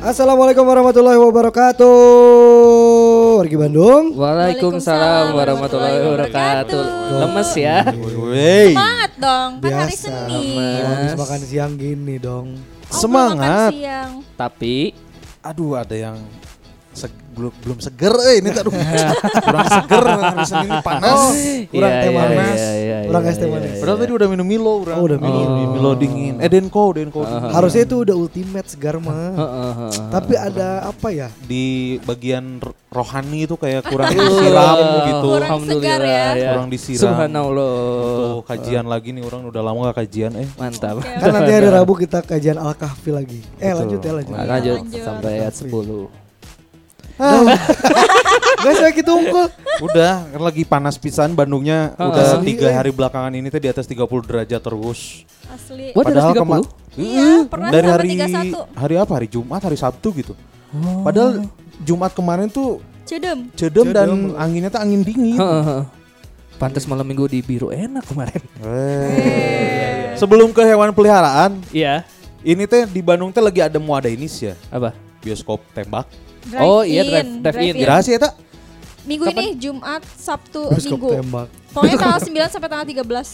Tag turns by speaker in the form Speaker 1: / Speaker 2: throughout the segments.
Speaker 1: Assalamualaikum warahmatullahi wabarakatuh. Wargi Bandung.
Speaker 2: Waalaikumsalam warahmatullahi wabarakatuh. Lemes ya.
Speaker 3: Wey,
Speaker 4: Semangat dong, kan hari
Speaker 1: Biasa.
Speaker 4: Senin.
Speaker 1: Habis makan siang gini dong.
Speaker 4: Oh,
Speaker 3: Semangat.
Speaker 4: makan siang.
Speaker 2: Tapi
Speaker 3: aduh ada yang belum belum seger eh ini aduh kurang seger ini panas.
Speaker 1: Oh, kurang
Speaker 2: Iya,
Speaker 1: teh manis.
Speaker 2: iya, iya,
Speaker 1: Kurang es teh manis.
Speaker 3: Padahal tadi udah minum Milo, udah.
Speaker 1: Oh, udah minum.
Speaker 3: Milo dingin. Eh Denko, Denko.
Speaker 1: Harusnya itu udah ultimate segar mah.
Speaker 2: Heeh, heeh.
Speaker 1: Tapi ada apa ya?
Speaker 3: Di bagian rohani itu kayak kurang disiram gitu.
Speaker 4: Kurang segar ya.
Speaker 3: Kurang disiram.
Speaker 2: Subhanallah.
Speaker 3: Tuh kajian lagi nih orang udah lama gak kajian eh.
Speaker 2: Mantap.
Speaker 1: Kan nanti hari Rabu kita kajian Al-Kahfi lagi. Eh lanjut ya lanjut.
Speaker 2: Lanjut
Speaker 4: Lanjut.
Speaker 2: sampai ayat 10.
Speaker 1: Gak saya gitu unggul.
Speaker 3: Udah kan lagi panas pisan Bandungnya
Speaker 2: Heeh.
Speaker 3: udah
Speaker 1: Sendiri,
Speaker 3: tiga hari belakangan ini teh di atas 30 derajat terus.
Speaker 4: Asli.
Speaker 2: Wah, di atas 30?
Speaker 3: kema-
Speaker 4: Iya, pernah
Speaker 3: dari
Speaker 4: sampai
Speaker 3: hari
Speaker 4: 31.
Speaker 3: hari apa? Hari Jumat, hari Sabtu gitu. Padahal Jumat kemarin tuh
Speaker 4: Cedem.
Speaker 3: cedem dan
Speaker 1: Cedem.
Speaker 3: anginnya tuh angin dingin.
Speaker 2: Heeh, heeh. Pantes malam minggu di biru enak kemarin.
Speaker 3: Eh. Sebelum ke hewan peliharaan,
Speaker 2: Iya.
Speaker 3: ini teh di Bandung teh lagi ada mau ada ini sih ya,
Speaker 2: Apa?
Speaker 3: bioskop tembak.
Speaker 4: Drive
Speaker 2: Oh, iya,
Speaker 4: in,
Speaker 2: drive- drive in.
Speaker 3: Rahasia tak?
Speaker 4: Minggu ini Jumat, Sabtu,
Speaker 1: Bioskop
Speaker 4: Minggu.
Speaker 1: tembak.
Speaker 4: Pokoknya tanggal 9 sampai tanggal 13.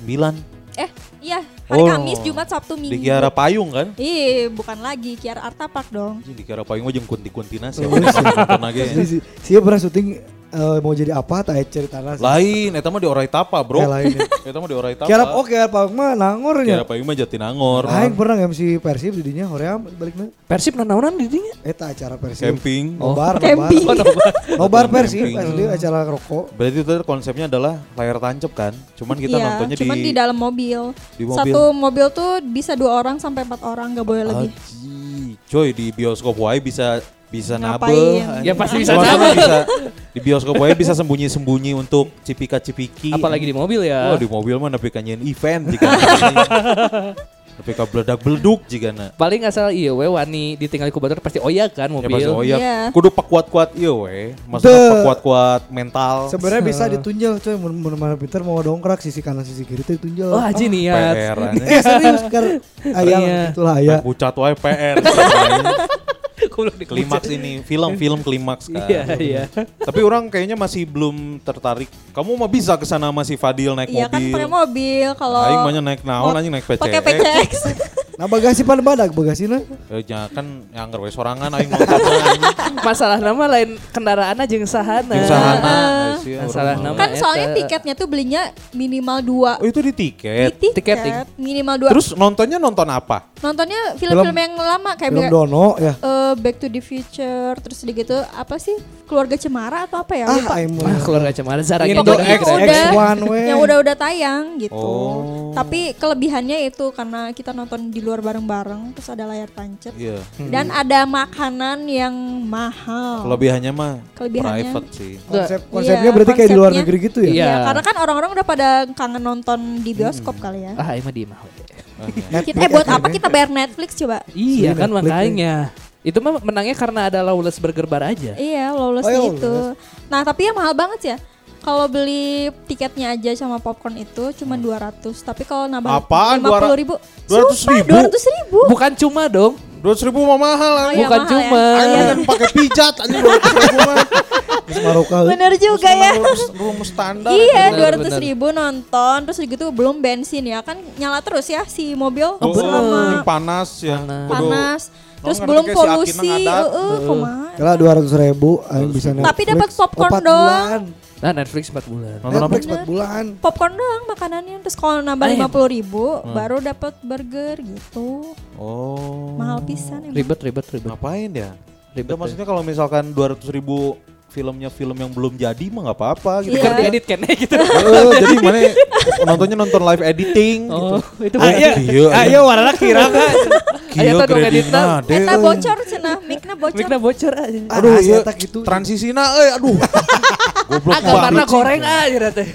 Speaker 3: 9
Speaker 4: Eh, iya, hari
Speaker 3: Oh.
Speaker 4: Kamis, Jumat, Sabtu, Minggu.
Speaker 3: di Kiara Payung kan?
Speaker 4: Ih, bukan lagi Kiara Artapak dong.
Speaker 3: Di Kiara Payung aja kunti-kuntina sih. Nonton aja ya.
Speaker 1: Jadi si, si pernah syuting eh, mau jadi apa tak cerita nasi.
Speaker 3: Lain, eta mah di Orai Tapa,
Speaker 1: Eh,
Speaker 3: Bro.
Speaker 1: lain.
Speaker 3: Eta mah di Orai Tapa.
Speaker 1: Kira oke apa mah nangornya.
Speaker 3: Kiara Payung mah Jatinangor.
Speaker 1: Aing pernah MC Persib di dinya hoream baliknya.
Speaker 2: Persib nanaonan di dinya.
Speaker 1: Eta acara Persib.
Speaker 3: Camping.
Speaker 1: Nobar,
Speaker 4: Camping.
Speaker 1: nobar. Nobar Persib asli acara rokok.
Speaker 3: Berarti itu konsepnya adalah layar tancap kan? Cuman kita
Speaker 4: iya,
Speaker 3: nontonnya
Speaker 4: cuman di,
Speaker 3: di,
Speaker 4: dalam mobil.
Speaker 3: di mobil.
Speaker 4: Satu mobil tuh bisa dua orang sampai empat orang, nggak boleh lebih.
Speaker 3: Aji. Coy di bioskop wae bisa bisa nabe.
Speaker 4: Ngapain?
Speaker 2: Ya pasti bisa
Speaker 3: bisa di bioskop wae bisa sembunyi-sembunyi untuk cipika-cipiki.
Speaker 2: Apalagi di mobil ya.
Speaker 3: Oh, di mobil mah nepi ka nyeun event jika. Nepi ka beledak-beleduk jika na.
Speaker 2: Paling asal iya we wani ditinggal ku batur pasti oya kan
Speaker 3: Ya
Speaker 2: mobil.
Speaker 3: pasti oyak.
Speaker 4: Iya.
Speaker 3: Kudu pak kuat-kuat ieu we. Maksudnya
Speaker 1: Tuh.
Speaker 3: pak kuat-kuat mental.
Speaker 1: Sebenarnya bisa ditunjal coy mun mun mana pinter mau dongkrak sisi kanan sisi kiri itu ditunjal.
Speaker 2: Oh haji niat.
Speaker 3: PR aneh.
Speaker 1: Eh serius kar ayam
Speaker 2: Iya.
Speaker 1: itulah aya.
Speaker 3: Pucat wae PR.
Speaker 2: Goblok di
Speaker 3: klimaks ini, film-film klimaks kan.
Speaker 2: Iya iya.
Speaker 3: Tapi orang kayaknya masih belum tertarik. Kamu mah bisa ke sana masih Fadil naik
Speaker 4: Iya kan
Speaker 3: mobil.
Speaker 4: pakai mobil kalau
Speaker 3: Aing mah nya naik naon anjing naik PCX.
Speaker 4: pakai PCX.
Speaker 1: Nah bagasi pan badak bagasina.
Speaker 3: Eh, nya kan yang we sorangan aing.
Speaker 2: Masalah nama lain kendaraan aja jeung sahana.
Speaker 3: Jeung sahana.
Speaker 4: Heeh.
Speaker 3: Eh,
Speaker 2: Masalah nama.
Speaker 4: kan soalnya tiketnya tuh belinya minimal dua.
Speaker 3: Oh itu di tiket.
Speaker 4: Di tiket,
Speaker 2: Tiketing.
Speaker 4: minimal dua.
Speaker 3: Terus nontonnya nonton apa?
Speaker 4: nontonnya film-film
Speaker 1: Film-
Speaker 4: yang lama kayak
Speaker 1: Film
Speaker 4: Back-
Speaker 1: Dono ya.
Speaker 4: eh, Back to the Future, terus gitu apa sih keluarga cemara atau apa ya?
Speaker 1: Ah
Speaker 2: Ah, keluarga cemara Zara gitu.
Speaker 4: Pokoknya yang
Speaker 1: X,
Speaker 4: udah
Speaker 1: X1 we.
Speaker 4: yang udah-udah tayang gitu.
Speaker 3: Oh.
Speaker 4: Tapi kelebihannya itu karena kita nonton di luar bareng-bareng, terus ada layar tancap
Speaker 3: Iya.
Speaker 4: dan ada makanan yang mahal.
Speaker 3: Kelebihannya mah
Speaker 4: Kelebihannya.
Speaker 3: private sih.
Speaker 1: Konsep
Speaker 4: Iya,
Speaker 1: konsepnya berarti kayak di luar
Speaker 4: konsepnya.
Speaker 1: negeri gitu ya.
Speaker 2: Iya.
Speaker 4: Iya, karena kan orang-orang udah pada kangen nonton di bioskop kali ya.
Speaker 2: Ah, emang di mah.
Speaker 1: Netflix
Speaker 4: Kita, eh buat
Speaker 1: ya,
Speaker 4: apa kita bayar Netflix coba?
Speaker 2: Iya kan
Speaker 1: Netflix
Speaker 2: makanya. Itu mah menangnya karena ada Lawless Burger Bar aja.
Speaker 4: Iya, lawless
Speaker 1: Oh, iya,
Speaker 4: itu.
Speaker 1: lawless.
Speaker 4: Nah, tapi yang mahal banget ya. Kalau beli tiketnya aja sama popcorn itu cuma 200, tapi kalau nambah
Speaker 3: Apaan?
Speaker 4: 50 ribu.
Speaker 3: 200
Speaker 4: Sumpah,
Speaker 3: ribu?
Speaker 4: 200 ribu.
Speaker 2: Bukan cuma dong.
Speaker 3: Dua ribu mah mahal
Speaker 4: Oh, iya,
Speaker 2: Bukan
Speaker 4: mahal
Speaker 2: cuma.
Speaker 4: ya.
Speaker 3: Aing
Speaker 4: Iya.
Speaker 3: kan pakai pijat anjing dua ribu mah.
Speaker 1: Terus Maroka.
Speaker 4: Bener juga ya.
Speaker 3: Rumus- standar.
Speaker 4: Iya, dua ratus ribu nonton, terus gitu belum bensin ya kan nyala terus ya si mobil
Speaker 3: Oh,
Speaker 4: selama
Speaker 3: panas ya.
Speaker 2: Panas.
Speaker 4: Panas, terus
Speaker 3: ngerti
Speaker 4: belum polusi,
Speaker 3: ngadat.
Speaker 4: heeh, kumaha.
Speaker 1: Kala dua ratus ribu, aing bisa.
Speaker 4: Tapi dapat popcorn doang.
Speaker 2: Nah, Netflix 4 bulan.
Speaker 3: Nonton apa?
Speaker 1: Netflix 4 bulan.
Speaker 4: Popcorn doang makanannya, terus kalau nambah
Speaker 2: Ayam.
Speaker 4: lima puluh ribu
Speaker 3: Hmm.
Speaker 4: baru dapat burger gitu,
Speaker 3: Oh.
Speaker 4: mahal pisan emang.
Speaker 2: Ribet, ribet, ribet.
Speaker 3: Ngapain ya?
Speaker 2: Ribet.
Speaker 3: Itu maksudnya kalau misalkan 200 ribu filmnya film yang belum jadi mah nggak apa-apa gitu.
Speaker 4: Iya.
Speaker 2: Kan diedit kan gitu.
Speaker 3: Eh, jadi mana nontonnya nonton live editing gitu.
Speaker 2: Oh, itu
Speaker 1: Ah, iya.
Speaker 3: Iya,
Speaker 1: Ah, iya warna kira kan.
Speaker 2: Tah dong editna.
Speaker 4: Eta bocor cenah, mic-na bocor.
Speaker 2: Mikna bocor aja.
Speaker 3: Aduh,
Speaker 1: Ah,
Speaker 3: iya.
Speaker 1: saya tak gitu.
Speaker 3: Transisina euy, aduh. Goblok
Speaker 2: Ah, gambarna
Speaker 3: banget. sih.
Speaker 2: goreng aja teh.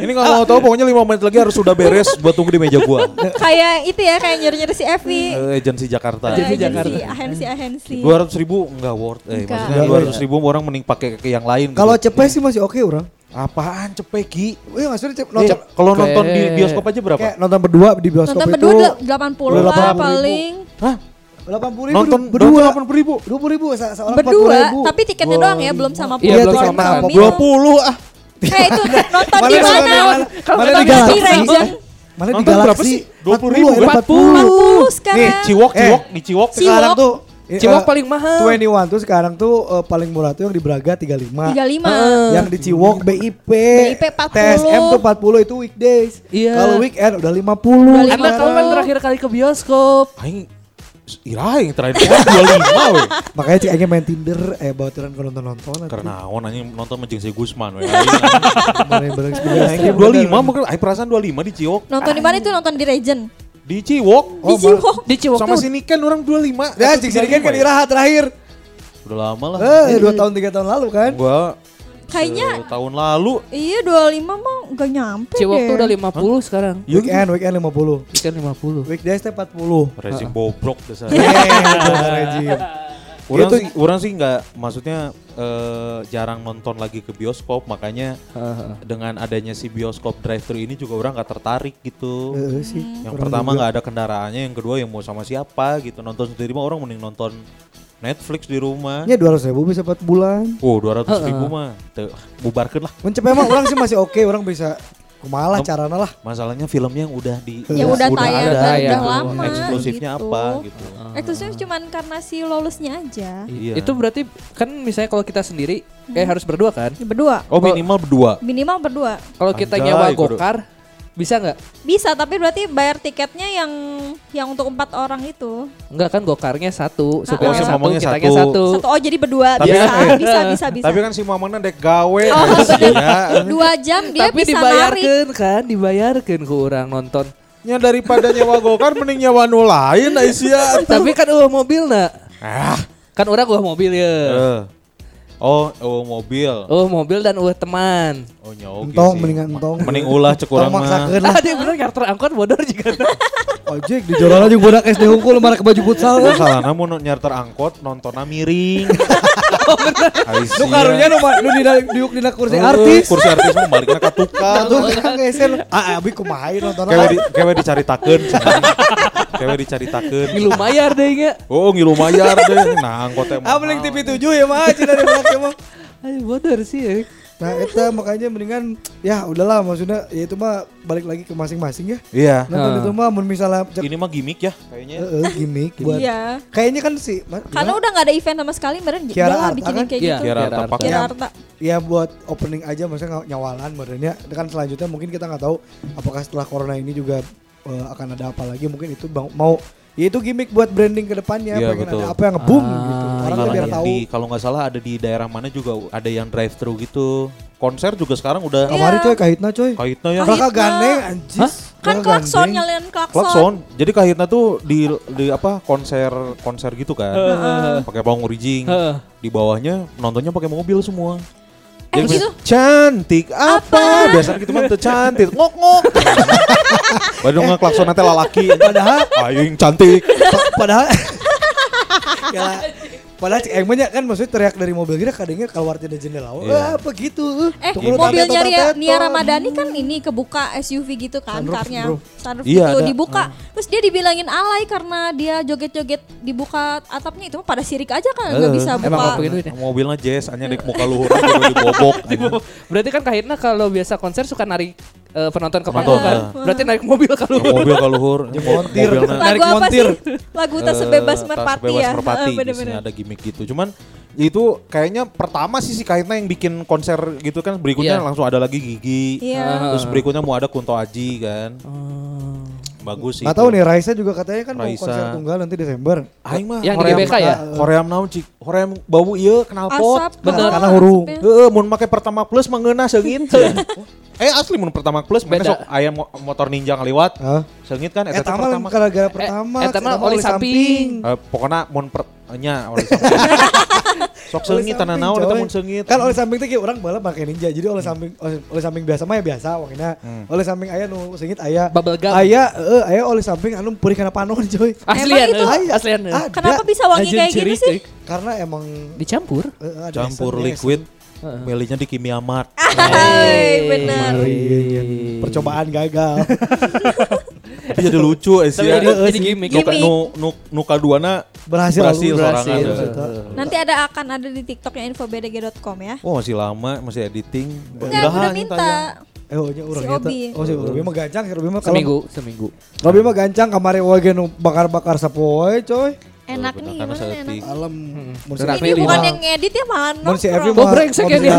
Speaker 3: Ini kalau mau tahu pokoknya 5 menit lagi harus sudah beres buat tunggu di meja gua.
Speaker 4: kayak itu ya, kayak nyuri-nyuri si Evi.
Speaker 3: Eh, agensi Jakarta.
Speaker 2: Agensi
Speaker 4: Eh,
Speaker 2: Jakarta.
Speaker 4: Agensi, agensi.
Speaker 3: Dua ratus ribu enggak worth, eh
Speaker 4: Enggak.
Speaker 3: maksudnya dua ratus ribu orang mending pakai ke yang lain.
Speaker 1: Kalau
Speaker 3: gitu.
Speaker 1: cepet sih masih oke orang.
Speaker 3: apaan cepeki?
Speaker 1: Wih maksudnya cep,
Speaker 3: Eh,
Speaker 1: nonton,
Speaker 3: kalau nonton di bioskop aja berapa?
Speaker 1: kayak nonton berdua di bioskop
Speaker 4: Nonton
Speaker 1: itu.
Speaker 4: berdua del- 80 lah
Speaker 1: 80.000.
Speaker 4: paling.
Speaker 3: Hah?
Speaker 1: Delapan puluh ribu
Speaker 3: Nonton
Speaker 1: berdua.
Speaker 3: delapan puluh ribu.
Speaker 1: Dua puluh ribu se- seorang empat
Speaker 4: Berdua,
Speaker 1: ribu.
Speaker 4: tapi tiketnya doang ya, belum sama
Speaker 2: Iya, belum
Speaker 4: popcorn
Speaker 2: sama popcorn.
Speaker 3: Dua puluh ah.
Speaker 4: Eh itu nonton
Speaker 1: Mana
Speaker 4: di mana?
Speaker 1: di mana?
Speaker 2: Kalau
Speaker 1: di
Speaker 2: nonton
Speaker 4: di
Speaker 1: Galaxy?
Speaker 4: Regent.
Speaker 1: Mana di
Speaker 3: Nonton berapa
Speaker 1: Galaxy?
Speaker 3: sih? 20.000
Speaker 1: 40,
Speaker 3: kan?
Speaker 1: 40.
Speaker 4: 40 sekarang.
Speaker 3: Nih, Ciwok,
Speaker 1: Eh.
Speaker 3: Ciwok, di Ciwok.
Speaker 1: Sekarang tuh
Speaker 2: Ciwok
Speaker 1: eh,
Speaker 2: paling mahal.
Speaker 1: 21 tuh sekarang tuh paling murah tuh yang di Braga 35.
Speaker 4: 35.
Speaker 2: Heeh.
Speaker 1: Yang di Ciwok BIP,
Speaker 4: BIP 40.
Speaker 1: TSM tuh 40 itu weekdays.
Speaker 2: Iya.
Speaker 1: Kalau weekend udah 50.
Speaker 4: Udah
Speaker 2: Anak
Speaker 4: lima
Speaker 2: kamu kan
Speaker 4: puluh.
Speaker 2: terakhir kali ke bioskop.
Speaker 3: Aing Ira yang terakhir dua lima weh.
Speaker 1: Makanya cik Aing main Tinder eh bawa tiran ke nonton-nonton.
Speaker 3: Karena awan anjing nonton menjeng si Gusman weh.
Speaker 1: Mana yang bareng sepuluh.
Speaker 3: Dua lima mungkin aing perasaan dua lima di Ciwok.
Speaker 4: Nonton di mana itu nonton di Regent.
Speaker 3: Di Ciwok.
Speaker 4: Di Ciwok.
Speaker 2: Di Ciwok
Speaker 3: Sama si Niken orang dua lima.
Speaker 1: Ya cik sini kan kan Iraha terakhir.
Speaker 3: Udah lama lah.
Speaker 1: Eh dua tahun tiga tahun lalu kan.
Speaker 3: Gua
Speaker 4: Kayaknya
Speaker 3: tahun lalu.
Speaker 4: iya 25 mah gak nyampe deh.
Speaker 2: tuh udah 50 sekarang.
Speaker 1: Weekend weekend 50.
Speaker 2: Ikan 50.
Speaker 1: Weekdays teh 40.
Speaker 3: Rezim bobrok dasar.
Speaker 1: Bener, Rejim.
Speaker 3: Orang
Speaker 1: Itu-
Speaker 3: sih, orang sih nggak, maksudnya eh, jarang nonton lagi ke bioskop, makanya dengan adanya si bioskop drive-thru ini juga orang nggak tertarik gitu.
Speaker 1: Heeh sih.
Speaker 3: yang
Speaker 1: Orang
Speaker 3: pertama nggak ada kendaraannya, yang kedua yang mau sama siapa gitu. Nonton sendiri mah orang mending nonton Netflix di rumah.
Speaker 1: Ya 200 ribu bisa 4 bulan.
Speaker 3: Oh, dua ratus ribu mah, Teu, bubarkan lah.
Speaker 1: Mencep emang orang sih masih oke, orang bisa kumaha lah carana lah.
Speaker 3: Masalahnya filmnya yang udah di,
Speaker 4: Yang udah tayang
Speaker 3: ada,
Speaker 2: ya.
Speaker 4: udah lama.
Speaker 3: eksklusifnya
Speaker 4: gitu.
Speaker 3: apa gitu.
Speaker 4: Eksklusif cuman karena si lolosnya aja.
Speaker 3: Iya.
Speaker 2: Itu berarti kan misalnya kalau kita sendiri kayak harus berdua kan?
Speaker 4: Berdua.
Speaker 3: Oh minimal berdua.
Speaker 4: Minimal berdua.
Speaker 2: Kalau kita
Speaker 3: Anjay,
Speaker 2: nyewa
Speaker 3: kudu.
Speaker 2: gokar bisa nggak?
Speaker 4: Bisa tapi berarti bayar tiketnya yang yang untuk empat orang itu.
Speaker 2: Enggak kan gokarnya satu,
Speaker 4: Ah,
Speaker 2: supirnya
Speaker 4: oh,
Speaker 2: satu, kitanya
Speaker 3: satu.
Speaker 2: satu.
Speaker 4: Satu oh jadi berdua
Speaker 3: Tapi
Speaker 4: bisa,
Speaker 3: kan- eh,
Speaker 4: bisa bisa bisa.
Speaker 3: Tapi kan si mamana dek gawe.
Speaker 4: Oh,
Speaker 3: ya.
Speaker 4: dua jam dia
Speaker 2: Tapi
Speaker 4: bisa narik.
Speaker 2: dibayarkan kan, dibayarkan ke orang nonton.
Speaker 3: Ya daripada nyewa gokar mending nyewa nu lain Aisyah.
Speaker 2: Tapi kan uh mobil nak.
Speaker 3: Ah.
Speaker 2: Kan orang uh mobil ya.
Speaker 3: Eh. Oh, oh mobil.
Speaker 2: Oh mobil dan uh teman.
Speaker 3: Oh nyawa
Speaker 1: Entong mendingan entong.
Speaker 3: Mending ulah cek urang
Speaker 1: Tong
Speaker 3: mah.
Speaker 2: Ah dia bener nyarter angkot bodor juga.
Speaker 1: Ojek di joran aja budak SD hukum lemar ke baju futsal.
Speaker 3: Oh, salah namun nyarter angkot nontonnya miring. Aisyah.
Speaker 1: Nu karunya nu ma- nu dina diuk dina kursi
Speaker 3: Eh,
Speaker 1: artis.
Speaker 3: Kursi artis mah baliknya ka tukang.
Speaker 1: Tuh kan ngesen. Ah abi kumaha ieu nonton.
Speaker 3: Kewe di kewe dicaritakeun. cenah. Kewe dicaritakeun.
Speaker 2: Ngilu mayar deh nya.
Speaker 3: Oh ngilu mayar deh. Nah angkotnya
Speaker 1: Ah mending TV 7 ya mah cina mah.
Speaker 2: Ayo bodor sih ya.
Speaker 1: Nah, itu makanya mendingan ya udahlah maksudnya ya itu mah balik lagi ke masing-masing ya.
Speaker 3: Iya.
Speaker 1: Nonton
Speaker 2: Ah.
Speaker 1: itu mah misalnya cek
Speaker 3: Ini mah gimmick ya kayaknya.
Speaker 1: Heeh, gimmick buat
Speaker 4: Iya.
Speaker 1: kayaknya kan sih
Speaker 4: Karena udah nggak ada event sama sekali, meren
Speaker 1: Kiara Arta
Speaker 4: bikinin
Speaker 1: kan?
Speaker 4: kayak
Speaker 2: Iya.
Speaker 4: gitu.
Speaker 3: Kiara
Speaker 2: Kiara
Speaker 3: Arta
Speaker 4: Kiara
Speaker 1: Ya.
Speaker 4: Arta.
Speaker 1: ya buat opening aja maksudnya nyaw- nyawalan badannya kan selanjutnya mungkin kita nggak tahu apakah setelah corona ini juga eh, akan ada apa lagi mungkin itu bang- mau ya itu gimmick buat branding ke depannya
Speaker 3: Iya,
Speaker 1: pengen
Speaker 3: betul.
Speaker 1: ada apa yang nge-boom
Speaker 2: Ah,
Speaker 1: gitu orang
Speaker 2: iya,
Speaker 1: tuh biar
Speaker 2: iya.
Speaker 1: tahu
Speaker 3: di kalau nggak salah ada di daerah mana juga ada yang drive thru gitu. Konser juga sekarang udah
Speaker 1: kemarin
Speaker 4: Iya.
Speaker 1: coy kahitna coy
Speaker 3: kaitnya ya.
Speaker 1: Raka
Speaker 4: Kahitna.
Speaker 1: gandeng anjis
Speaker 4: Kan
Speaker 1: Raka
Speaker 4: klakson nyalain klakson.
Speaker 3: Klakson. Jadi kahitna tuh di di apa konser konser gitu kan. Pakai pawang rijing.
Speaker 2: Heeh.
Speaker 3: Di bawahnya nontonnya pakai mobil semua.
Speaker 4: Eh,
Speaker 3: Jadi
Speaker 4: gitu?
Speaker 3: cantik apa? Biasanya gitu mah tuh cantik. Ngok ngok. Baru ngeklakson nanti lalaki.
Speaker 1: padahal
Speaker 3: Aing cantik.
Speaker 1: pa- padahal ya padahal cik emangnya kan maksudnya teriak dari mobil kita kadangnya keluar dari jendela oh,
Speaker 3: Iya.
Speaker 1: apa gitu
Speaker 4: Eh,
Speaker 1: Tunggu
Speaker 4: mobilnya. Ria, Nia Ramadhani kan ini kebuka SUV gitu kan
Speaker 1: Sunroof,
Speaker 4: karnya.
Speaker 1: bro.
Speaker 4: Sunroof
Speaker 3: Iya,
Speaker 4: gitu
Speaker 3: ada.
Speaker 4: dibuka. Terus dia dibilangin alay karena dia joget-joget dibuka atapnya itu mah pada sirik aja kan nggak
Speaker 3: Eh,
Speaker 4: bisa
Speaker 2: emang
Speaker 4: buka.
Speaker 2: apa gitu ya?
Speaker 3: Mobilnya jazz hanya dek muka luhur gitu dibobok.
Speaker 2: Berarti kan kahitna kalau biasa konser suka narik eh, penonton ke panggung kan.
Speaker 3: eh.
Speaker 2: Berarti narik mobil kalau
Speaker 3: mobil ka luhur.
Speaker 1: montir. Narik
Speaker 4: apa
Speaker 1: montir.
Speaker 4: sih? Lagu tak sebebas
Speaker 3: Eh, tak
Speaker 4: merpati
Speaker 3: sebebas
Speaker 4: ya.
Speaker 3: merpati
Speaker 4: bener-bener.
Speaker 3: ada gimmick gitu. Cuman itu kayaknya pertama sih si Kaitna yang bikin konser gitu kan berikutnya
Speaker 2: Iya.
Speaker 3: langsung ada lagi Gigi.
Speaker 4: Iya.
Speaker 3: Terus berikutnya mau ada Kunto Aji kan. Bagus sih.
Speaker 1: Nggak tahu nih Raisa juga katanya kan mau
Speaker 3: Raisa.
Speaker 1: konser tunggal nanti Desember.
Speaker 3: Aing mah
Speaker 2: Yang GBK ya?
Speaker 3: Hoream naon cik? Hoream bau ieu knalpot.
Speaker 4: Asap.
Speaker 2: Bener.
Speaker 1: Karena huru.
Speaker 4: asapnya.
Speaker 3: Heeh, mun make pertama plus mengeuna seungit. eh asli mun pertama plus mana
Speaker 2: Beda.
Speaker 3: sok aya mo- motor ninja ngaliwat. Seungit kan eta
Speaker 1: Eh
Speaker 3: pertama.
Speaker 1: gara-gara pertama.
Speaker 2: eta mah
Speaker 1: eta
Speaker 2: oli samping.
Speaker 3: Eh, pokoknya mun nya oleh samping. Sok
Speaker 1: Oli
Speaker 3: seungit tanah naon eta mun seungit.
Speaker 1: Kan oleh samping tuh kayak orang balap pakai ninja. Jadi oleh samping oleh, samping biasa mah ya biasa wakina.
Speaker 3: Hmm.
Speaker 1: Oleh samping aya nu sengit aya.
Speaker 2: Bubble gum.
Speaker 1: Aya heeh aya oleh samping anu peuring kana panon coy.
Speaker 2: Aslian,
Speaker 4: itu-
Speaker 2: eh, aslian. eh.
Speaker 1: Ada.
Speaker 4: Kenapa bisa wangi kayak gitu sih?
Speaker 2: eh.
Speaker 1: Karena emang
Speaker 2: Dicampur.
Speaker 1: eh, ada
Speaker 3: Campur liquid,
Speaker 2: Heeh.
Speaker 3: milihnya di Kimia Mart.
Speaker 4: Hai, benar.
Speaker 1: Kemarin. Percobaan gagal.
Speaker 3: Tapi jadi lucu eh sih.
Speaker 2: Tapi
Speaker 3: ya.
Speaker 2: jadi- gimmick.
Speaker 3: Nu, nu, nu, kaduana
Speaker 1: Berhasil,
Speaker 3: Berhasil
Speaker 1: berhasil,
Speaker 3: ada.
Speaker 1: eta.
Speaker 4: Nanti ada akan ada di TikToknya infobdg.com ya.
Speaker 3: Wah masih lama, masih editing.
Speaker 4: Enggak, udah minta.
Speaker 1: Eh, oh, nya urang
Speaker 4: Si
Speaker 1: eta.
Speaker 4: Obi.
Speaker 1: Oh, si Robi mah gancang, si Robi mah kalau
Speaker 2: Seminggu, seminggu.
Speaker 1: Robi mah gancang kamari nu bakar-bakar sapoe, coy.
Speaker 4: Enak nih,
Speaker 3: karena
Speaker 4: gimana
Speaker 3: saya
Speaker 4: enak?
Speaker 1: Alam. Mun si
Speaker 2: Enak
Speaker 4: Ini bukan
Speaker 1: mah-
Speaker 4: yang ngedit ya malah
Speaker 1: Mun si Evi
Speaker 4: nongkrong.
Speaker 2: Oh,
Speaker 1: mah
Speaker 2: brengsek ya dia.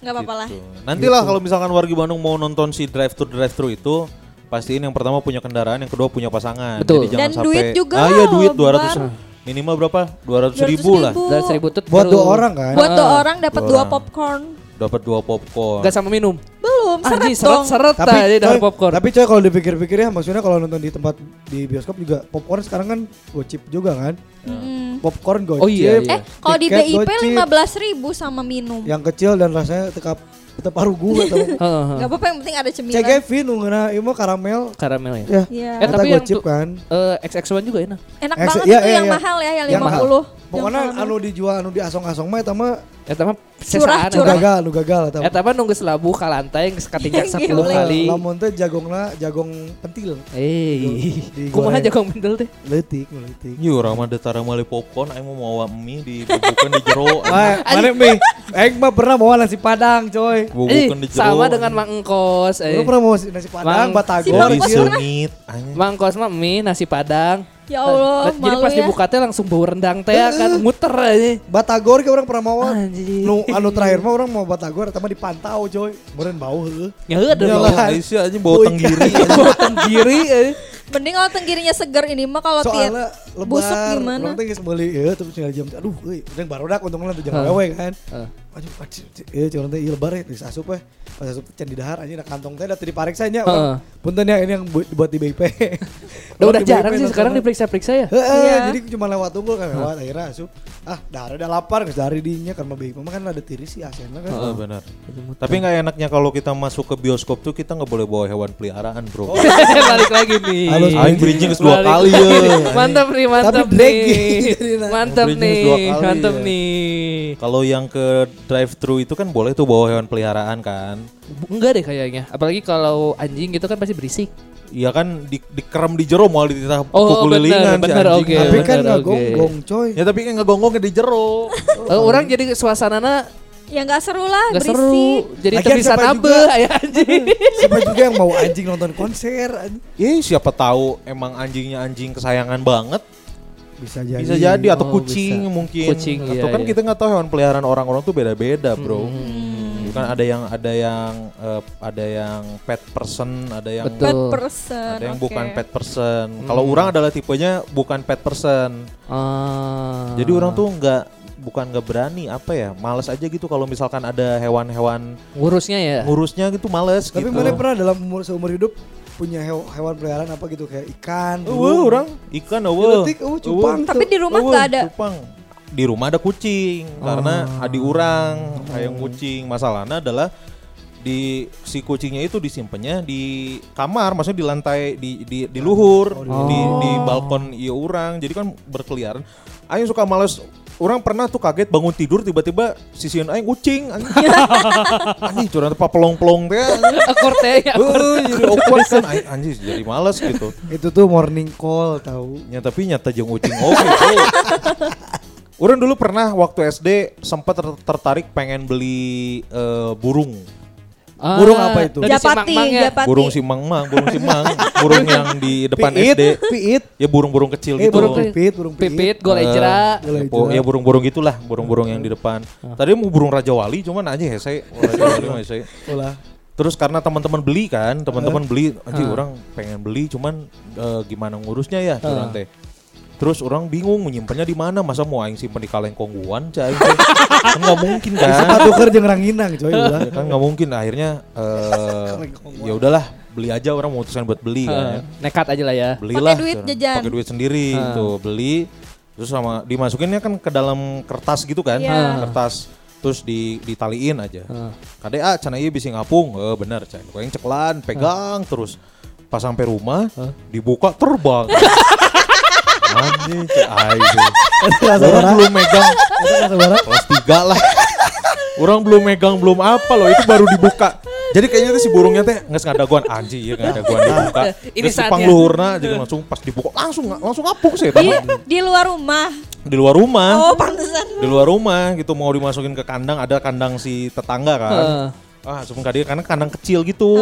Speaker 4: Nggak apa-apa lah.
Speaker 3: Gitu. Nantilah kalau misalkan wargi Bandung mau nonton si drive thru drive thru itu pastiin yang pertama punya kendaraan, yang kedua punya pasangan.
Speaker 2: Betul.
Speaker 3: Jadi jangan
Speaker 4: Dan
Speaker 3: sampai
Speaker 4: duit juga
Speaker 3: Ah iya duit
Speaker 4: Bar.
Speaker 3: 200 minimal berapa? 200 ribu lah.
Speaker 2: Dari seribu tuh
Speaker 1: Buat dua orang kan.
Speaker 4: Buat dua
Speaker 2: Ah.
Speaker 4: orang dapat
Speaker 3: Dua
Speaker 4: dua popcorn.
Speaker 3: Dapat dua popcorn.
Speaker 2: Gak sama minum.
Speaker 4: Belum,
Speaker 2: Anjing
Speaker 4: seret dong.
Speaker 2: seret-seret
Speaker 1: Tapi
Speaker 2: aja
Speaker 1: coy,
Speaker 2: popcorn.
Speaker 1: tapi coy kalau dipikir-pikir ya maksudnya kalau nonton di tempat di bioskop juga popcorn sekarang kan gocip juga kan.
Speaker 4: Mm.
Speaker 1: Popcorn gocip.
Speaker 2: Oh iya, iya.
Speaker 4: Eh, kalau di BIP
Speaker 1: gocip.
Speaker 4: 15 ribu sama minum.
Speaker 1: Yang kecil dan rasanya tekap tetap paru gua atau
Speaker 2: Heeh.
Speaker 4: Gak apa-apa yang penting ada cemilan.
Speaker 1: CGV nungguina ieu mah karamel.
Speaker 2: Karamel ya.
Speaker 1: Ya.
Speaker 4: Iya.
Speaker 2: Eh,
Speaker 1: Eta
Speaker 2: tapi yang
Speaker 1: gocip
Speaker 2: tuh-
Speaker 1: kan.
Speaker 2: Eh, XX1 juga enak.
Speaker 4: Enak
Speaker 1: Ex-
Speaker 4: banget
Speaker 1: iya,
Speaker 4: itu
Speaker 1: iya,
Speaker 4: yang
Speaker 1: iya.
Speaker 4: mahal ya, yang
Speaker 1: Yang
Speaker 4: 50.
Speaker 1: Pokoknya anu dijual anu di asong-asong mah eta mah
Speaker 2: Eta mah sesaan.
Speaker 1: nu gagal, nu gagal eta.
Speaker 2: Eta mah nunggu selabu ka lantai geus
Speaker 4: Yang
Speaker 2: 10
Speaker 4: gile.
Speaker 2: kali.
Speaker 1: Lamun teh jagongna jagong pentil.
Speaker 2: Eh, kumaha jagong bendel teh?
Speaker 1: Leutik, nu leutik.
Speaker 3: Iya orang mah detara mali popcorn, aing mau mawa mie di bubukan di jero.
Speaker 1: Mana mi? Aing mah pernah bawa nasi padang, coy.
Speaker 3: Bubukan di jero.
Speaker 2: sama dengan Mang Engkos. Eh.
Speaker 1: Lu pernah bawa nasi padang, batagor,
Speaker 4: Si Mang
Speaker 3: Di
Speaker 4: Kos
Speaker 1: anjir.
Speaker 4: pernah.
Speaker 3: sengit. anjing.
Speaker 2: Mang Engkos mah mie nasi padang.
Speaker 4: Ya Allah,
Speaker 2: Jadi
Speaker 4: malu
Speaker 2: pas
Speaker 4: ya.
Speaker 2: dibuka teh langsung bau rendang teh kan muter aja.
Speaker 1: Batagor ke orang pernah. Nu anu terakhir mah orang mau Batagor, tapi dipantau, coy. Kemudian bau heuh.
Speaker 2: Ya ada
Speaker 1: Iyalah.
Speaker 2: bau.
Speaker 3: Aisyah aja bau tenggiri.
Speaker 2: Bau tenggiri. eh.
Speaker 4: Mending kalau tenggirinya segar ini mah kalau tiap
Speaker 1: Soalnya lebar,
Speaker 4: busuk gimana?
Speaker 1: orang teh geus meuli ya terus tinggal jam aduh euy udah barudak untungnya tuh jam wewe kan. Aduh, aduh, iya cuman teh ieu lebar ya geus asup we. Pas asup can di dahar anjing da kantong teh da teu dipariksa nya. Punten ya ini yang bu- buat di BIP.
Speaker 2: Udah, udah jarang sih sekarang diperiksa-periksa ya.
Speaker 1: Heeh,
Speaker 4: Iya.
Speaker 1: jadi cuma lewat tunggul kan lewat akhirnya asup. Ah, darah udah lapar geus dari dinya karena BIP mah kan ada tiris sih asenna kan.
Speaker 3: Heeh, benar. Tapi nggak enaknya kalau kita masuk ke bioskop tuh kita nggak boleh bawa hewan peliharaan, bro.
Speaker 2: Balik lagi nih.
Speaker 1: Halus,
Speaker 3: Aing bridging dua kali ya.
Speaker 2: Mantap nih, mantap nih. Mantap nih, mantap
Speaker 3: ya.
Speaker 2: Nih.
Speaker 3: Kalau yang ke drive thru itu kan boleh tuh bawa hewan peliharaan kan.
Speaker 2: Enggak deh kayaknya. Apalagi kalau anjing gitu kan pasti berisik.
Speaker 3: Iya kan di dikerem di jero mau dititah
Speaker 2: Oh,
Speaker 3: kulilingan
Speaker 2: bener,
Speaker 3: si
Speaker 2: bener,
Speaker 3: anjing.
Speaker 2: oke.
Speaker 1: Tapi kan
Speaker 2: bener,
Speaker 1: nggak
Speaker 2: oke.
Speaker 1: gonggong coy.
Speaker 3: Ya tapi kan ngegonggongnya di jero.
Speaker 2: Eh, orang jadi suasanana
Speaker 4: Ya nggak seru lah,
Speaker 2: nggak
Speaker 4: berisik.
Speaker 2: seru. Jadi
Speaker 1: Lagian
Speaker 2: tepisan
Speaker 1: siapa
Speaker 2: abe
Speaker 1: juga-
Speaker 2: aya anjing.
Speaker 1: Siapa juga yang mau anjing nonton konser anjing.
Speaker 3: Iya siapa tahu emang anjingnya anjing kesayangan banget.
Speaker 1: Bisa jadi.
Speaker 3: Bisa jadi atau
Speaker 2: Oh,
Speaker 3: kucing
Speaker 2: bisa.
Speaker 3: mungkin.
Speaker 2: Kucing,
Speaker 3: atau
Speaker 2: iya,
Speaker 3: kan
Speaker 2: iya.
Speaker 3: kita nggak tahu hewan peliharaan orang-orang tuh beda-beda, Bro.
Speaker 2: Hmm.
Speaker 3: Bukan ada yang ada yang eh, ada yang pet person, ada yang
Speaker 2: Betul.
Speaker 4: Bad person.
Speaker 3: ada yang
Speaker 4: oke.
Speaker 3: bukan pet person. Kalau orang adalah tipenya bukan pet person.
Speaker 2: Ah.
Speaker 3: Jadi orang tuh nggak bukan nggak berani apa ya, males aja gitu kalau misalkan ada hewan-hewan
Speaker 2: ngurusnya ya.
Speaker 3: ngurusnya gitu males
Speaker 1: Tapi
Speaker 3: gitu.
Speaker 1: mana pernah dalam umur seumur hidup punya hew- hewan peliharaan apa gitu kayak ikan,
Speaker 3: Eueuh,
Speaker 1: burung.
Speaker 3: orang ikan eueuh.
Speaker 1: Nyeletik, eueuh, cupang.
Speaker 4: Tapi di rumah
Speaker 3: Eueuh,
Speaker 4: nggak ada.
Speaker 3: cupang. Di rumah ada kucing karena
Speaker 2: Oh.
Speaker 3: adi urang hayang kucing. Masalahnya adalah di si kucingnya itu disimpannya di kamar, maksudnya di lantai di di, di luhur, di, di balkon iya urang. Jadi kan berkeliaran. Aing suka males Orang pernah tuh kaget bangun tidur tiba-tiba sisian aing kucing anjing. anjing curang apa pelong-pelong teh.
Speaker 2: Akor teh ya.
Speaker 3: Jadi awkward kan Aing- anjing jadi males gitu.
Speaker 1: Itu tuh morning call tahu.
Speaker 3: Ya tapi nyata jeung ucing oke tuh. Orang dulu pernah waktu SD sempat ter- tertarik pengen beli eh, burung.
Speaker 2: Ah,
Speaker 1: Burung apa itu?
Speaker 2: si
Speaker 4: Japati,
Speaker 2: Mang-Mang ya.
Speaker 4: Japati.
Speaker 3: Burung simang mang, burung simang, burung yang di depan
Speaker 1: Piit,
Speaker 3: SD.
Speaker 1: piit.
Speaker 3: Ya burung-burung kecil
Speaker 1: Eh,
Speaker 3: gitu.
Speaker 1: burung pipit, burung pipit.
Speaker 2: Pipit, golejra.
Speaker 3: Eh, po- ya burung-burung gitulah, burung-burung yang di depan. Tadi mau burung Raja Wali cuman aja hese, Raja Wali mah hese.
Speaker 1: Ulah.
Speaker 3: Terus karena teman-teman beli kan, teman-teman beli, anjing
Speaker 2: Ah.
Speaker 3: orang pengen beli cuman eh, gimana ngurusnya ya, curang teh. Terus orang bingung menyimpannya di mana, masa mau aing simpen di kaleng kongguan, teh. kan nggak mungkin kan?
Speaker 1: Sepatu kerja ngeranginang coy ulah.
Speaker 3: Ya kan nggak mungkin. Akhirnya eh ya udahlah beli aja orang memutuskan buat beli
Speaker 2: Ah,
Speaker 3: kan.
Speaker 2: nekat aja lah ya.
Speaker 3: Belilah.
Speaker 4: duit
Speaker 3: curang.
Speaker 4: jajan.
Speaker 3: Pakai duit sendiri
Speaker 2: Ah.
Speaker 3: tuh beli. Terus sama dimasukinnya kan ke dalam kertas gitu kan,
Speaker 4: Iya.
Speaker 3: kertas. Terus di ditaliin aja.
Speaker 2: Ah.
Speaker 3: Kade ah cana ieu bisa ngapung. Eh bener cai. Kau yang ceklan pegang terus pas sampai rumah dibuka terbang. Anjing cai aing.
Speaker 1: Rasa
Speaker 3: Orang belum megang
Speaker 1: Rasa barang.
Speaker 3: kelas 3 lah. Orang belum megang belum apa loh itu baru dibuka. Jadi kayaknya tuh si burungnya teh nggak ada guan anjing ya nggak ada guan dibuka.
Speaker 2: Ini
Speaker 3: Terus
Speaker 2: saatnya.
Speaker 3: Luhurna jadi langsung pas dibuka langsung langsung ngapuk sih
Speaker 4: Di, di luar rumah.
Speaker 3: di luar rumah.
Speaker 4: Oh, pantesan.
Speaker 3: Di luar rumah gitu mau dimasukin ke kandang ada kandang si tetangga kan.
Speaker 2: Heeh.
Speaker 3: Ah, sebelum dia karena kandang kecil gitu.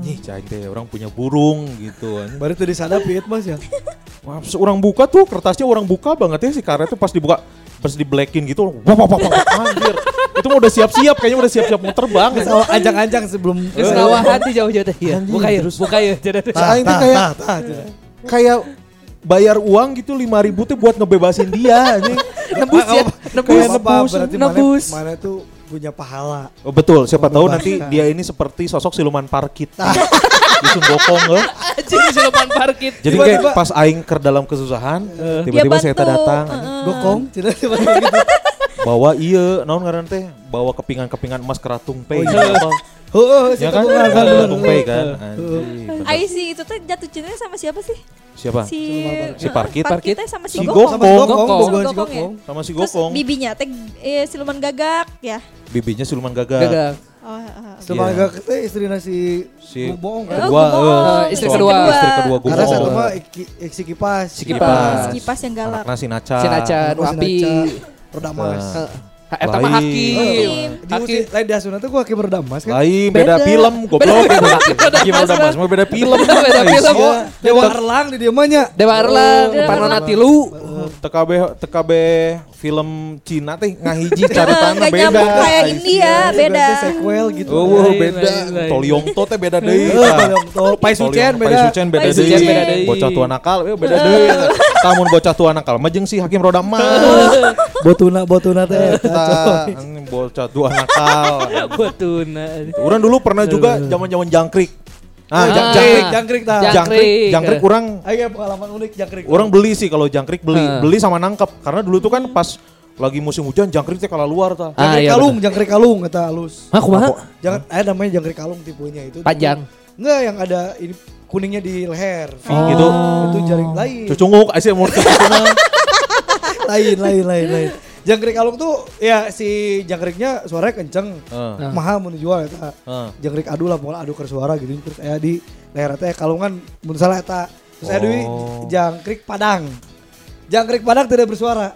Speaker 3: Nih, cahing teh orang punya burung gitu.
Speaker 1: Baru tuh disadapi itu mas ya.
Speaker 3: Wah, pas orang buka tuh kertasnya orang buka banget ya si karet tuh pas dibuka pas di blackin gitu wah wah wah wah, anjir itu mau udah siap-siap kayaknya udah siap-siap mau terbang
Speaker 1: awal anjang-anjang sebelum
Speaker 2: Geus ngawahan di jauh-jauh teh. Iya. Buka ya, buka ya. Jadi
Speaker 3: Si Aing tuh kayak kayak bayar uang gitu 5000 ribu tuh buat ngebebasin dia anjing.
Speaker 2: nebus ya, nebus.
Speaker 1: Kayak nebus, berarti mana,
Speaker 2: nebus.
Speaker 1: mana tuh punya pahala.
Speaker 3: Oh, betul, siapa tahu nanti dia ini seperti sosok siluman parkit. di Sundokong eh.
Speaker 2: Anjing siluman parkit.
Speaker 3: Jadi kayak pas aing ker dalam kesusahan, tiba-tiba saya datang.
Speaker 1: Gokong, tidak tiba-tiba gitu.
Speaker 3: bawa iya, naon ngaran teh? Bawa kepingan-kepingan emas keratung.
Speaker 1: Oh, iya.
Speaker 3: Apa?
Speaker 1: Oh,
Speaker 3: Ya kan? Pay kan. Anjing, bener.
Speaker 4: IC itu tuh jatuh cintanya sama siapa sih?
Speaker 3: Siapa?
Speaker 4: Si
Speaker 3: Si Parkit?
Speaker 4: Parkitnya sama si,
Speaker 3: Si
Speaker 4: Gokong.
Speaker 1: Sama si Gokong,
Speaker 2: Gokong.
Speaker 1: Gokong, si
Speaker 4: Gokong ya?
Speaker 1: Gokong.
Speaker 3: Sama si
Speaker 4: Terus
Speaker 3: Gokong.
Speaker 4: bibinya teh eh, siluman gagak ya.
Speaker 3: Bibinya siluman gagak.
Speaker 2: Gagal.
Speaker 4: Oh, uh,
Speaker 1: Sama
Speaker 3: Iya.
Speaker 1: gak kita istri nasi
Speaker 3: Si
Speaker 1: bohong
Speaker 4: Oh,
Speaker 1: kan.
Speaker 3: gua eh,
Speaker 2: Istri kedua.
Speaker 3: Istri kedua gua.
Speaker 1: Karena satu mah iki- si kipas.
Speaker 2: Si kipas.
Speaker 4: kipas yang galak.
Speaker 3: Anakna si Naca.
Speaker 2: Si Naca nu
Speaker 1: Kipas
Speaker 2: api.
Speaker 1: Naca, Roda emas.
Speaker 2: Eta mah
Speaker 3: Lain.
Speaker 2: hakim.
Speaker 4: Hakim.
Speaker 2: Hakim.
Speaker 1: lain di Asuna tuh gua hakim roda emas kan.
Speaker 3: Lain beda,
Speaker 2: Beda.
Speaker 3: film, goblok.
Speaker 2: Beda.
Speaker 3: Gimana udah mas, mah beda film.
Speaker 2: Beda film.
Speaker 1: Oh, Dewa Erlang di dia mah nya.
Speaker 2: Dewa Erlang,
Speaker 4: Dewa
Speaker 2: Panona. Tilu.
Speaker 3: Oh, TKB TKB film Cina teh ngahiji cari tanah
Speaker 4: Nggak
Speaker 3: beda.
Speaker 4: nyambung kayak. India, beda.
Speaker 1: Berarti sequel gitu.
Speaker 3: Oh, beda. Toliongto teh beda deui.
Speaker 1: Eh, Toliongto. Pai Sucen beda.
Speaker 3: Pai Sucen beda deui.
Speaker 2: Beda deui.
Speaker 3: Bocah tua nakal eh, beda deui. Tamun bocah tua nakal mah jeung si Hakim Roda Emas.
Speaker 1: Botuna botuna teh.
Speaker 3: Anjing bocah tua nakal.
Speaker 2: Botuna.
Speaker 3: Orang dulu pernah juga zaman-zaman jangkrik.
Speaker 1: Ah,
Speaker 3: Ah, jang-
Speaker 1: jangkrik, jangkrik tah.
Speaker 2: Jang-
Speaker 3: jangkrik,
Speaker 2: Jangkrik.
Speaker 3: jangkrik orang
Speaker 1: Ayo pengalaman unik jangkrik.
Speaker 3: orang beli sih kalau jangkrik beli
Speaker 2: Heeh.
Speaker 3: beli sama nangkep karena dulu tuh kan pas lagi musim hujan jangkrik teh kalah luar tah.
Speaker 2: Ah,
Speaker 1: Jangkrik
Speaker 2: iya
Speaker 1: kalung, jangkrik kalung kata halus.
Speaker 2: Hah, kumaha?
Speaker 1: Jangan ada namanya jangkrik kalung tipenya itu.
Speaker 2: Panjang.
Speaker 1: Enggak yang ada ini kuningnya di leher. V
Speaker 2: Oh.
Speaker 1: gitu. Itu jaring lain.
Speaker 3: Cucunguk asa mau cucunguk.
Speaker 1: lain lain lain lain. Jangkrik kalung tuh ya si jangkriknya suaranya kenceng.
Speaker 3: Heeh.
Speaker 1: Mahal mau dijual eta.
Speaker 3: Heeh.
Speaker 1: Jangkrik adu lah pokoknya adu ke suara gitu terus aya di leher teh kalungan mun salah eta. Terus
Speaker 3: Oh.
Speaker 1: jangkrik padang. Jangkrik padang tidak bersuara.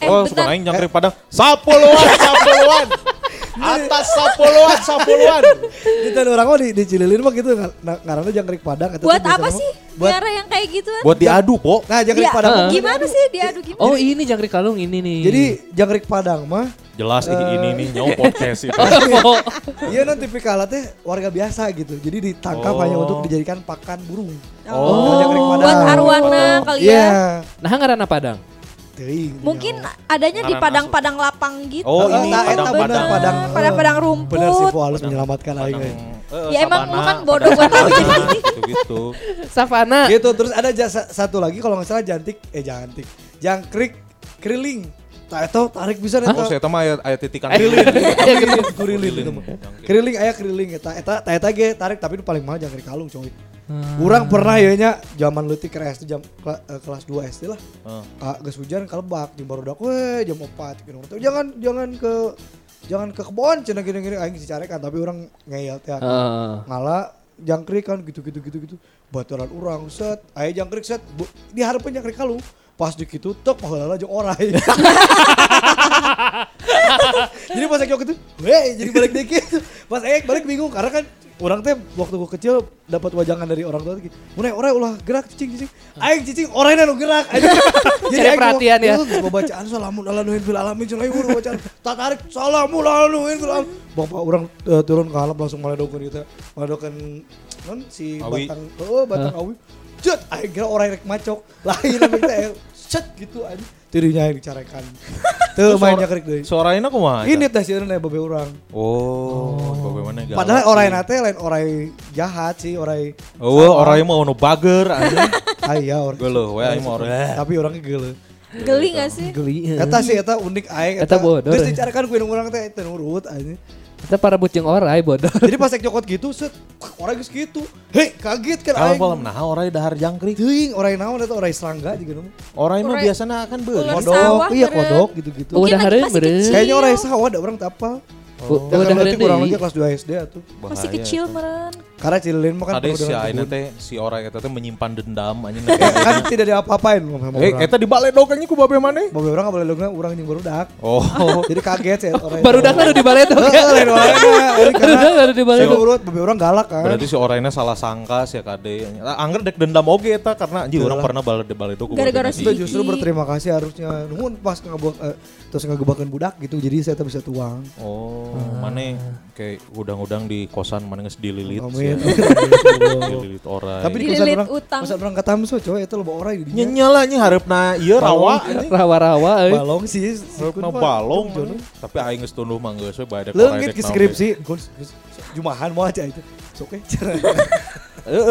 Speaker 4: Eh,
Speaker 3: oh, suka aing jangkrik padang. Sapuluan, sapuluan. Atas sapuluan, sapuluan.
Speaker 1: Itu orang mah di, di Cililin mah gitu ngaranna jangkrik padang
Speaker 4: Buat apa sih?
Speaker 1: Buat
Speaker 4: Biara yang kayak gituan.
Speaker 3: Buat diadu, Po.
Speaker 1: Nah, jangkrik
Speaker 4: Ya,
Speaker 1: padang. mah-
Speaker 4: gimana sih diadu gimana?
Speaker 2: Oh ini jangkrik kalung ini nih.
Speaker 1: Jadi jangkrik padang mah
Speaker 3: Jelas ini ini nih nyawa podcast itu.
Speaker 2: oh,
Speaker 1: Iya nanti tipikalnya teh warga biasa gitu. Jadi ditangkap
Speaker 3: Oh.
Speaker 1: hanya untuk dijadikan pakan burung.
Speaker 3: Oh.
Speaker 1: Jangkrik padang.
Speaker 4: Buat arwana kali
Speaker 1: Iya.
Speaker 4: ya.
Speaker 2: nah ngaranna Padang.
Speaker 1: Teuing.
Speaker 4: Mungkin adanya di padang-padang lapang gitu.
Speaker 3: Oh, ini
Speaker 1: nah,
Speaker 3: padang-padang.
Speaker 1: padang.
Speaker 4: Padang-padang rumput.
Speaker 1: Bener sih Po halus menyelamatkan aing.
Speaker 3: Padang, eh,
Speaker 4: Ya, emang lu kan bodoh
Speaker 3: padang
Speaker 4: tahu
Speaker 3: sabana,
Speaker 4: jadi.
Speaker 3: Gitu-gitu.
Speaker 2: Savana.
Speaker 1: Gitu terus ada jasa, satu lagi kalau nggak salah jantik eh jantik. Jangkrik keriling. Tak itu tarik bisa
Speaker 3: Oh,
Speaker 1: eta.
Speaker 3: saya mah aya aya titikan
Speaker 1: Keriling.
Speaker 3: lilin.
Speaker 1: Keriling itu mah.
Speaker 3: Jangkrik.
Speaker 1: Keriling aya keriling eta eta eta eta ge tarik tapi nu paling mahal jangkrik kalung Kurang pernah ya nya zaman leutik ke SD jam kela- eh, kelas 2 SD lah.
Speaker 3: Heeh.
Speaker 1: Ah, geus hujan kalebak di baru we jam 4 gitu. Jangan jangan ke jangan ke kebon cenah gini-gini aing dicarekan tapi orang ngeyel teh.
Speaker 2: Heeh.
Speaker 1: Ngala jangkrik kan gitu-gitu gitu-gitu. Baturan urang set, aya jangkrik set, bu, diharapin jangkrik kalung. Pas di kitu tek paheula jeung orai. jadi pas Eko gitu, weh jadi balik dikit. Pas Ek balik bingung karena kan orang teh waktu gua kecil dapat wajangan dari orang tua gitu. Mulai orang ulah gerak cicing cicing. Aing cicing orangnya nu gerak. Aing-
Speaker 2: Cari perhatian ya.
Speaker 1: Geus bacaan salamun ala nuhin fil alamin cenah ieu bacaan. Tak tarik salamun ala nuhin fil alamin. Bapak orang eh, turun ke alam langsung maledokeun gitu. Maledokeun non si batang oh batang awi. Cet aing kira orang rek macok. Lain namanya teh cet gitu aja. Tirinya yang dicarekan. Tuh main jangkrik deui.
Speaker 3: Suaraina kumaha? eta?
Speaker 1: Ini teh sieun aya babe urang.
Speaker 3: Oh, bagaimana galak
Speaker 1: Padahal
Speaker 3: sih.
Speaker 1: orang nate lain orang jahat sih, orang
Speaker 3: Oh, orang mah ono bager anjing.
Speaker 1: aya orang.
Speaker 3: Geuleuh we aing mah orang.
Speaker 1: Tapi orangnya geuleuh.
Speaker 4: Geli gak sih?
Speaker 2: Geli.
Speaker 1: Eta sih eta unik aing
Speaker 2: Eta bodoh,
Speaker 1: Terus
Speaker 2: ya.
Speaker 1: dicarekan ku urang teh teu nurut aja.
Speaker 2: Kita para bucing orai bodoh.
Speaker 1: Jadi pas ek cokot gitu set orang geus gitu. Hei, kaget kan
Speaker 3: Kalau
Speaker 1: aing.
Speaker 3: malam nah orang dahar jangkrik.
Speaker 1: Teuing orang naon eta orang serangga juga nu.
Speaker 3: Orang mah biasana akan.
Speaker 4: Ular
Speaker 1: Kodok, iya kodok gitu-gitu.
Speaker 2: Udah
Speaker 4: lagi
Speaker 2: hari.
Speaker 1: Kayaknya orang sawah ada orang tapal.
Speaker 2: Bu-
Speaker 1: Jangan
Speaker 2: udah
Speaker 1: berarti
Speaker 2: ada
Speaker 1: kurang lagi kelas 2 SD atuh.
Speaker 4: Masih kecil
Speaker 3: itu.
Speaker 4: meren.
Speaker 1: Karena Cililin mah kan
Speaker 3: Tadi si Aina teh si orang eta teh menyimpan dendam anjing.
Speaker 1: kan tidak diapa-apain sama
Speaker 3: Eh,
Speaker 1: orang.
Speaker 3: eta dibalik dogangnya ku babe maneh.
Speaker 1: Babe orang nggak boleh dongeng orang yang barudak.
Speaker 3: Oh.
Speaker 1: Jadi kaget ya orang.
Speaker 2: Baru dah udah dibalik tuh.
Speaker 1: Heeh, lain
Speaker 2: Baru dah
Speaker 1: Karena
Speaker 2: udah dibalik.
Speaker 1: urut babe orang galak kan.
Speaker 3: Berarti si orangnya salah sangka sih kade. Angger dek dendam oge eta karena anjing orang pernah balik balik itu ku babe
Speaker 4: Gara-gara si-
Speaker 1: Itu justru berterima kasih harusnya. Nuhun pas ngebuat eh, terus ngegebakan budak gitu. Jadi saya tak bisa tuang.
Speaker 3: Oh, mana kayak udang-udang di kosan mana nges dililit
Speaker 1: Amin.
Speaker 3: sih. dililit orang.
Speaker 1: Tapi di kosan orang,
Speaker 4: utang.
Speaker 1: kosan orang katamso coy itu loba orang di dinya.
Speaker 3: nyala nya harapna ieu rawa anjing.
Speaker 2: Rawa-rawa euy.
Speaker 1: Balong sih.
Speaker 3: Harapna balong anjing. Tapi aing geus tunduh mah geus we bae dek
Speaker 1: Leung
Speaker 3: orang
Speaker 1: gitu
Speaker 3: dek
Speaker 1: ke skripsi. Gus, Jumahan mau aja itu. Sok eh.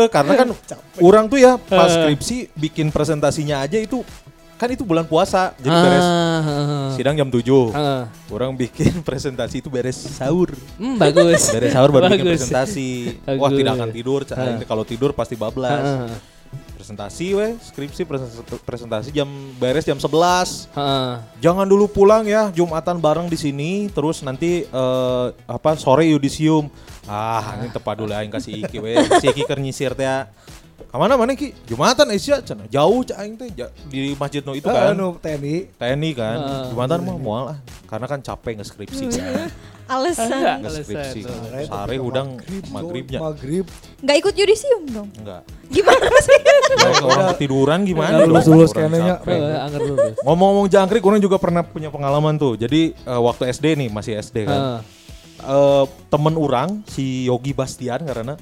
Speaker 3: karena kan orang tuh ya pas skripsi bikin presentasinya aja itu kan itu bulan puasa jadi beres
Speaker 2: Ah,
Speaker 3: sidang jam 7
Speaker 2: Heeh.
Speaker 3: orang bikin presentasi itu beres sahur
Speaker 2: Hmm, bagus.
Speaker 3: beres sahur baru bikin
Speaker 2: Bagus.
Speaker 3: presentasi wah
Speaker 2: Bagus.
Speaker 3: tidak akan tidur.
Speaker 2: Ah.
Speaker 3: kalau tidur pasti bablas
Speaker 2: Heeh.
Speaker 3: presentasi weh skripsi presentasi, jam beres jam 11
Speaker 2: Heeh.
Speaker 3: jangan dulu pulang ya jumatan bareng di sini terus nanti eh, apa sore yudisium ah ini tepat dulu aing kasih iki weh si iki keur nyisir teh Ke mana mana ki? Jumatan Asia cenah. Jauh cak aing teh di masjid no itu kan.
Speaker 1: Anu TNI.
Speaker 3: TNI kan.
Speaker 2: Heeh.
Speaker 3: Jumatan mah moal ah. Karena kan capek ngeskripsi kan.
Speaker 4: Alasan.
Speaker 3: Ngeskripsi.
Speaker 2: Alasan.
Speaker 3: Sare udang maghribnya.
Speaker 1: Maghrib.
Speaker 4: Nggak ikut yudisium dong.
Speaker 3: Enggak.
Speaker 4: Gimana sih?
Speaker 3: Orang ketiduran gimana?
Speaker 1: Udah lulus-lulus
Speaker 3: Orang
Speaker 1: kayaknya.
Speaker 2: lulus.
Speaker 3: Ngomong-ngomong jangkrik, orang juga pernah punya pengalaman tuh. Jadi eh, waktu SD nih, masih SD kan.
Speaker 2: Heeh.
Speaker 3: Eh, temen orang si Yogi Bastian karena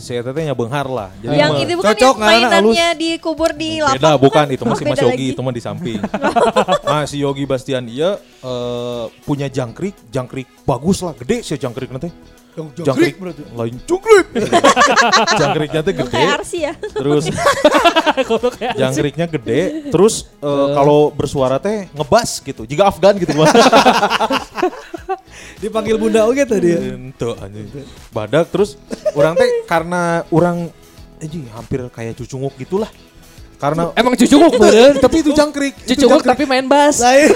Speaker 3: saya tetenya benghar lah. Jadi
Speaker 4: yang itu bukan
Speaker 1: Cocok,
Speaker 4: yang mainannya dikubur di lapak.
Speaker 3: beda bukan itu masih Mas Yogi itu mah di samping. nah si Yogi Bastian dia eh, punya jangkrik, jangkrik bagus lah, gede sih jangkrik nanti. Jangkrik
Speaker 1: berarti.
Speaker 3: lain jangkrik. jangkriknya tuh gede.
Speaker 4: Kayak Arsi ya.
Speaker 3: Terus jangkriknya gede, terus eh, kalau bersuara teh ngebas gitu. Jika Afgan gitu Mas.
Speaker 1: Dipanggil bunda oke tadi ya.
Speaker 3: Anjing. Badak terus orang teh karena orang anjing hampir kayak cucunguk gitulah. Karena
Speaker 2: Emang cucuk beureun.
Speaker 3: tapi itu jangkrik. jangkrik.
Speaker 2: tapi main bass.
Speaker 1: Lain.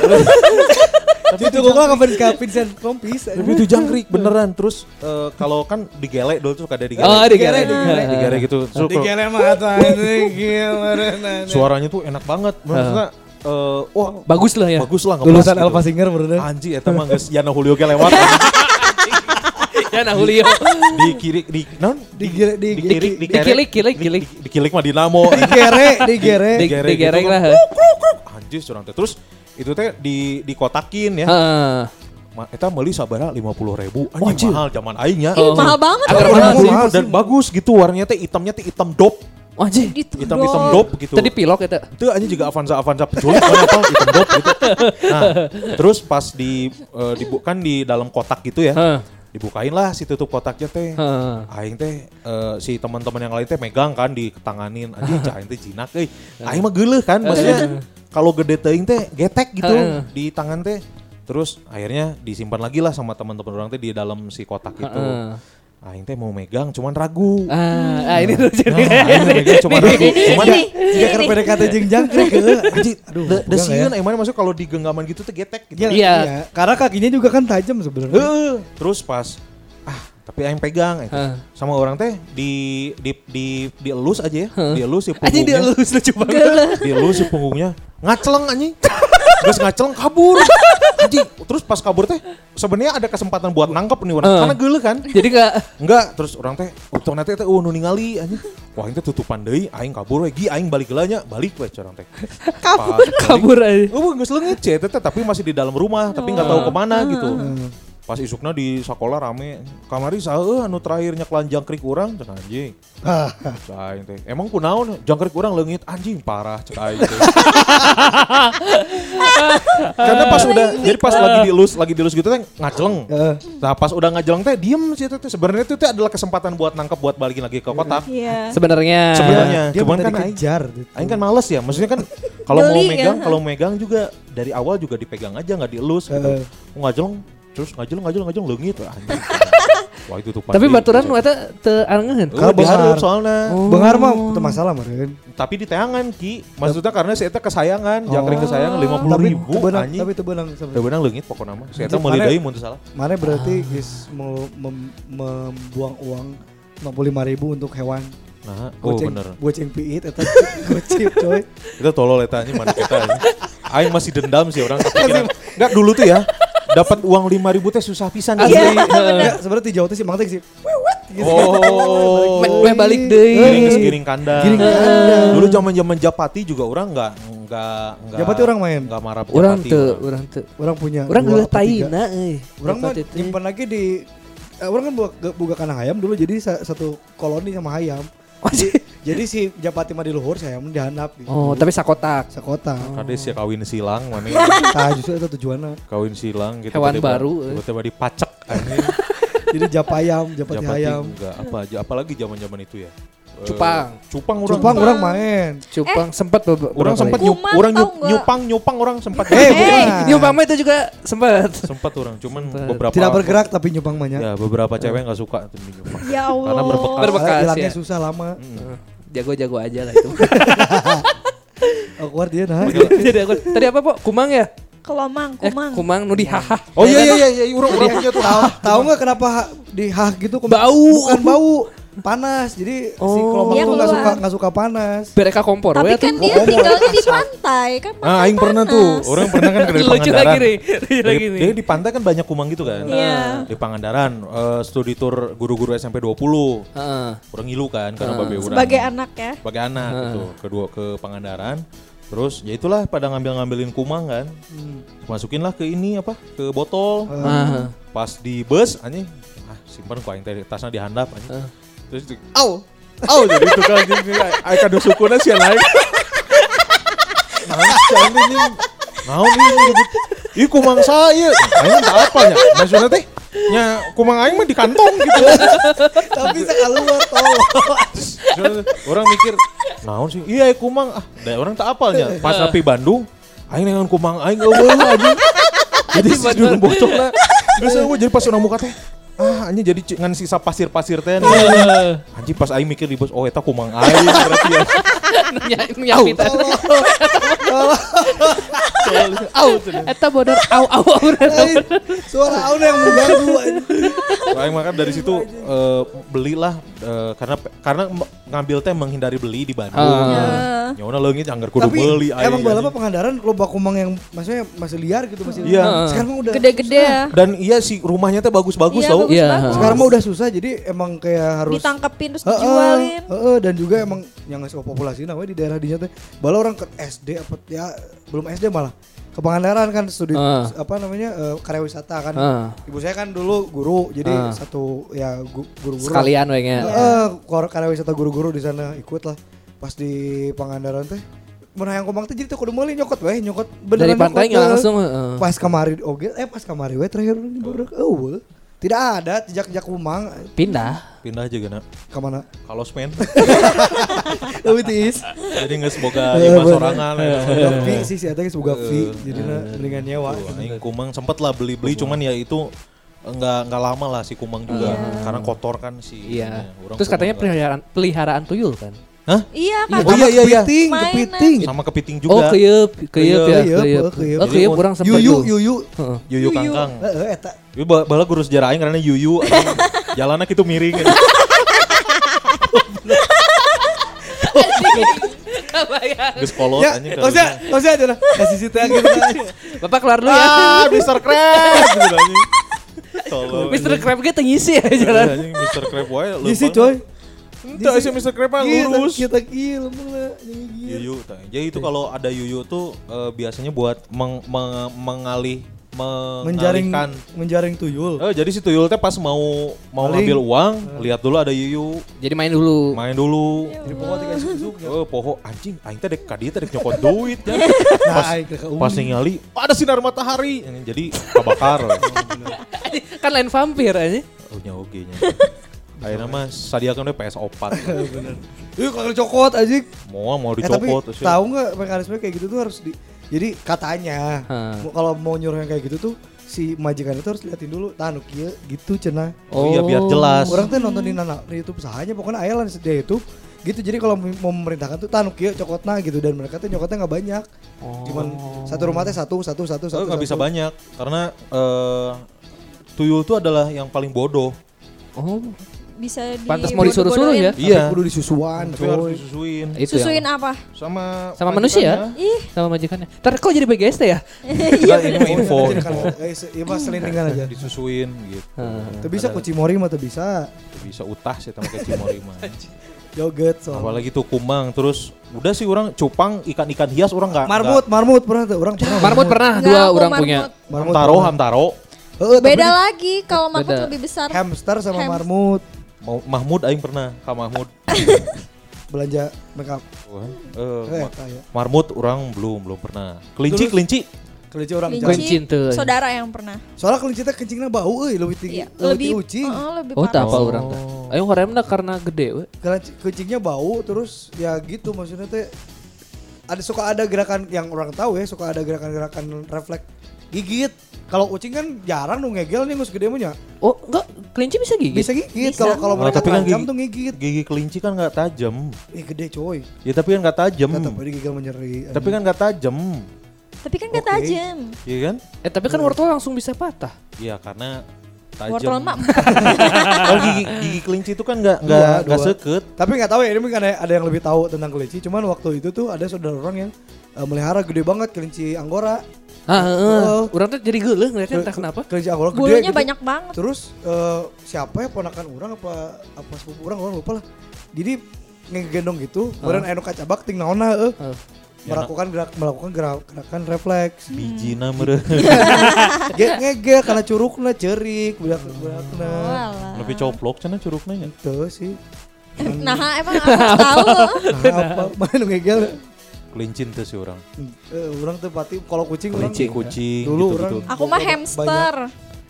Speaker 1: Tapi itu pernah ke Vincent Rompis.
Speaker 3: Tapi itu jangkrik beneran. Terus eh, kalau kan digele dulu tuh ada digele.
Speaker 2: Oh, digere.
Speaker 1: digere.
Speaker 3: digere gitu.
Speaker 1: Di mata ini gimana.
Speaker 3: suaranya tuh enak banget. Maksudnya eh, wah
Speaker 2: Bagus lah ya.
Speaker 3: bagus lah
Speaker 1: Lulusan
Speaker 3: gitu.
Speaker 1: Alpha Singer bener.
Speaker 3: Anji eta mah geus Yana Julio ge lewat.
Speaker 2: Ya nah Julio.
Speaker 3: di kiri di non
Speaker 1: Di gere di
Speaker 3: di kiri di kere-
Speaker 2: Dikilik, kilik,
Speaker 3: di-
Speaker 2: kilik.
Speaker 3: di- dikilik mah dinamo.
Speaker 1: di gere di gere.
Speaker 2: Di- lah.
Speaker 3: kan. Anjir curang teh. Terus itu teh di dikotakin ya.
Speaker 2: Heeh.
Speaker 3: Ma, eta meuli sabara 50 ribu
Speaker 1: Anjir.
Speaker 3: Anjing mahal zaman aing ya.
Speaker 2: Oh.
Speaker 4: Mahal banget.
Speaker 2: Agar mahal.
Speaker 3: Mahal dan bagus gitu warnanya teh hitamnya teh hitam dop.
Speaker 2: Anjing.
Speaker 3: Hitam hitam dop gitu.
Speaker 2: Tadi pilok eta.
Speaker 3: itu aja juga Avanza Avanza penculik kan apa hitam dop gitu. Nah, terus pas di eh, dibu- kan di dalam kotak gitu ya.
Speaker 2: Heeh.
Speaker 3: Dibukain lah si tutup kotaknya teh.
Speaker 2: Heeh.
Speaker 3: Aing teh eh, si teman-teman yang lain teh megang kan ditanganin anjing cah aing teh jinak euy. Aing mah geuleuh kan maksudnya kalau gede teuing teh getek gitu
Speaker 2: Heeh.
Speaker 3: di tangan teh. Terus akhirnya disimpan lagi lah sama teman-teman orang teh di dalam si kotak itu.
Speaker 2: Heeh.
Speaker 3: Aing teh mau megang cuman ragu.
Speaker 2: Ah, ah, ini tuh jadi
Speaker 3: Nah, aing mau megang cuman ragu. Cuman
Speaker 4: Ini,
Speaker 1: Jika
Speaker 4: ini.
Speaker 1: keur PDKT jeung jangkrik heeh.
Speaker 3: anjing
Speaker 1: Aduh,
Speaker 3: da, sieun
Speaker 1: ya.
Speaker 3: aing mah maksudnya kalau di genggaman gitu tuh getek gitu.
Speaker 1: Iya,
Speaker 2: Iya.
Speaker 1: Karena kakinya juga kan tajam sebenarnya.
Speaker 3: Heeh. Terus pas tapi aing pegang itu. Sama orang teh di di di dielus aja ya. Dielus si
Speaker 2: Anjing
Speaker 3: punggungnya.
Speaker 2: lulus lucu banget.
Speaker 3: Dielus si punggungnya. Ngaceleng anjing. Terus ngaceleng kabur. Anjing. Terus pas kabur teh sebenarnya ada kesempatan buat nangkep nih orang.
Speaker 2: Heeh.
Speaker 3: Karena geuleuh kan.
Speaker 2: Jadi enggak
Speaker 3: Enggak, terus orang teh untung nanti teh oh nu ningali anjing. Wah, ini teh tutupan deui, aing kabur we. Gi aing balik heula nya, balik we orang teh. Kabur.
Speaker 2: kabur aja.
Speaker 3: Oh, geus leungit teh tapi masih di dalam rumah, tapi nggak tahu ke mana gitu. Pas isukna di sekolah rame, kamari saeueuh anu terakhir nyeklan jangkrik urang cenah anjing. Cek aing teh. Emang kunaon jangkrik urang leungit anjing parah cek aing teh. Karena pas udah jadi pas lagi dielus, lagi dielus gitu teh ngaceleng.
Speaker 1: Heeh.
Speaker 3: Nah, pas udah ngajeleng teh diem sih teh. Sebenarnya itu teh adalah kesempatan buat nangkep buat balikin lagi ke kotak.
Speaker 4: Iya.
Speaker 2: Sebenarnya
Speaker 3: Sebenarnya.
Speaker 1: Dia
Speaker 3: Cuman kan
Speaker 1: dikejar gitu.
Speaker 3: Aing kan males ya, maksudnya kan kalau mau megang,
Speaker 4: kan?
Speaker 3: kalau megang juga dari awal juga dipegang aja nggak dielus gitu. Ngajeleng, terus ngajeleng ngajeleng ngajeleng leungit anjing. Wah itu tuh
Speaker 2: Tapi baturan nu eta teu arangeun.
Speaker 3: Eh,
Speaker 1: Kalau
Speaker 3: diharap
Speaker 1: benghar.
Speaker 3: soalnya.
Speaker 2: Oh.
Speaker 1: Benghar mah itu masalah meureun.
Speaker 3: Tapi di teangan Ki. Maksudnya karena saya teh kesayangan, jangkring
Speaker 1: Oh.
Speaker 3: kesayangan 50
Speaker 1: Tapi
Speaker 3: ribu
Speaker 1: teu beunang,
Speaker 3: anjing.
Speaker 1: tapi teu beunang.
Speaker 3: Udah benang leungit pokoknya mah. Teh
Speaker 1: Anjing,
Speaker 3: meuli deui mun teu salah.
Speaker 1: Mana berarti
Speaker 3: Ah.
Speaker 1: mau mem- membuang uang 55 ribu untuk hewan.
Speaker 3: Nah, oh
Speaker 1: Goceng,
Speaker 3: bener.
Speaker 1: goceng piit eta gocip coy.
Speaker 3: Kita tolol eta anjing mana kita anjing. Aing masih dendam sih orang kepikiran. Enggak dulu tuh ya. Dapat uang 5000 teh susah pisan
Speaker 2: Asli.
Speaker 3: Asli.
Speaker 1: Ya, sebenarnya di Jawa teh sih mang teh sih. Gitu.
Speaker 3: Oh.
Speaker 2: Balik deui.
Speaker 3: Giring ke giring kandang.
Speaker 1: Giring kandang.
Speaker 3: Dulu zaman-zaman Japati juga orang enggak enggak enggak
Speaker 1: Japati orang main?
Speaker 3: Enggak marah Japati.
Speaker 2: teu,
Speaker 3: orang.
Speaker 2: teu.
Speaker 1: Orang punya
Speaker 2: Urang
Speaker 1: dua
Speaker 2: geuleuh
Speaker 1: apa tiga.
Speaker 2: taina euy.
Speaker 1: Orang mah nyimpan lagi di eh, orang kan buka, buka kandang ayam dulu jadi sa- satu koloni sama ayam. Jadi, si Japati mah di luhur, saya mah di handap. Gitu.
Speaker 2: Oh, tapi sakotak.
Speaker 1: sekota.
Speaker 3: Kades ya kawin silang mana
Speaker 1: Nah, justru itu tujuannya.
Speaker 3: kawin silang gitu
Speaker 2: Hewan
Speaker 3: tiba-tiba-
Speaker 2: baru, eh.
Speaker 3: tiba-tiba dipacek anjing.
Speaker 1: Jadi japayam, japati
Speaker 3: Japati
Speaker 1: ayam.
Speaker 3: enggak apa aja apalagi zaman-zaman itu ya. Eh,
Speaker 2: Cupang.
Speaker 3: Cupang orang.
Speaker 1: Cupang orang main.
Speaker 2: Cupang sempat beberapa
Speaker 3: Orang sempat nyup, orang nyup, nyupang nyupang orang sempat.
Speaker 1: Eh, bukan.
Speaker 2: Nyupang mah itu juga sempat.
Speaker 3: sempat orang, cuman
Speaker 2: Sempat.
Speaker 3: beberapa
Speaker 1: Tidak bergerak tapi nyupang banyak.
Speaker 3: Ya, beberapa cewek nggak suka tuh nyupang.
Speaker 4: Ya Allah.
Speaker 3: Karena berbekas.
Speaker 2: Berbekas.
Speaker 1: Hilangnya
Speaker 2: ya.
Speaker 1: susah lama.
Speaker 3: Mm.
Speaker 2: Jago-jago aja lah itu.
Speaker 1: Awkward dia nah.
Speaker 2: Jadi aku tadi apa, Pok? Kumang ya?
Speaker 4: Kelomang,
Speaker 2: Eh,
Speaker 4: kumang.
Speaker 2: kumang nu dihaha.
Speaker 3: Oh iya iya iya, iya orang orang punya tuh.
Speaker 1: Tahu tahu nggak kenapa di hah gitu?
Speaker 2: Bau.
Speaker 1: Bukan bau, panas. Jadi si
Speaker 2: Oh.
Speaker 1: kelomang
Speaker 4: Dia
Speaker 1: tuh nggak suka nggak suka panas.
Speaker 2: Bereka kompor
Speaker 4: Tapi kan dia tinggalnya di pantai kan.
Speaker 3: Ah, aing pernah tuh. Orang pernah kan dari
Speaker 2: lagi
Speaker 3: Pangandaran.
Speaker 2: lagi nih.
Speaker 3: Dia di pantai kan banyak kumang gitu kan.
Speaker 4: Iya.
Speaker 3: Di Pangandaran, eh, studi tour guru-guru SMP 20.
Speaker 2: Heeh.
Speaker 3: Orang ngilu kan karena babe urang.
Speaker 4: Sebagai anak ya.
Speaker 3: sebagai anak gitu kedua ke Pangandaran terus ya itulah pada ngambil-ngambilin kumang kan masukin lah ke ini apa ke botol
Speaker 2: Ah.
Speaker 3: pas di bus anjing ah simpan kok aing teh tasnya dihandap anjing
Speaker 2: Ah.
Speaker 3: Terus di, au au jadi itu kan anjing ai kado sukuna sih naik sih anjing ini naon ini nyebut Ih kumang saya, aing tak apa nya. Maksudnya teh, nya kumang aing mah di kantong gitu.
Speaker 1: Tapi sekali luar tolong.
Speaker 3: Orang mikir, naon sih? Iya, kumang. Ah, da orang tak apalnya. Pas rapi Bandung, aing dengan kumang aing eueuh anjing. Jadi sedulur bocok lah. Terus jadi pas orang muka teh, ah anjing jadi ngan sisa pasir-pasir teh. Anjing pas aing mikir di bos, oh eta kumang aing berarti ya.
Speaker 2: Nyapit.
Speaker 3: Au.
Speaker 2: Eta bodor au au au.
Speaker 1: Lain. Suara aun yang mengganggu. anjing.
Speaker 3: Aing makan dari situ eh, belilah eh, karena karena ngambil teh menghindari beli di Bandung.
Speaker 2: Ah.
Speaker 3: Ya udah leungit anggar kudu
Speaker 1: Tapi
Speaker 3: beli
Speaker 1: emang balap pengandaran loba kumang yang maksudnya masih liar gitu masih.
Speaker 3: Iya.
Speaker 1: Sekarang mah udah
Speaker 4: Gede-gede ya.
Speaker 3: Dan iya sih rumahnya teh bagus-bagus
Speaker 4: Iya,
Speaker 3: tau.
Speaker 2: Iya.
Speaker 1: Sekarang mah udah susah jadi emang kayak harus
Speaker 4: Ditangkepin terus dijualin.
Speaker 1: heeh, dan juga emang yang ngasih populasi namanya di daerah dinya teh. Bala orang ke SD apa ya belum SD malah. Ke Pangandaran kan studi
Speaker 2: Ah.
Speaker 1: apa namanya eh, karya wisata kan.
Speaker 2: Ah.
Speaker 1: Ibu saya kan dulu guru jadi
Speaker 2: Ah.
Speaker 1: satu ya gu- guru-guru.
Speaker 2: Sekalian we nya.
Speaker 1: Heeh, kor- karya wisata guru-guru di sana ikut lah. Pas di Pangandaran teh Mun hayang komang teh jadi teh kudu meuli nyokot weh, nyokot
Speaker 2: Dari pantai
Speaker 1: nyokot, eh.
Speaker 2: langsung. heeh.
Speaker 1: Pas kamari oge eh pas kamari we terakhir di Borok. eueuh. Tidak ada jejak-jejak kumang
Speaker 2: Pindah.
Speaker 3: Pindah aja gana.
Speaker 1: ke mana?
Speaker 3: Kalau semen.
Speaker 1: Leuwih tiis.
Speaker 3: Jadi nggak semoga lima
Speaker 1: bener.
Speaker 3: sorangan.
Speaker 1: Boga fee sih sih eta geus boga fee. Jadi mendingan nyewa.
Speaker 3: Aing kumang sempet lah beli-beli cuman ya itu enggak enggak lama lah si kumang juga karena kotor kan si
Speaker 2: Iya. Terus katanya peliharaan peliharaan tuyul kan.
Speaker 3: Hah?
Speaker 4: Iya kan.
Speaker 3: Oh iya iya iya.
Speaker 1: Kepiting,
Speaker 4: Mainan.
Speaker 1: kepiting.
Speaker 3: Sama kepiting
Speaker 2: Oh,
Speaker 3: juga.
Speaker 2: keyeup, keyeup ya,
Speaker 1: Keyeup,
Speaker 2: keyeup.
Speaker 1: oh, keyeup.
Speaker 2: Oh, keyeup urang sempat
Speaker 1: Yuyu, yuyu.
Speaker 2: Heeh.
Speaker 3: Yuyu kangkang.
Speaker 1: Heeh eta.
Speaker 3: Ieu ba- bala guru sejarah aing karena yuyu jalannya gitu miring. Geus kolot
Speaker 1: Ya,
Speaker 3: anjing.
Speaker 1: tosnya, tosnya aja lah. Kasih situ gitu.
Speaker 2: Bapak keluar dulu ya.
Speaker 3: Ah, Mr. Crab gitu anjing. Tolong.
Speaker 2: Mr. Crab kita ngisi ya jalan.
Speaker 3: Anjing Mr. Crab wae leumpang.
Speaker 1: Ngisi coy.
Speaker 3: Entah sih Mr.
Speaker 1: Kita
Speaker 3: lurus.
Speaker 1: kita kill mulai.
Speaker 3: Yuyu, tah. jadi itu kalau ada yuyu tuh eh, biasanya buat meng, meng- mengalih
Speaker 1: Menjaring menjaring tuyul.
Speaker 3: Oh, jadi si tuyul teh pas mau mau
Speaker 1: Maling.
Speaker 3: ngambil uang, lihat dulu ada yuyu,
Speaker 2: Jadi main dulu.
Speaker 3: main dulu.
Speaker 1: Jadi pokoknya tiga susuk ya.
Speaker 3: Oh, poho anjing, aing teh dek ka dieu teh dek nyokot duit ya.
Speaker 1: Nah, ke
Speaker 3: Pas ningali, ada sinar matahari. Jadi kabakar.
Speaker 2: kan lain vampir aja.
Speaker 3: oh nya oge nya. Ayeuna mah sadiakeun we PS4.
Speaker 1: Bener. Ih, kalau cokot aja.
Speaker 3: Mau mau
Speaker 1: Eh tapi
Speaker 3: ya.
Speaker 1: tahu nggak mekanisme kayak gitu tuh harus di jadi katanya mau- kalau mau nyuruh yang kayak gitu tuh si majikan itu harus liatin dulu tah nu kieu gitu cenah
Speaker 3: Oh, iya biar jelas.
Speaker 1: orang tuh nontonin anak di YouTube sahanya pokoknya aya lah di YouTube gitu jadi kalau mau memerintahkan tuh tanu kieu cokotna gitu dan mereka tuh nyokotnya nggak banyak cuman satu rumah teh satu satu satu
Speaker 3: Oh,
Speaker 1: satu
Speaker 3: nggak bisa banyak karena eh, tuyul itu adalah yang paling bodoh.
Speaker 2: Oh,
Speaker 4: Bisa di
Speaker 2: pantas mau disuruh-suruh ya.
Speaker 3: Iya.
Speaker 1: kudu disusuan
Speaker 3: Tapi harus disusuin
Speaker 2: Itu
Speaker 4: Susuin
Speaker 2: yang
Speaker 4: apa?
Speaker 3: sama
Speaker 2: Sama manusia?
Speaker 4: Ih,
Speaker 2: sama majikannya. Ntar kok jadi BGST ya?
Speaker 3: Enggak, ini mah info.
Speaker 1: Kan,
Speaker 3: info.
Speaker 1: eh, Iya mas selintingan aja
Speaker 3: Disusuin gitu.
Speaker 1: Tuh bisa kucimori mah tuh bisa
Speaker 3: Bisa utah sih sama kayak cimori mah.
Speaker 1: Yogurt so.
Speaker 3: Apalagi tuh kumang terus udah sih orang cupang ikan-ikan hias orang nggak
Speaker 1: Marmut, marmut pernah tuh orang pernah.
Speaker 2: Marmut pernah dua orang
Speaker 4: marmut.
Speaker 2: punya.
Speaker 1: Marmut
Speaker 3: hamtaro
Speaker 1: pernah.
Speaker 3: hamtaro
Speaker 1: Heeh, tapi
Speaker 4: Beda lagi kalau marmut
Speaker 2: Beda.
Speaker 4: lebih besar.
Speaker 1: Hamster sama
Speaker 4: Hamster.
Speaker 1: marmut
Speaker 3: mau Mahmud aing pernah Kak Mahmud
Speaker 1: belanja make up.
Speaker 3: Wah, Eh, ma- marmut orang belum belum pernah kelinci
Speaker 1: Terus-
Speaker 3: kelinci
Speaker 1: kelinci orang
Speaker 4: Kelinci, saudara yang pernah.
Speaker 1: Soalnya kelinci teh kencingnya bau euy lebih tinggi,
Speaker 4: Iya,
Speaker 1: lebih
Speaker 4: lebih
Speaker 1: ucing.
Speaker 4: Heeh, lebih
Speaker 2: Oh, tak apa
Speaker 3: Oh.
Speaker 2: orang teh. Ayo horemna karena gede we.
Speaker 1: Kelinci- Kencingnya bau terus ya gitu maksudnya teh ada suka ada gerakan yang orang tahu ya suka ada gerakan-gerakan refleks gigit. Kalau ucing kan jarang nu ngegel nih ngus gede mah nya.
Speaker 2: Oh, enggak, kelinci bisa gigit.
Speaker 1: Bisa gigit kalau kalau
Speaker 3: Oh,
Speaker 1: mereka
Speaker 3: tapi kan gigi-
Speaker 1: tuh ngigit.
Speaker 3: gigi kelinci kan nggak tajam
Speaker 1: Ih gede coy.
Speaker 3: ya tapi kan nggak tajam
Speaker 1: gigil menyeri.
Speaker 3: tapi kan nggak tajam
Speaker 4: Tapi kan gak
Speaker 1: Oke.
Speaker 4: tajam.
Speaker 3: iya kan
Speaker 2: Eh, tapi kan wortel langsung bisa patah.
Speaker 3: iya karena
Speaker 4: Wortel
Speaker 3: tajam
Speaker 4: mah
Speaker 3: kalau gigi, gigi kelinci itu kan nggak nggak nggak seket
Speaker 1: Tapi nggak tahu ya ini mungkin ada, ada yang lebih tahu tentang kelinci. Cuman waktu itu tuh ada saudara orang yang eh, melihara gede banget kelinci anggora.
Speaker 2: Ah, heeh.
Speaker 1: Oh.
Speaker 2: Orang tuh jadi geuleuh ngeliatnya entah kenapa.
Speaker 1: Kelinci anggora gede
Speaker 4: bulunya
Speaker 1: gitu.
Speaker 4: banyak banget.
Speaker 1: Terus eh, siapa ya ponakan orang apa apa sepupu orang orang lupa lah. Jadi ngegendong gitu, kemudian anu kacabak ting naonna eh.
Speaker 2: Oh.
Speaker 1: melakukan gerak melakukan gerak, gerakan refleks.
Speaker 3: biji namanya
Speaker 1: Ge ngegel karena curugna cerik, budak budakna.
Speaker 4: Walah.
Speaker 3: lebih coplok cina curugnya ya
Speaker 1: Itu sih.
Speaker 4: Nah, emang aku tahu.
Speaker 1: Nah, apa mana ngegel?
Speaker 3: Kelinci tuh sih orang
Speaker 1: Eh, orang tuh pati kalau kucing orang
Speaker 3: kelinci kucing
Speaker 1: Dulu
Speaker 3: gitu,
Speaker 1: orang-
Speaker 3: gitu.
Speaker 4: Aku mah
Speaker 1: Banyak.
Speaker 4: hamster.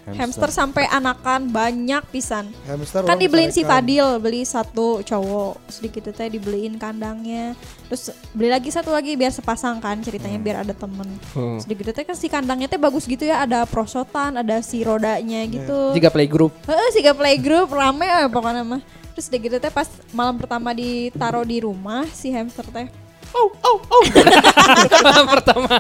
Speaker 4: Hamster sampai anakan banyak pisan.
Speaker 1: hamster
Speaker 4: Kan
Speaker 1: orang
Speaker 4: dibeliin si. Fadil, beli satu cowok, sedikit teh dibeliin kandangnya. Terus beli lagi satu lagi biar sepasang kan ceritanya biar ada temen.
Speaker 2: Hmm.
Speaker 4: Sedikit teh kan si kandangnya teh bagus gitu ya, ada prosotan, ada si rodanya gitu.
Speaker 2: Jika playgroup.
Speaker 4: Heeh, sih playgroup rame eh, pokoknya mah. Terus gitu teh pas malam pertama ditaruh di rumah si hamster teh.
Speaker 2: Malam pertama.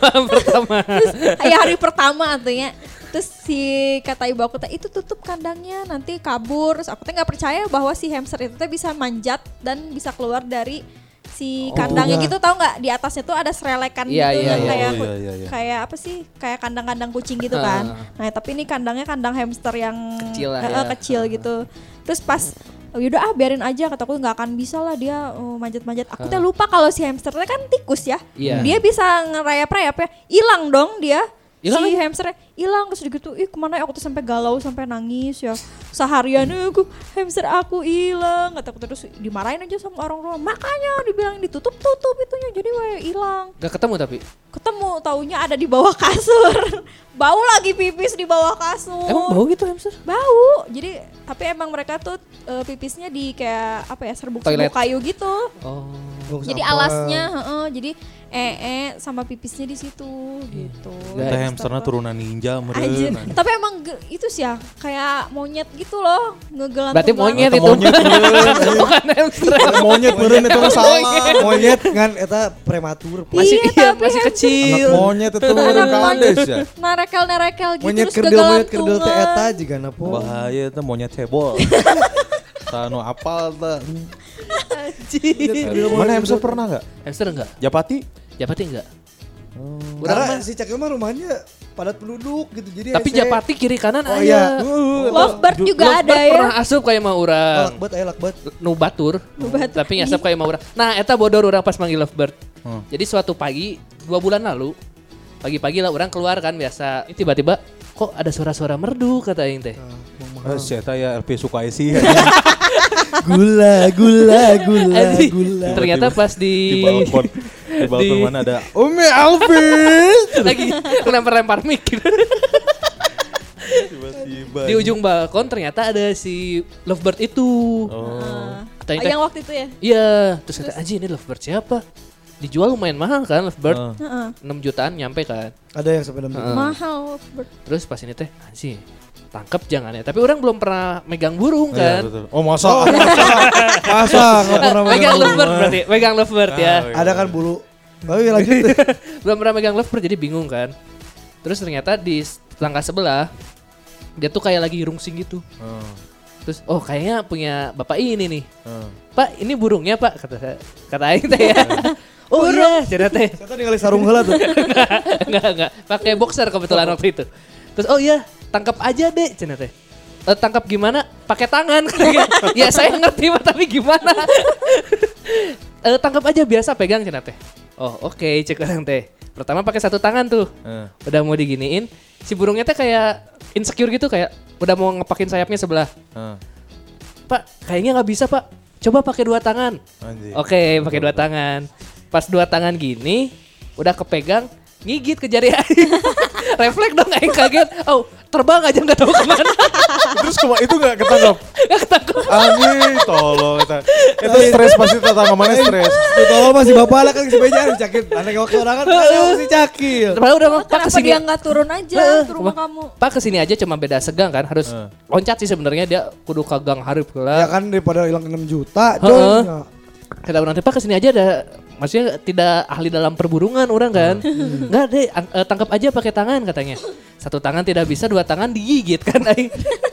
Speaker 2: Malam pertama.
Speaker 4: Terus ya hari pertama artinya Terus si kata ibu aku itu tutup kandangnya nanti kabur. Terus aku teh nggak percaya bahwa si hamster itu teh bisa manjat dan bisa keluar dari si
Speaker 1: Oh,
Speaker 4: kandangnya
Speaker 1: iya.
Speaker 4: gitu tahu nggak di atasnya tuh ada serelekan
Speaker 2: Iya,
Speaker 4: gitu
Speaker 2: iya,
Speaker 4: yang
Speaker 2: iya.
Speaker 4: kayak
Speaker 3: Oh, iya, iya, iya.
Speaker 4: kayak apa sih kayak kandang-kandang kucing gitu kan.
Speaker 2: Ah.
Speaker 4: Nah tapi ini kandangnya kandang hamster yang
Speaker 2: Kecil lah
Speaker 4: eh,
Speaker 2: ya.
Speaker 4: eh, kecil gitu. Terus pas oh, yaudah ah biarin aja kataku nggak akan bisa lah dia oh, manjat-manjat. Aku teh lupa kalau si hamsternya kan tikus ya.
Speaker 2: Iya.
Speaker 4: Dia bisa ngerayap-rayap ya. Hilang dong dia.
Speaker 2: Hilang
Speaker 4: si
Speaker 2: lagi?
Speaker 4: hamsternya hilang terus gitu ih ke mana ya aku tuh sampai galau sampai nangis ya seharian "Eh, aku hamster aku hilang kata aku terus dimarahin aja sama orang rumah makanya dibilang ditutup tutup itunya jadi wae hilang
Speaker 2: Gak ketemu tapi.
Speaker 4: Ketemu taunya ada di bawah kasur bau lagi pipis di bawah kasur
Speaker 2: Emang bau gitu hamster?
Speaker 4: bau jadi tapi emang mereka tuh eh, pipisnya di kayak apa ya serbuk
Speaker 2: Toilet.
Speaker 4: serbuk kayu gitu
Speaker 2: Oh.
Speaker 4: Jadi alasnya heeh, jadi ee -e sama pipisnya di situ gitu
Speaker 3: Kita
Speaker 2: Guys.
Speaker 3: hamsternya turunan ninja meren
Speaker 4: Tapi emang ge- itu sih ya kayak monyet gitu loh ngegelantung.
Speaker 2: Berarti monyet itu.
Speaker 3: monyet
Speaker 2: Bukan hamster.
Speaker 3: monyet meren itu salah
Speaker 1: monyet kan eta prematur.
Speaker 2: Masih
Speaker 4: Iya,
Speaker 2: iya,
Speaker 4: tapi
Speaker 2: masih kecil.
Speaker 3: anak monyet itu meren
Speaker 4: Anak
Speaker 3: kades ya
Speaker 4: Narekel narekel gitu
Speaker 1: Monyet
Speaker 4: terus
Speaker 1: kerdil monyet kerdil teh eta juga napo.
Speaker 3: bahaya itu monyet cebol Tanu apal ta mana hamster pernah nggak
Speaker 2: Hamster enggak?
Speaker 3: Japati
Speaker 2: Japati enggak?
Speaker 1: Karena si Cakil mah rumahnya padat penduduk gitu. Jadi
Speaker 2: Tapi
Speaker 1: hese.
Speaker 2: Japati kiri kanan
Speaker 1: Oh
Speaker 2: aya.
Speaker 1: iya.
Speaker 4: Lovebird juga ada ya.
Speaker 2: Pernah asup kayak mah urang.
Speaker 1: Lakbet aya lakbet.
Speaker 2: Nu batur.
Speaker 4: Batur.
Speaker 2: Tapi ngasap kayak mah urang. Nah, eta bodor urang pas manggil lovebird.
Speaker 3: Hmm.
Speaker 2: Jadi suatu pagi dua bulan lalu pagi-pagi lah orang keluar kan biasa. Ini Tiba-tiba kok ada suara-suara merdu kata aing teh.
Speaker 3: Eh, Eta ya LP suka isi
Speaker 1: Gula, gula, gula, gula.
Speaker 2: Ternyata pas
Speaker 3: di
Speaker 2: di,
Speaker 3: balkon di mana ada Umi Alvin
Speaker 2: lagi lempar-lempar mic gitu.
Speaker 3: tiba-tiba
Speaker 2: di ujung balkon ternyata ada si lovebird itu.
Speaker 3: oh
Speaker 4: Ah,
Speaker 2: teh,
Speaker 4: yang waktu itu ya.
Speaker 2: Iya, terus kata anjing ini lovebird siapa? dijual lumayan mahal kan lovebird.
Speaker 4: Heeh.
Speaker 2: 6 jutaan nyampe kan.
Speaker 1: Ada yang sampai 6 juta.
Speaker 2: Heeh.
Speaker 4: Mahal. Ber-
Speaker 2: Terus pas ini teh sih tangkep jangan ya. Tapi orang belum pernah megang burung
Speaker 3: Iya,
Speaker 2: kan.
Speaker 3: betul. Oh masa?
Speaker 1: Oh, masa? Masa pernah
Speaker 2: megang
Speaker 1: megang
Speaker 2: lovebird berarti, megang lovebird ya.
Speaker 1: Ada kan bulu. Tapi lanjut.
Speaker 2: belum pernah megang lovebird jadi bingung kan. Terus ternyata di tetangga sebelah dia tuh kayak lagi rungsing gitu.
Speaker 3: Ah,
Speaker 2: Terus oh kayaknya punya bapak ini nih.
Speaker 3: ah.
Speaker 2: Pak, ini burungnya Pak kata saya. Kata aing teh ya. oh iya, cerita teh.
Speaker 1: Saya ningali sarung heula tuh.
Speaker 2: enggak enggak pakai boxer kebetulan waktu itu terus oh iya tangkap aja deh cina teh. "Eh, tangkap gimana? Pakai tangan. Ya saya ngerti mah tapi gimana? Eh, tangkap aja biasa pegang cina teh. Oh oke cek orang teh. Pertama pakai satu tangan tuh.
Speaker 3: Ah.
Speaker 2: udah mau diginiin. Si burungnya teh kayak insecure gitu kayak udah mau ngepakin sayapnya sebelah.
Speaker 3: Ah.
Speaker 2: pak kayaknya nggak bisa pak. Coba pakai dua tangan. Oke, pakai dua tangan. Pas dua tangan gini, udah kepegang, ngigit ke jari. Refleks dong aing kaget. Oh, terbang aja nggak tahu ke mana.
Speaker 3: Terus kema itu gak ketangkap?
Speaker 2: Nggak ketangkep.
Speaker 3: Anjing, tolong. Itu stres pasti tetangga mana stres.
Speaker 1: Tuh tolong masih bapak lah kan si beja cakil. Aneh waktu orang kan si cakil.
Speaker 2: Padahal udah Pak
Speaker 4: ke
Speaker 2: sini.
Speaker 4: dia nggak turun aja
Speaker 2: Eh,
Speaker 4: ke rumah kamu?
Speaker 2: Pak ke sini aja cuma beda segang kan, harus
Speaker 3: Eh.
Speaker 2: loncat sih sebenarnya dia kudu ke gang hareup
Speaker 1: Ya
Speaker 2: heula.
Speaker 1: kan daripada hilang 6 juta
Speaker 2: Heeh.
Speaker 1: coy. Ya.
Speaker 2: Kata nanti Pak ke sini aja ada maksudnya tidak ahli dalam perburungan orang kan. Enggak deh, ang- eh, tangkap aja pakai tangan katanya. Satu tangan tidak bisa, dua tangan digigit kan.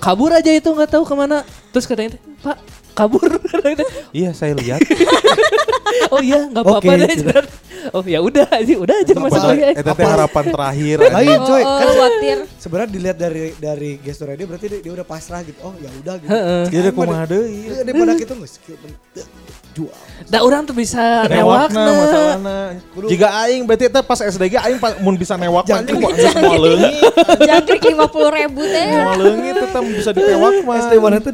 Speaker 2: Kabur aja itu nggak tahu ke mana. Terus katanya, Pak kabur.
Speaker 3: Iya, saya lihat.
Speaker 2: oh iya nggak apa-apa
Speaker 1: Oke,
Speaker 2: deh.
Speaker 1: gitu.
Speaker 2: Oh ya udah aja, udah aja masuk lagi. aja.
Speaker 3: Eta teh harapan terakhir.
Speaker 1: Lain
Speaker 4: Oh,
Speaker 1: coy,
Speaker 4: oh,
Speaker 1: kan
Speaker 4: khawatir.
Speaker 1: sebenarnya dilihat dari dari gesturnya dia berarti dia, dia udah pasrah gitu. Oh ya udah gitu.
Speaker 3: Jadi kumaha deui.
Speaker 1: Iya, daripada kita nggak skill jual.
Speaker 2: Da orang tuh bisa
Speaker 3: Newakna
Speaker 2: newakna.
Speaker 3: masalahna. Jika aing berarti teh pas SDG aing mun bisa newak mah anjing kok geus moal leungit.
Speaker 4: Jangkrik lima puluh ribu teh.
Speaker 3: Moal leungit teh teh bisa ditewak mah.
Speaker 1: SD mana tuh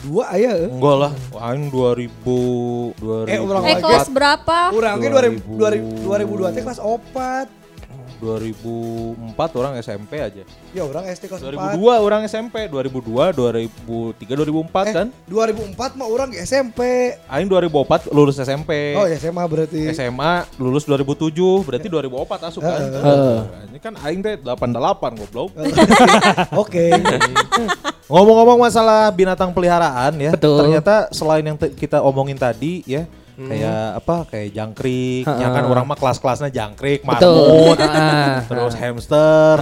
Speaker 1: 2002 aya eh.
Speaker 3: Enggak lah, aing 2000 2000.
Speaker 1: Eh, ulang
Speaker 4: Eh
Speaker 1: lagi.
Speaker 4: kelas berapa?
Speaker 1: Urang ge 2000 2002 teh kelas 4.
Speaker 3: 2004 orang SMP aja.
Speaker 1: Ya orang SD kelas 4.
Speaker 3: 2002 orang SMP, 2002, 2003, 2004
Speaker 1: Eh,
Speaker 3: kan?
Speaker 1: 2004 mah orang SMP.
Speaker 3: Aing 2004 lulus SMP.
Speaker 1: Oh ya SMA berarti.
Speaker 3: SMA lulus 2007, berarti 2004 asup kan?
Speaker 2: Heeh.
Speaker 3: Ini kan aing teh 88 goblok.
Speaker 1: Oke.
Speaker 3: Ngomong-ngomong masalah binatang peliharaan ya,
Speaker 2: Betul.
Speaker 3: ternyata selain yang kita omongin tadi ya, kayak apa? Kayak jangkrik, ya kan orang mah kelas-kelasnya jangkrik,
Speaker 2: Betul.
Speaker 3: marmut, terus hamster,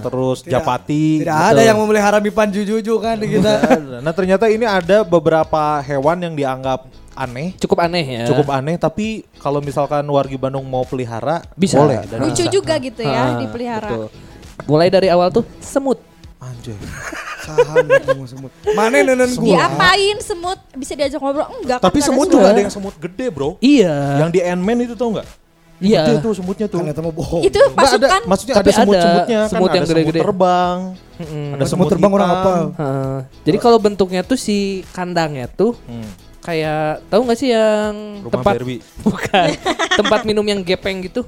Speaker 3: terus
Speaker 1: Tidak-
Speaker 3: japati.
Speaker 1: Tidak ada yang memelihara mipan jujuju kan di kita.
Speaker 3: Nah ternyata ini ada beberapa hewan yang dianggap aneh,
Speaker 2: Cukup aneh ya.
Speaker 3: cukup aneh. Tapi kalau misalkan wargi Bandung mau pelihara,
Speaker 2: Bisa.
Speaker 3: boleh. Dan
Speaker 4: Lucu
Speaker 3: bisa.
Speaker 4: juga gitu ya dipelihara.
Speaker 2: betul. Mulai dari awal tuh semut.
Speaker 3: Anjay.
Speaker 1: Sahan ngomong semut. Mana nenen gua?
Speaker 4: Diapain semut? Bisa diajak ngobrol? Enggak kan
Speaker 3: Tapi
Speaker 4: ada
Speaker 3: semut
Speaker 4: semut.
Speaker 3: juga ada yang semut gede bro.
Speaker 2: Iya.
Speaker 3: Yang di Ant-Man itu tau nggak?
Speaker 2: Iya.
Speaker 3: Gede tuh semutnya tuh.
Speaker 1: Kan bohong.
Speaker 4: Itu
Speaker 3: Nggak ada,
Speaker 4: pasukan
Speaker 3: maksudnya
Speaker 2: Tapi
Speaker 3: ada
Speaker 2: ada
Speaker 3: semut-semutnya kan
Speaker 2: semut yang
Speaker 3: ada semut
Speaker 2: gede-gede.
Speaker 3: terbang,
Speaker 2: Mm-mm.
Speaker 3: ada
Speaker 1: semut
Speaker 3: semut
Speaker 1: terbang orang apa?
Speaker 2: Heeh. Jadi kalau bentuknya tuh si kandangnya tuh
Speaker 3: Hmm,
Speaker 2: kayak tahu nggak sih yang
Speaker 3: rumah
Speaker 2: tempat
Speaker 3: Barbie.
Speaker 2: bukan tempat minum yang gepeng gitu?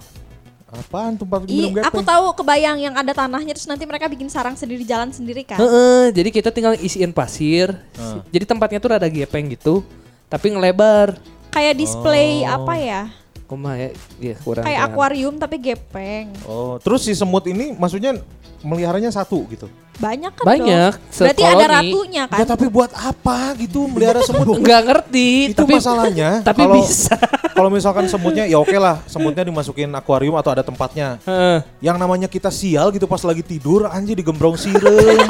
Speaker 3: Apaan tempat minum
Speaker 4: aku
Speaker 3: gepeng?
Speaker 4: tahu kebayang yang ada tanahnya terus nanti mereka bikin sarang sendiri jalan sendiri kan.
Speaker 2: Heeh, jadi kita tinggal isiin pasir.
Speaker 3: Heeh.
Speaker 2: Jadi tempatnya tuh rada gepeng gitu, tapi ngelebar.
Speaker 4: Kayak display
Speaker 3: Oh.
Speaker 4: apa ya?
Speaker 2: Kumaha ya? Iya, kurang.
Speaker 4: Kayak
Speaker 2: kurang.
Speaker 4: akuarium tapi gepeng.
Speaker 3: Oh, terus si semut ini maksudnya meliharanya satu gitu.
Speaker 4: Banyak kan
Speaker 2: Banyak,
Speaker 4: dong? Berarti ada ratunya kan?
Speaker 3: Enggak, tapi buat apa gitu melihara semut?
Speaker 2: Enggak ngerti,
Speaker 3: itu
Speaker 2: tapi
Speaker 3: masalahnya.
Speaker 2: tapi
Speaker 3: kalau
Speaker 2: bisa.
Speaker 3: kalau misalkan semutnya ya oke lah, semutnya dimasukin akuarium atau ada tempatnya.
Speaker 2: Heeh.
Speaker 3: Yang namanya kita sial gitu pas lagi tidur anjir digembrong sirem.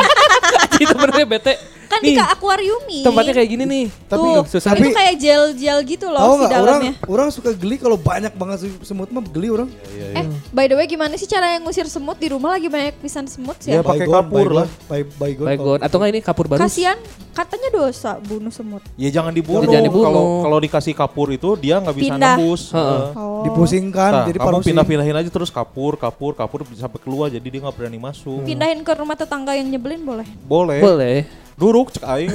Speaker 2: itu benernya bete.
Speaker 4: Kan
Speaker 2: Nih,
Speaker 4: di akuariumi.
Speaker 2: tempatnya kayak gini nih.
Speaker 4: Tuh,
Speaker 2: susah
Speaker 4: itu
Speaker 2: nih.
Speaker 4: kayak gel-gel gitu loh si
Speaker 1: nggak orang
Speaker 4: dalamnya.
Speaker 1: orang suka geli kalau banyak banget se- semut mah geli orang.
Speaker 4: Eh, by the way gimana sih cara yang ngusir semut di rumah lagi banyak pisan semut sih?
Speaker 3: Ya,
Speaker 4: ya?
Speaker 3: pakai kapur lah.
Speaker 1: bay- Baygon.
Speaker 2: Baygon atau enggak ini kapur baru?
Speaker 4: Kasian, katanya dosa bunuh semut.
Speaker 3: Ya jangan dibunuh.
Speaker 2: Jangan dibunuh.
Speaker 3: Kalau kalau dikasih kapur itu dia nggak bisa
Speaker 4: Pindah.
Speaker 3: nembus.
Speaker 2: Heeh.
Speaker 3: Heeh.
Speaker 4: Oh.
Speaker 1: Dipusingkan
Speaker 3: Nah,
Speaker 1: jadi
Speaker 3: kamu pindah-pindahin aja terus kapur, kapur, kapur bisa sampai keluar jadi dia nggak berani masuk.
Speaker 4: Pindahin ke rumah tetangga yang nyebelin boleh.
Speaker 3: Boleh.
Speaker 2: Boleh.
Speaker 3: Duruk cek aing?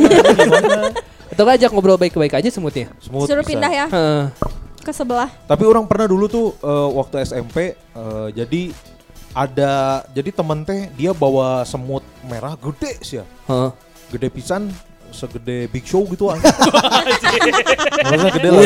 Speaker 2: Atau enggak ajak ngobrol baik-baik aja semutnya.
Speaker 3: Semut
Speaker 4: Suruh
Speaker 3: bisa.
Speaker 4: pindah ya
Speaker 2: Heeh.
Speaker 4: ke sebelah.
Speaker 3: Tapi orang pernah dulu tuh eh, waktu SMP eh, jadi ada jadi temen teh dia bawa semut merah gede sih ya.
Speaker 2: Heeh.
Speaker 3: Gede pisan segede Big Show gitu aja. Maksudnya gede lah.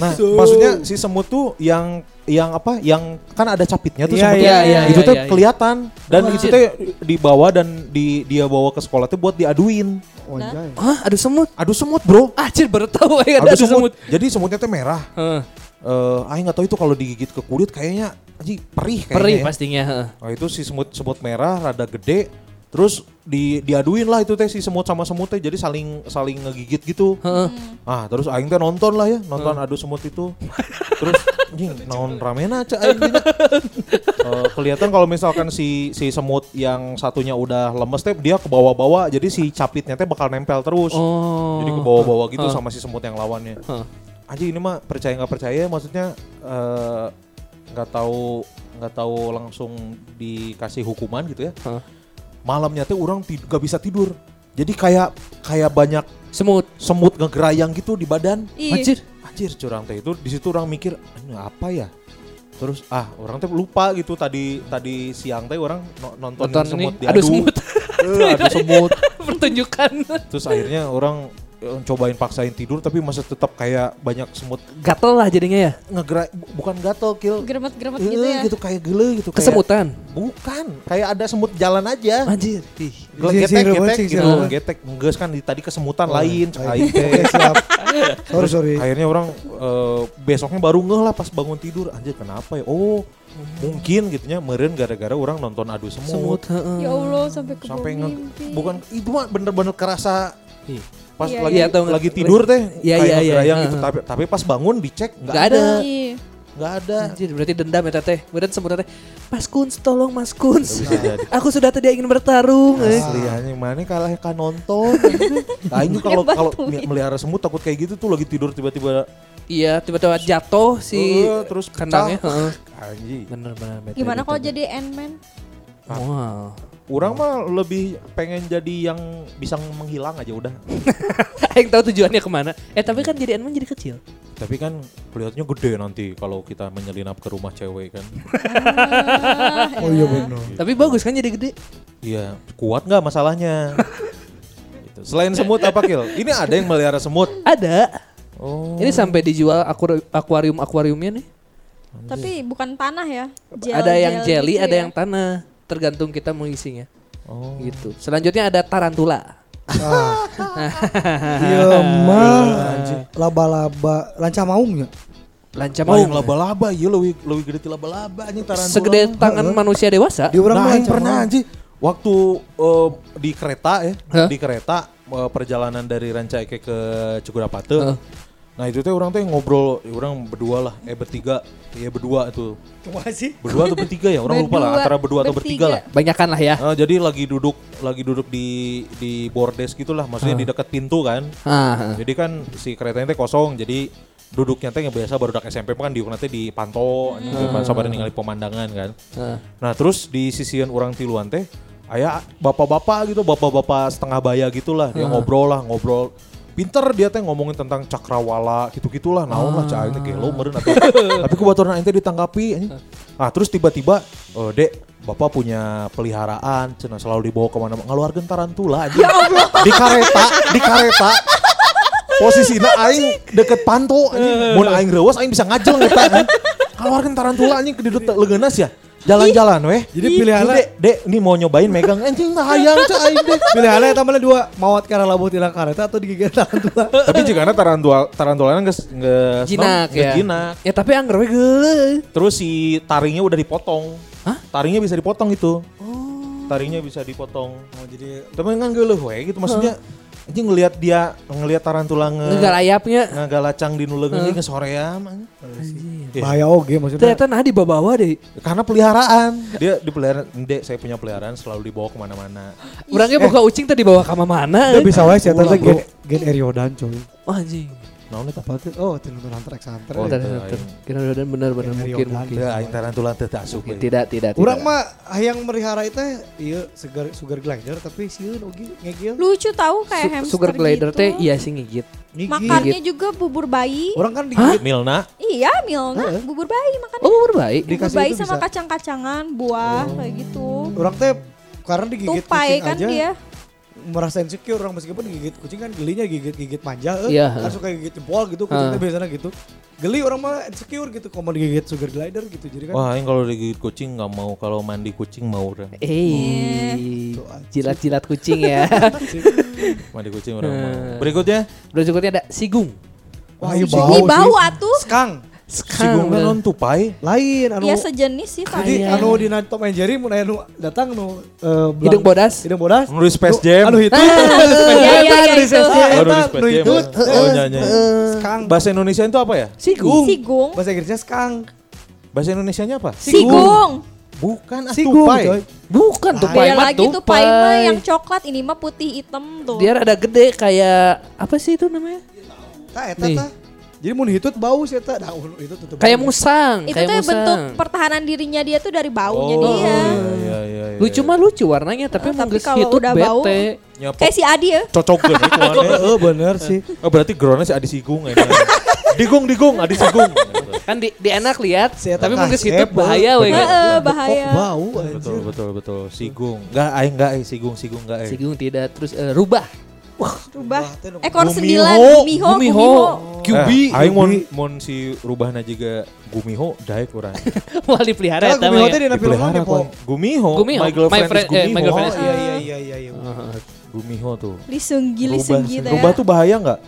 Speaker 3: Nah, maksudnya si semut tuh yang yang apa? Yang kan ada capitnya tuh semutnya.
Speaker 2: iya, iya,
Speaker 3: itu
Speaker 2: iya,
Speaker 3: tuh
Speaker 2: iya.
Speaker 3: kelihatan dan
Speaker 2: Wah.
Speaker 3: itu tuh dibawa dan di dia bawa ke sekolah tuh buat diaduin.
Speaker 1: Wajah.
Speaker 2: Hah, aduh semut.
Speaker 3: Aduh semut, Bro.
Speaker 2: Anjir baru tahu ya ada
Speaker 3: Aduh
Speaker 2: semut.
Speaker 3: semut. Jadi semutnya tuh merah.
Speaker 2: Heeh.
Speaker 3: Eh, aing nggak tahu itu kalau digigit ke kulit kayaknya anjing perih kayaknya.
Speaker 2: Perih
Speaker 3: ya.
Speaker 2: pastinya. heeh.
Speaker 3: Nah, itu si semut semut merah rada gede terus di diaduin lah itu teh si semut sama semut teh jadi saling saling ngegigit gitu.
Speaker 2: Heeh.
Speaker 3: Ah, terus aing teh nonton lah ya, nonton adu semut itu. terus anjing naon ramena cak aing. Eh, kelihatan kalau misalkan si si semut yang satunya udah lemes teh dia ke bawah-bawah jadi si capitnya teh bakal nempel terus.
Speaker 2: Oh.
Speaker 3: Jadi ke bawah-bawah gitu
Speaker 2: Heeh.
Speaker 3: sama si semut yang lawannya.
Speaker 2: Heeh.
Speaker 3: Anjing ini mah percaya nggak percaya maksudnya eh, nggak tahu nggak tahu langsung dikasih hukuman gitu ya.
Speaker 2: Heeh.
Speaker 3: Malamnya teh orang tid- nggak bisa tidur. Jadi kayak kayak banyak
Speaker 2: Semut.
Speaker 3: semut ngegerayang gitu di badan.
Speaker 4: Ih,
Speaker 2: Anjir.
Speaker 3: Anjir curang teh itu di situ orang mikir ini apa ya? Terus ah orang teh lupa gitu tadi tadi siang teh orang no- nonton,
Speaker 2: Nonton ini,
Speaker 3: semut
Speaker 2: aduh semut.
Speaker 3: Eh, adu semut.
Speaker 2: Pertunjukan.
Speaker 3: Terus akhirnya orang cobain paksain tidur tapi masih tetap kayak banyak semut
Speaker 2: Gatel lah jadinya ya.
Speaker 3: ngegerak bu- bukan gatel kill
Speaker 4: Geremet-geremet
Speaker 3: Eh,
Speaker 4: gitu ya.
Speaker 3: gitu kayak gele gitu kayak
Speaker 2: Kesemutan.
Speaker 3: bukan kayak ada semut jalan aja
Speaker 2: Anjir. Ih.
Speaker 3: Getek getek gitu getek enggeus kan di- tadi kesemutan
Speaker 1: Oh,
Speaker 3: lain
Speaker 1: siap. sorry, sorry.
Speaker 3: akhirnya orang eh, besoknya baru ngeh lah pas bangun tidur anjir kenapa ya oh mungkin gitunya meren gara-gara orang nonton adu semut,
Speaker 2: Semut.
Speaker 4: Ya Allah sampai ke
Speaker 3: sampai nge- bukan itu mah bener-bener kerasa
Speaker 2: Ih.
Speaker 3: Pas
Speaker 4: Iya,
Speaker 3: lagi
Speaker 2: iya. Iya, tahu nggak?
Speaker 3: lagi tidur teh
Speaker 2: Iya,
Speaker 3: kayak
Speaker 2: iya, iya.
Speaker 3: ngegerayang gitu
Speaker 2: Heeh.
Speaker 3: tapi tapi pas bangun dicek nggak ada nggak ada
Speaker 2: Anjir, berarti dendam ya teteh. Semut teteh. Mas Kuns, tolong Mas Kuns. Aku sudah tidak ingin bertarung. eh.
Speaker 3: Asli anjing mana kalah kan nonton. Nah, ini kalau kalau melihara semut takut kayak gitu tuh lagi tidur tiba-tiba
Speaker 2: Iya, tiba-tiba jatuh si
Speaker 3: Eh, terus
Speaker 2: kandangnya. heeh.
Speaker 3: anjing.
Speaker 2: Bener bener.
Speaker 4: Gimana kalau
Speaker 2: bener.
Speaker 4: jadi Ant-Man?
Speaker 2: Wow.
Speaker 3: Orang mah lebih pengen jadi yang bisa menghilang aja udah.
Speaker 2: Aing tahu tujuannya ke mana. Eh tapi kan jadi Ant-Man jadi kecil.
Speaker 3: Tapi kan kelihatannya gede nanti kalau kita menyelinap ke rumah cewek kan.
Speaker 1: Oh iya benar.
Speaker 2: Tapi bagus kan jadi gede.
Speaker 3: Iya, kuat nggak masalahnya? Gitu. Selain semut apa Kil? Ini ada yang melihara semut.
Speaker 2: Ada.
Speaker 3: Oh.
Speaker 2: Ini sampai dijual akuarium akuariumnya nih.
Speaker 4: Tapi bukan tanah ya. Gel,
Speaker 2: ada yang jelly,
Speaker 4: gitu
Speaker 2: ada
Speaker 4: ya.
Speaker 2: yang tanah. Tergantung kita mau isinya.
Speaker 3: Oh.
Speaker 2: Gitu. Selanjutnya ada tarantula.
Speaker 1: Iya mah laba-laba lanca maungnya.
Speaker 2: Lanca
Speaker 3: Mau yang
Speaker 2: mau.
Speaker 3: laba-laba, iya lebih lebih gede ti laba-laba anjing tarantula.
Speaker 2: Segede tangan manusia dewasa.
Speaker 1: Di orang
Speaker 3: nah, pernah
Speaker 1: maung.
Speaker 3: anjing waktu eh, di kereta ya,
Speaker 2: Hah?
Speaker 3: di kereta eh, perjalanan dari Rancaike ke Cukudapate.
Speaker 2: Heeh.
Speaker 3: Nah itu teh orang teh ngobrol, ya orang berdua lah, eh bertiga, iya berdua itu,
Speaker 1: Cuma sih.
Speaker 3: berdua atau bertiga ya, orang lupa lah,
Speaker 4: Berdua,
Speaker 3: antara berdua atau bertiga
Speaker 4: bertiga.
Speaker 3: lah.
Speaker 2: Banyakan lah ya.
Speaker 3: Nah, jadi lagi duduk, lagi duduk di di bordes gitulah, maksudnya di dekat pintu kan.
Speaker 2: Ah,
Speaker 3: Jadi kan si keretanya teh kosong, jadi duduknya teh yang biasa baru SMP kan di nanti dipantau, hmm. sabar ningali pemandangan kan.
Speaker 2: ah.
Speaker 3: Nah terus di sisian orang tiluan teh ayah bapak-bapak gitu bapak-bapak setengah baya gitulah dia ngobrol lah ngobrol pinter dia teh ngomongin tentang cakrawala gitu-gitulah naon lah cah itu gelo meureun atuh. tapi kebetulan aing teh ditanggapi anjing. ah terus tiba-tiba oh dek bapak punya peliharaan cenah selalu dibawa ke mana ngeluarkan tarantula aja di kareta di kareta. Posisinya aing deket panto anjing. Mun aing reueus aing bisa ngajel eta keluarkan tarantula anjing ke duduk leugenas ya? Jalan-jalan weh.
Speaker 1: Jadi pilihan
Speaker 3: Ih, dek dek ini mau nyobain megang. Anjing nah hayang cah aing deh
Speaker 1: pilihannya eta mah dua. Mawat karena labuh tilang kareta atau digigit tarantula.
Speaker 3: tapi jika tarantula tarantulanya geus geus
Speaker 2: Jinak ya.
Speaker 3: jinak.
Speaker 2: Ya tapi anggar we geuleuh.
Speaker 3: terus si taringnya udah dipotong.
Speaker 2: Hah?
Speaker 3: taringnya bisa dipotong itu. Taringnya bisa dipotong.
Speaker 1: Oh jadi
Speaker 3: tapi kan geuleuh we gitu. Maksudnya anjing ngelihat dia ngelihat tarantula nge
Speaker 2: Ngegalayapnya.
Speaker 3: ngagalacang di nuleung ge soream anjing. Iya.
Speaker 1: bahaya oge maksudnya.
Speaker 2: Ternyata nah di bawah deh.
Speaker 3: karena peliharaan dia dipelihara ndek saya punya peliharaan selalu dibawa ke mana-mana
Speaker 2: Orangnya buka ucing tadi bawa ke mana?
Speaker 1: Itu bisa wae
Speaker 3: Ulah,
Speaker 1: teh gen gen Eriodan coy.
Speaker 2: Oh anjing.
Speaker 3: Naon eta
Speaker 1: Apa tuh? Oh, itu nonton Hunter x Hunter.
Speaker 3: Oh,
Speaker 1: ya.
Speaker 2: Bentar.
Speaker 3: aing.
Speaker 2: Kira-kira benar-benar
Speaker 1: Yang
Speaker 2: mungkin mungkin.
Speaker 3: Teu aing tarantula teu tak asup. We.
Speaker 2: Tidak, tidak,
Speaker 1: Urang
Speaker 2: tidak.
Speaker 1: mah yang melihara itu iya sugar sugar glider tapi sieun oge ngegil.
Speaker 4: Lucu tahu kayak
Speaker 2: Su-
Speaker 4: hamster
Speaker 2: Sugar glider
Speaker 4: gitu.
Speaker 2: teh iya sih ngigit.
Speaker 4: Makannya juga bubur bayi.
Speaker 1: Orang kan digigit
Speaker 3: Milna
Speaker 4: Iya, Milna, bubur bayi makannya.
Speaker 2: Oh,
Speaker 4: bubur
Speaker 1: dikasih
Speaker 4: bayi
Speaker 1: itu
Speaker 4: sama
Speaker 1: bisa.
Speaker 4: kacang-kacangan, buah kayak gitu.
Speaker 1: orang teh karena digigit
Speaker 4: Tupai kan dia.
Speaker 1: Merasa insecure orang meskipun gigit kucing kan gelinya gigit-gigit manja eh.
Speaker 2: Iya,
Speaker 1: kan
Speaker 2: heeh.
Speaker 1: suka gigit jempol gitu kucingnya
Speaker 2: Heeh.
Speaker 1: biasanya gitu geli orang mah insecure gitu kalau mau digigit sugar glider gitu jadi kan
Speaker 3: Wah, yang kalau digigit kucing nggak mau, kalau mandi kucing mau orang.
Speaker 2: Eh, jilat-jilat kucing ya.
Speaker 3: Mandi kucing orang mau.
Speaker 2: Hmm.
Speaker 3: Berikutnya,
Speaker 2: Berikutnya ada sigung.
Speaker 1: wah iya
Speaker 4: Ih,
Speaker 1: bau
Speaker 4: bau atuh.
Speaker 1: skang
Speaker 3: sigung kan non tupai.
Speaker 1: lain anu
Speaker 4: Ya sejenis sih
Speaker 1: jadi
Speaker 4: kayak.
Speaker 1: anu di and Jerry mun aya nu datang nu eh, belang-
Speaker 2: Hidung bodas.
Speaker 1: hidung bodas
Speaker 3: Nulis Space
Speaker 1: Nu-
Speaker 3: Jam.
Speaker 1: anu itu
Speaker 4: Iya iya iya itu.
Speaker 3: Oh,
Speaker 1: nu itu
Speaker 3: Oh, nyanyi.
Speaker 1: skang
Speaker 3: Bahasa Indonesia itu apa ya?
Speaker 2: Sigung.
Speaker 4: Sigung.
Speaker 1: bahasa Inggrisnya skang
Speaker 3: Bahasa Indonesianya apa?
Speaker 4: Sigung.
Speaker 3: Bukan ah,
Speaker 1: sigung
Speaker 3: tupai.
Speaker 1: coy
Speaker 2: Bukan tupai
Speaker 4: Beda
Speaker 2: mah
Speaker 4: lagi tuh pai mah yang coklat ini mah putih hitam tuh.
Speaker 2: Dia rada gede kayak apa sih itu namanya?
Speaker 1: Eta tah. Jadi mun hitut bau sih eta. Daun itu tutup.
Speaker 2: Kayak musang,
Speaker 4: itu
Speaker 2: kayak
Speaker 4: tuh
Speaker 2: musang.
Speaker 4: bentuk pertahanan dirinya dia tuh dari baunya
Speaker 3: Oh,
Speaker 4: dia.
Speaker 3: iya, iya, iya, iya.
Speaker 2: Lucu mah lucu warnanya, tapi emang
Speaker 4: tapi
Speaker 2: geus
Speaker 4: kalau
Speaker 2: hitut
Speaker 4: udah bau-
Speaker 2: bete.
Speaker 3: Nyapok.
Speaker 4: Kayak si Adi ya.
Speaker 3: cocok gitu tuannya.
Speaker 1: Heeh bener sih.
Speaker 3: Oh berarti grona si Adi Sigung ya. digung, digung, Adi Sigung.
Speaker 2: Kan di, di enak lihat,
Speaker 1: Si
Speaker 2: tapi mungkin hitut bahaya we.
Speaker 3: Bener.
Speaker 2: kan.
Speaker 4: Heeh,
Speaker 1: Kok
Speaker 4: bahaya.
Speaker 1: bau
Speaker 3: betul,
Speaker 1: anjir.
Speaker 3: betul, betul. Sigung. Enggak, aing enggak, eh. Sigung, Sigung enggak, eh.
Speaker 2: Sigung tidak terus rubah.
Speaker 4: Rubah.
Speaker 1: Wah, teh nu-
Speaker 4: Ekor
Speaker 3: Gumiho.
Speaker 4: sembilan. Gumiho.
Speaker 2: Gumiho.
Speaker 4: Gumiho.
Speaker 2: Kyubi.
Speaker 3: Eh, aing mon, mon si rubahna juga Gumiho daek urang.
Speaker 2: Wah dipelihara eta
Speaker 1: Gumiho
Speaker 2: mah.
Speaker 1: teh
Speaker 2: ya.
Speaker 1: dina film.
Speaker 3: Gumiho,
Speaker 2: Gumiho,
Speaker 3: My Girlfriend
Speaker 2: My Friend-
Speaker 3: is
Speaker 2: eh, My
Speaker 3: Gumiho.
Speaker 2: Girlfriend
Speaker 1: Oh
Speaker 2: is-
Speaker 1: iya iya iya iya iya.
Speaker 3: Gumiho tuh.
Speaker 4: Lisunggi,
Speaker 3: Rubah,
Speaker 4: lisunggi teh.
Speaker 3: rubah tuh bahaya enggak?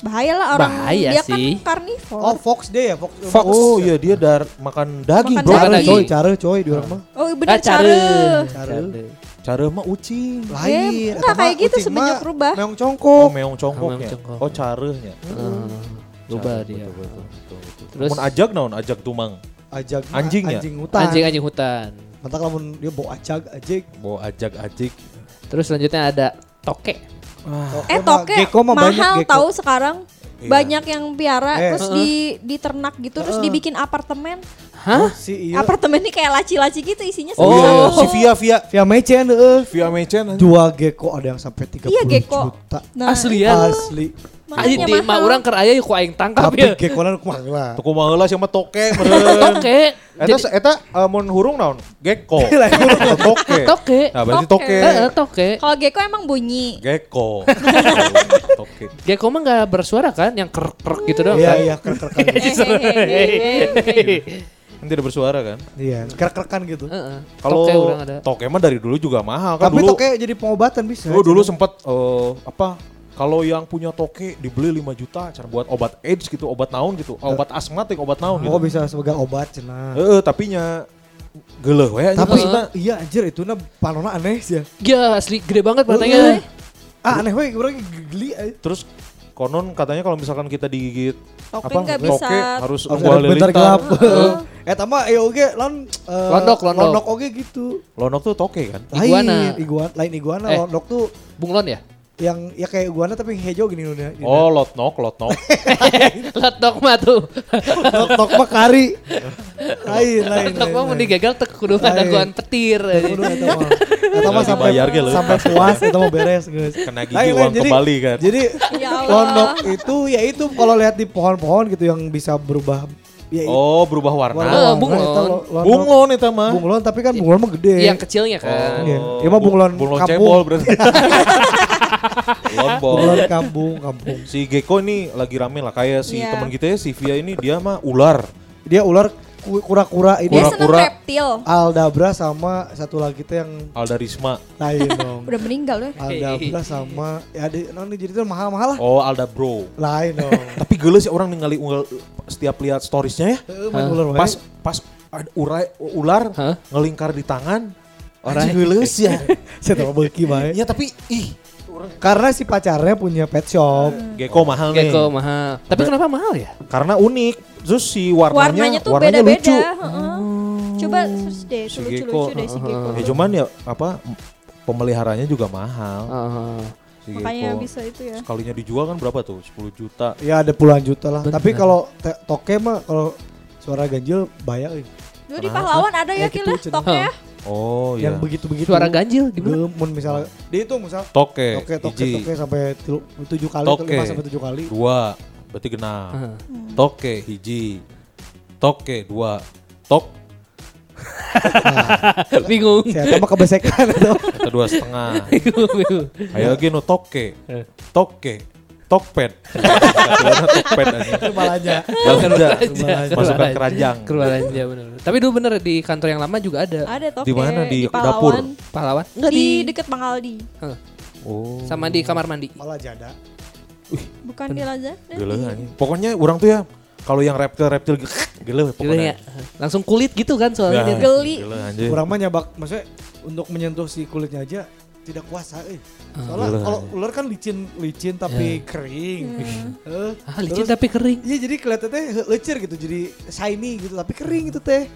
Speaker 4: Bahaya lah orang.
Speaker 2: Bahaya
Speaker 4: dia
Speaker 2: sih.
Speaker 4: kan karnivor.
Speaker 1: Oh Fox deh ya Fox.
Speaker 2: Fox.
Speaker 3: Oh iya dia dar makan daging
Speaker 4: Makan
Speaker 3: bro.
Speaker 2: Makan
Speaker 1: Cara
Speaker 2: daging.
Speaker 1: coy, cara coy di orang mah.
Speaker 4: Oh
Speaker 2: Ah,
Speaker 4: bener
Speaker 2: care.
Speaker 4: cara.
Speaker 3: Cara mah ucing.
Speaker 1: Lain.
Speaker 4: enggak
Speaker 1: eta mah
Speaker 4: kayak gitu semenjak
Speaker 1: mah
Speaker 4: rubah.
Speaker 1: Meong
Speaker 3: Oh,
Speaker 1: congkok.
Speaker 3: meong congkoknya.
Speaker 2: Meong congkok.
Speaker 3: Oh, carehnya.
Speaker 2: Heeh. Rubah
Speaker 3: Cara,
Speaker 2: dia.
Speaker 3: betul, betul, betul, betul.
Speaker 2: Terus?
Speaker 3: Mun ajak naon? Ajak tumang.
Speaker 1: Ajak
Speaker 3: Anjing ya?
Speaker 1: Anjing hutan.
Speaker 2: Anjing anjing hutan.
Speaker 1: Mantap lamun dia bawa ajak ajik.
Speaker 3: Bawa ajak ajik.
Speaker 2: Terus selanjutnya ada toke.
Speaker 4: Eh
Speaker 1: mah-
Speaker 4: toke
Speaker 1: banyak
Speaker 4: mahal tahu sekarang.
Speaker 3: Iya.
Speaker 4: Banyak yang piara
Speaker 1: Eh.
Speaker 4: terus di diternak gitu terus
Speaker 1: Heeh.
Speaker 4: dibikin apartemen.
Speaker 2: Hah?
Speaker 1: Si iya.
Speaker 4: Apartemen ini kayak laci-laci gitu isinya
Speaker 3: Oh, iya, si Via Via
Speaker 1: Via Mecen heeh.
Speaker 3: Via Mecen.
Speaker 1: Jual gecko ada yang sampai 30
Speaker 4: Iya, gecko.
Speaker 1: juta.
Speaker 4: Nah,
Speaker 2: Asli ya?
Speaker 1: Asli.
Speaker 2: Ayo di mah urang keur aya yuk ku aing tangkap
Speaker 1: Tapi
Speaker 2: ya.
Speaker 1: gecko nan kumaha lah.
Speaker 3: Tuku maheula siapa toke meureun.
Speaker 2: Toke.
Speaker 3: Eta eta uh, mun hurung naon?
Speaker 1: Hurung.
Speaker 3: toke.
Speaker 2: toke.
Speaker 3: Nah, berarti
Speaker 4: Toke.
Speaker 2: Heeh, toke.
Speaker 4: Kalau gecko emang bunyi.
Speaker 3: Gecko. toke.
Speaker 2: Gecko mah enggak bersuara kan, yang kerk gitu doang
Speaker 1: Iya
Speaker 2: kan.
Speaker 1: iya kerek-kerekan.
Speaker 4: Hehehe.
Speaker 3: Kan tidak bersuara kan?
Speaker 1: Iya, kerek-kerekan gitu.
Speaker 2: Heeh.
Speaker 3: Kalau
Speaker 2: Toke urang ada.
Speaker 3: toke mah dari dulu juga mahal kan
Speaker 1: Tapi
Speaker 3: dulu.
Speaker 1: toke jadi pengobatan bisa.
Speaker 3: Dulu dulu sempat eh, apa kalau yang punya toke dibeli 5 juta cara buat obat AIDS gitu, obat naon gitu, obat asma teh obat naon gitu.
Speaker 1: Oh bisa sebagai obat cenah.
Speaker 3: Heeh, tapi nya geuleuh we
Speaker 1: Tapi
Speaker 3: maksudna.
Speaker 1: iya anjir itu na panona aneh sih ya.
Speaker 2: Ya asli gede banget matanya.
Speaker 1: Ah aneh we orang geli aja.
Speaker 3: Terus konon katanya kalau misalkan kita digigit
Speaker 4: Toke
Speaker 3: apa
Speaker 4: nggak bisa.
Speaker 3: toke harus
Speaker 1: ada bentar gelap. Eh tama eh oge lon eh,
Speaker 2: Londok, londok.
Speaker 1: Londok oge gitu.
Speaker 3: Lonok tuh toke kan?
Speaker 2: Iguana.
Speaker 1: Lain iguana, lain iguana
Speaker 2: Eh.
Speaker 1: londok tuh
Speaker 2: Bunglon ya?
Speaker 1: Yang ya kayak iguana tapi hijau gini udah.
Speaker 3: Oh, lotnok, lotnok.
Speaker 2: Lotok mah tuh.
Speaker 1: Londok mah kari. Lain lain.
Speaker 2: Lotok mah mau digagal teu kudu
Speaker 1: Lain.
Speaker 2: ngadaguan petir.
Speaker 1: Kudu eta mah. Eta mah
Speaker 3: Nggak
Speaker 1: sampai
Speaker 3: dibayar ge
Speaker 1: sampai puas eta mah beres guys.
Speaker 3: Kena gigi
Speaker 1: Lain,
Speaker 3: uang
Speaker 1: Jadi-
Speaker 3: kembali kan.
Speaker 1: Jadi
Speaker 4: Ya
Speaker 1: londok itu ya itu kalau lihat di pohon-pohon gitu yang bisa berubah ya itu.
Speaker 3: Oh, berubah warna.
Speaker 1: Warna,
Speaker 2: bunglon.
Speaker 1: eta lo-.
Speaker 3: Bunglon itu mah.
Speaker 1: Bunglon tapi kan bunglon mah gede.
Speaker 2: Yang kecilnya kan.
Speaker 1: Iya. Iya mah bunglon
Speaker 3: bunglon
Speaker 1: kampung.
Speaker 3: cebol berarti. Bol.
Speaker 1: Bunglon kampung, kampung.
Speaker 3: Si Gecko ini lagi rame lah kayak si
Speaker 4: Iya.
Speaker 3: teman kita ya si Via ini dia mah ular.
Speaker 1: Dia ular ku- kura-kura ini
Speaker 4: Dia seneng
Speaker 3: Kura-kura.
Speaker 4: reptil.
Speaker 1: Aldabra sama satu lagi tuh yang
Speaker 3: Alda Risma.
Speaker 1: lain dong.
Speaker 4: Udah meninggal ya.
Speaker 1: Aldabra sama ya di non jadi itu mahal-mahal lah.
Speaker 3: Oh, Alda Bro.
Speaker 1: Lain dong.
Speaker 3: Tapi geles sih orang ningali unggal setiap lihat storiesnya ya.
Speaker 1: Heeh, main ular.
Speaker 3: Pas pas ada urai, ular
Speaker 2: Hah?
Speaker 3: ngelingkar di tangan.
Speaker 2: Orang-
Speaker 3: geles ya.
Speaker 1: saya tahu beuki bae.
Speaker 3: ya tapi ih
Speaker 1: Karena si pacarnya punya pet shop.
Speaker 3: Gecko mahal nih.
Speaker 2: Gecko mahal. Tapi kenapa mahal ya?
Speaker 3: Karena unik. Terus si warnanya
Speaker 4: Warnanya tuh
Speaker 3: warnanya
Speaker 4: beda-beda.
Speaker 3: lucu.
Speaker 4: heeh. Coba search deh,
Speaker 3: Si
Speaker 4: lucu-lucu
Speaker 3: Gecko.
Speaker 4: deh si Gecko.
Speaker 3: Ya cuman ya apa pemeliharanya juga mahal.
Speaker 2: Heeh.
Speaker 3: Si
Speaker 4: Makanya
Speaker 3: Gecko.
Speaker 4: bisa itu ya.
Speaker 3: Sekalinya dijual kan berapa tuh? 10 juta.
Speaker 1: Ya ada puluhan juta lah.
Speaker 2: Bener.
Speaker 1: Tapi kalau te- toke mah kalau suara ganjil bayar.
Speaker 4: Dulu di pahlawan ada ya
Speaker 1: Ya gitu, Cen.
Speaker 4: toke ya.
Speaker 3: Oh iya.
Speaker 1: Yang begitu-begitu.
Speaker 2: Suara ganjil gimana?
Speaker 1: Gemun misalnya. Dihitung misal
Speaker 3: Toke,
Speaker 1: toke toke
Speaker 3: hiji,
Speaker 1: toke sampai tilu- tujuh kali
Speaker 3: Toke.
Speaker 1: lima sampai tujuh kali.
Speaker 3: dua, berarti genap.
Speaker 2: Heeh.
Speaker 3: Toke hiji, toke dua, tok
Speaker 2: Bingung.
Speaker 1: Saya tambah kebesekan itu.
Speaker 3: Atau dua setengah. Ayo lagi nu toke.
Speaker 2: Eh.
Speaker 3: Toke. Tokped. Tokped aja. Belanja.
Speaker 2: Belanja.
Speaker 3: Masukkan keranjang.
Speaker 2: Keluarannya bener. Tapi dulu bener di kantor yang lama juga ada.
Speaker 4: Ada toke
Speaker 3: Di mana? Di dapur?
Speaker 2: Pahlawan? Enggak
Speaker 4: Di,
Speaker 2: di,
Speaker 4: deket Bang Aldi.
Speaker 2: Heh.
Speaker 3: Oh.
Speaker 2: sama di kamar mandi.
Speaker 1: Malah jada.
Speaker 4: Bukan di Lazada.
Speaker 3: Pokoknya orang tuh ya kalau yang reptil-reptil gitu gila
Speaker 2: Gila
Speaker 3: pokoknya.
Speaker 2: ya. Langsung kulit gitu kan soalnya.
Speaker 3: Ya,
Speaker 2: dia.
Speaker 4: Geli.
Speaker 3: Gila.
Speaker 1: Kurang mah nyabak, maksudnya untuk menyentuh si kulitnya aja tidak kuasa eh. Soalnya
Speaker 3: Gila.
Speaker 1: kalau ular kan licin licin tapi kering. Eh,
Speaker 2: Ah, licin
Speaker 1: terus-
Speaker 2: tapi kering.
Speaker 1: Iya jadi kelihatannya lecir gitu, jadi shiny gitu, tapi kering itu teh.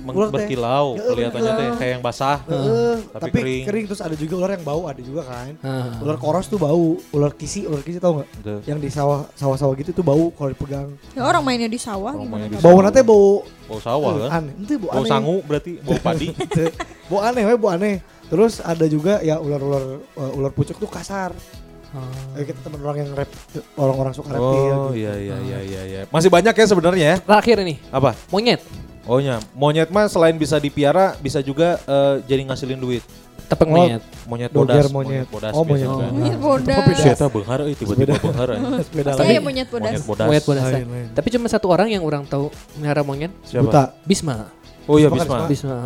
Speaker 3: Meng-
Speaker 1: Ular teh.
Speaker 3: berkilau
Speaker 1: Ya,
Speaker 3: kelihatannya teh kayak yang basah.
Speaker 1: Heeh,
Speaker 3: tapi
Speaker 1: tapi,
Speaker 3: kering.
Speaker 1: kering. terus ada juga ular yang bau, ada juga kan.
Speaker 2: Ah.
Speaker 1: Ular koros tuh bau, ular kisi, ular kisi tau nggak? Yang di sawah sawah-sawah gitu tuh bau kalau dipegang.
Speaker 4: Ya orang mainnya di sawah
Speaker 3: Orang
Speaker 4: gimana?
Speaker 1: Bau
Speaker 3: sawah.
Speaker 1: nanti bau
Speaker 3: Bau sawah
Speaker 1: eh,
Speaker 3: kan?
Speaker 1: aneh, itu bau,
Speaker 3: Bau
Speaker 1: aneh.
Speaker 3: sangu berarti, bau padi.
Speaker 1: Bau aneh, we, bau aneh. Terus ada juga ya ular-ular uh, ular pucuk tuh kasar. Kayak kita teman orang yang rep, orang-orang suka reptil.
Speaker 3: Oh
Speaker 1: gitu.
Speaker 3: iya iya iya iya iya. Masih banyak ya sebenarnya ya.
Speaker 2: Terakhir ini,
Speaker 3: Apa?
Speaker 2: monyet.
Speaker 3: Oh ya, monyet mah selain bisa dipiara bisa juga eh, jadi ngasilin duit.
Speaker 2: Tepeng
Speaker 1: Oh,
Speaker 2: monyet.
Speaker 3: Monyet bodas,
Speaker 1: monyet.
Speaker 3: bodas
Speaker 1: Oh, monyet.
Speaker 3: juga.
Speaker 4: Monyet bodas.
Speaker 1: itu beda.
Speaker 3: Siapa benghar euy tiba-tiba benghar.
Speaker 1: Sepeda
Speaker 4: Saya ya monyet bodas.
Speaker 3: Monyet bodas.
Speaker 2: Monyet bodas.
Speaker 1: Lain, lain.
Speaker 2: Tapi cuma satu orang yang orang tahu melihara monyet.
Speaker 3: Siapa?
Speaker 1: Buta.
Speaker 2: Bisma.
Speaker 3: Oh iya
Speaker 1: Bisma kan
Speaker 3: Bisma.
Speaker 2: Bisma.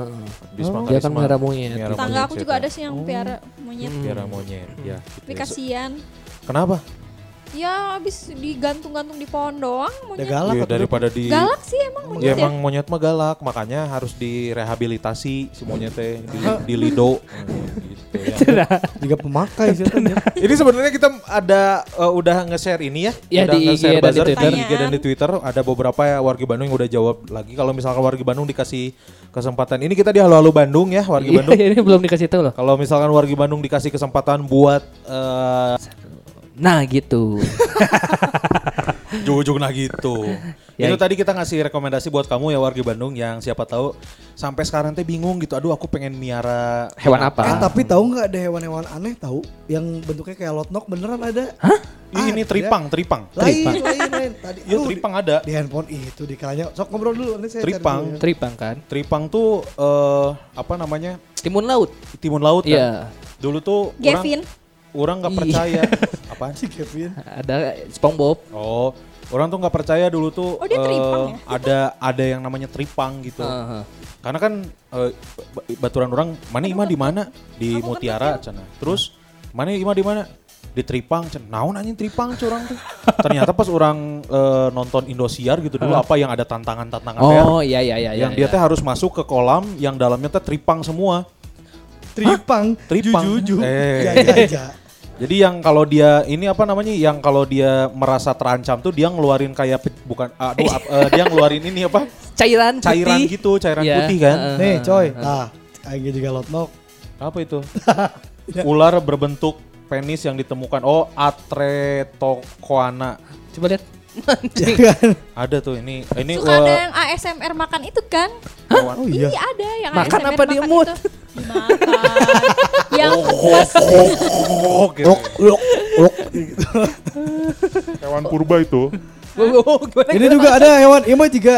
Speaker 3: Bisma
Speaker 1: Oh.
Speaker 2: Dia kan melihara monyet.
Speaker 4: Tangga
Speaker 3: monyet
Speaker 4: aku juga ada sih yang piara monyet.
Speaker 2: Hmm.
Speaker 3: Piara monyet, ya.
Speaker 4: Tapi
Speaker 3: gitu.
Speaker 4: kasihan.
Speaker 3: Kenapa?
Speaker 4: Ya habis digantung-gantung di pohon doang monyet.
Speaker 1: galak
Speaker 3: Iya,
Speaker 1: atau
Speaker 3: daripada di
Speaker 4: Galak sih emang
Speaker 3: Ya
Speaker 4: monyet ya.
Speaker 3: emang monyet mah galak, makanya harus direhabilitasi si monyet teh di, di lido. gitu ya.
Speaker 1: juga pemakai sih.
Speaker 3: Ini sebenarnya kita ada eh, udah nge-share ini ya.
Speaker 2: Ya,
Speaker 3: udah
Speaker 2: di IG
Speaker 3: nge-share
Speaker 2: dan di
Speaker 3: buzzer
Speaker 2: Twitter.
Speaker 3: di IG dan di Twitter ada beberapa ya warga Bandung yang udah jawab lagi kalau misalkan warga Bandung dikasih kesempatan. Ini kita di Halo Halo Bandung ya, warga
Speaker 2: Iya,
Speaker 3: Bandung.
Speaker 2: ini belum dikasih tahu loh.
Speaker 3: Kalau misalkan warga Bandung dikasih kesempatan buat eh
Speaker 2: Nah gitu.
Speaker 3: Ujung-ujung nah gitu.
Speaker 2: Ya.
Speaker 3: Itu tadi kita ngasih rekomendasi buat kamu ya warga Bandung yang siapa tahu sampai sekarang teh bingung gitu. Aduh aku pengen miara
Speaker 2: Hewan apa?
Speaker 1: Eh tapi tahu nggak ada hewan-hewan aneh tahu yang bentuknya kayak lotnok beneran ada?
Speaker 3: Ih, ini
Speaker 1: Ada.
Speaker 3: tripang, tripang.
Speaker 1: Lain, lain, lain. Tadi aduh,
Speaker 3: tripang ada.
Speaker 1: di, handphone itu dikiranya. Sok ngobrol dulu nanti saya cari
Speaker 3: Tripang.
Speaker 1: dulu ya.
Speaker 2: Tripang kan.
Speaker 3: Tripang tuh eh apa namanya?
Speaker 2: Timun laut.
Speaker 3: Timun laut kan.
Speaker 2: Iya.
Speaker 3: Dulu tuh
Speaker 4: Gavin.
Speaker 3: orang orang nggak
Speaker 2: Iya.
Speaker 3: percaya. Apaan
Speaker 1: Si Kevin.
Speaker 2: Ada SpongeBob.
Speaker 3: Oh, orang tuh nggak percaya dulu tuh
Speaker 4: Oh, dia
Speaker 3: eh,
Speaker 4: tripang ya?
Speaker 3: ada ada yang namanya tripang gitu.
Speaker 2: Heeh.
Speaker 3: Karena kan eh, ba- baturan orang mana ima di mana? Di
Speaker 4: Aku kan
Speaker 3: Mutiara cenah. Terus mana ima di mana? Di Tripang cenah. Naon anjing Tripang curang tuh. Ternyata pas orang eh, nonton Indosiar gitu dulu apa yang ada tantangan-tantangan
Speaker 2: Oh iya iya iya.
Speaker 3: yang
Speaker 2: iya,
Speaker 3: dia
Speaker 2: iya.
Speaker 3: teh harus masuk ke kolam yang dalamnya teh tripang semua.
Speaker 1: Tripang.
Speaker 3: Tripang.
Speaker 1: Jujuju.
Speaker 3: Eh.
Speaker 1: Ja, ja, ja.
Speaker 3: Jadi yang kalau dia ini apa namanya? Yang kalau dia merasa terancam tuh dia ngeluarin kayak bukan aduh ap- eh, dia ngeluarin ini apa?
Speaker 2: cairan
Speaker 3: Cairan
Speaker 2: putih.
Speaker 3: gitu, cairan
Speaker 2: Iya,
Speaker 3: putih kan.
Speaker 2: heeh.
Speaker 1: Nih coy, nah Aing juga lotnok.
Speaker 3: Apa itu? Ular berbentuk penis yang ditemukan. Oh, Atretokoana.
Speaker 2: Coba lihat.
Speaker 1: Jangan.
Speaker 3: Ada tuh ini. Ini
Speaker 4: Suka ada yang ASMR makan itu kan?
Speaker 3: hewan-
Speaker 1: Oh iya.
Speaker 4: Iya ada yang
Speaker 2: Makan
Speaker 4: ASMR
Speaker 2: apa dia
Speaker 4: makan
Speaker 2: mood?
Speaker 4: itu. Dimakan. yang pas
Speaker 3: Oh, gitu. Hewan purba itu.
Speaker 2: Oh, gimana,
Speaker 1: Ini
Speaker 2: gimana?
Speaker 1: juga ada hewan, ini juga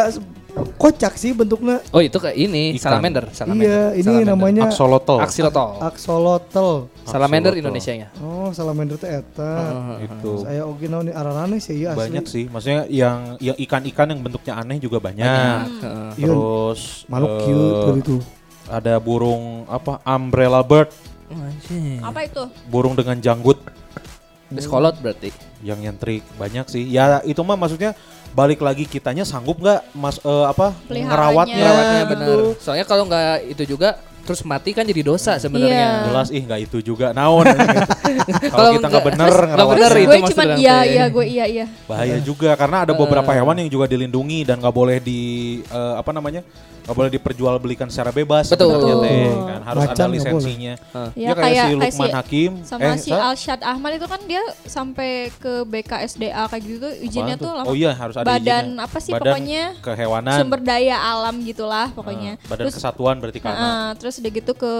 Speaker 1: kocak sih bentuknya.
Speaker 2: Oh itu kayak ini
Speaker 3: Ikan.
Speaker 2: salamander, salamander.
Speaker 1: Iya, ini
Speaker 2: Salamander.
Speaker 1: namanya
Speaker 3: Axolotl.
Speaker 2: Axolotl.
Speaker 1: axolotl.
Speaker 2: Salamander
Speaker 3: Axolotl.
Speaker 2: Indonesia-nya.
Speaker 1: Oh, salamander teh eta.
Speaker 3: Itu.
Speaker 1: Saya oke naon ararane sih iya asli.
Speaker 3: Banyak sih. Maksudnya yang yang ikan-ikan yang bentuknya aneh juga banyak.
Speaker 2: Heeh.
Speaker 1: Iya,
Speaker 3: Terus
Speaker 1: Makhluk
Speaker 3: eh,
Speaker 1: cute tuh.
Speaker 3: Ada burung apa? Umbrella bird.
Speaker 2: Anjing.
Speaker 4: apa itu?
Speaker 3: Burung dengan janggut
Speaker 2: Beskolot berarti.
Speaker 3: yang nyentrik banyak sih. Ya itu mah maksudnya balik lagi kitanya sanggup nggak mas eh, apa
Speaker 4: Peliharanya.
Speaker 3: ngerawatnya
Speaker 2: Perawatnya
Speaker 3: gitu.
Speaker 2: benar. Soalnya kalau nggak itu juga terus mati kan jadi dosa sebenarnya.
Speaker 4: Iya.
Speaker 3: jelas ih nggak itu juga naon gitu. kalau kita nggak bener
Speaker 2: nggak
Speaker 3: ngerawatnya
Speaker 2: bener
Speaker 4: Terus
Speaker 2: itu
Speaker 4: gue cuman iya iya gue iya iya.
Speaker 3: bahaya juga karena ada beberapa hewan yang juga dilindungi dan nggak boleh di eh, apa namanya nggak boleh diperjualbelikan secara bebas
Speaker 2: Betul.
Speaker 3: sebenarnya teh
Speaker 4: Betul.
Speaker 3: kan harus
Speaker 1: Macan
Speaker 3: ada lisensinya
Speaker 2: Hah.
Speaker 3: ya,
Speaker 4: Ya,
Speaker 3: kayak,
Speaker 4: kayak-
Speaker 3: si
Speaker 4: kayak
Speaker 3: Lukman
Speaker 4: si-
Speaker 3: Hakim
Speaker 4: Sama
Speaker 3: eh,
Speaker 4: si? Alshad Ahmad itu kan dia sampai ke BKSDA kayak gitu izinnya tuh lama.
Speaker 3: oh iya harus ada
Speaker 4: badan
Speaker 3: izinnya.
Speaker 4: apa sih
Speaker 3: Badan
Speaker 4: pokoknya
Speaker 3: kehewanan
Speaker 4: sumber daya alam gitulah pokoknya.
Speaker 3: Ah, badan
Speaker 4: terus
Speaker 3: kesatuan berarti kan
Speaker 4: Nah, terus udah gitu ke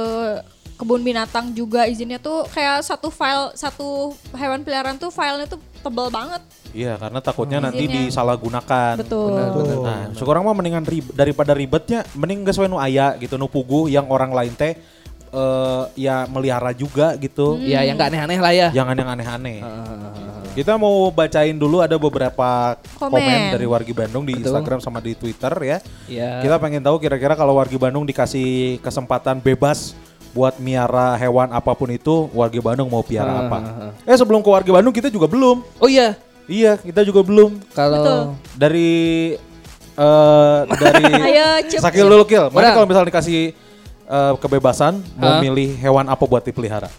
Speaker 4: kebun binatang juga izinnya tuh kayak satu file satu hewan peliharaan tuh filenya tuh tebel banget.
Speaker 3: Iya, karena takutnya nanti
Speaker 4: Izinnya.
Speaker 3: disalahgunakan.
Speaker 4: Betul.
Speaker 1: Betul.
Speaker 3: Nah, sekarang mah mendingan rib- daripada ribetnya, mending we nu aya gitu nu puguh yang orang lain teh eh ya melihara juga gitu.
Speaker 2: Ya yang nggak aneh-aneh lah ya.
Speaker 3: Jangan yang aneh-aneh.
Speaker 2: Heeh.
Speaker 3: Kita mau bacain dulu ada beberapa komen,
Speaker 4: Komen.
Speaker 3: dari wargi Bandung di
Speaker 2: Betul.
Speaker 3: Instagram sama di Twitter ya.
Speaker 2: Ya.
Speaker 3: Kita pengen tahu kira-kira kalau wargi Bandung dikasih kesempatan bebas buat miara hewan apa pun itu, wargi Bandung mau piara
Speaker 2: Ah,
Speaker 3: apa?
Speaker 2: ah, ah.
Speaker 3: Eh sebelum ke wargi Bandung kita juga belum.
Speaker 2: Oh iya,
Speaker 3: Iya, kita juga belum.
Speaker 2: kalau
Speaker 4: Betul.
Speaker 3: Dari eh dari
Speaker 4: Ayo, cup,
Speaker 3: Sakil dulu Kil. Mana kalau misalnya dikasih eh, kebebasan mau milih hewan apa buat dipelihara?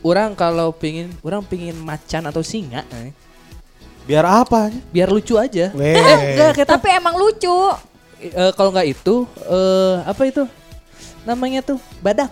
Speaker 2: orang kalau pingin, orang pingin macan atau singa, eh.
Speaker 3: Biar apa?
Speaker 2: biar lucu aja. Eh, enggak, kita
Speaker 4: Tapi emang lucu.
Speaker 2: eh, kalau nggak itu, eh apa itu? Namanya tuh badak.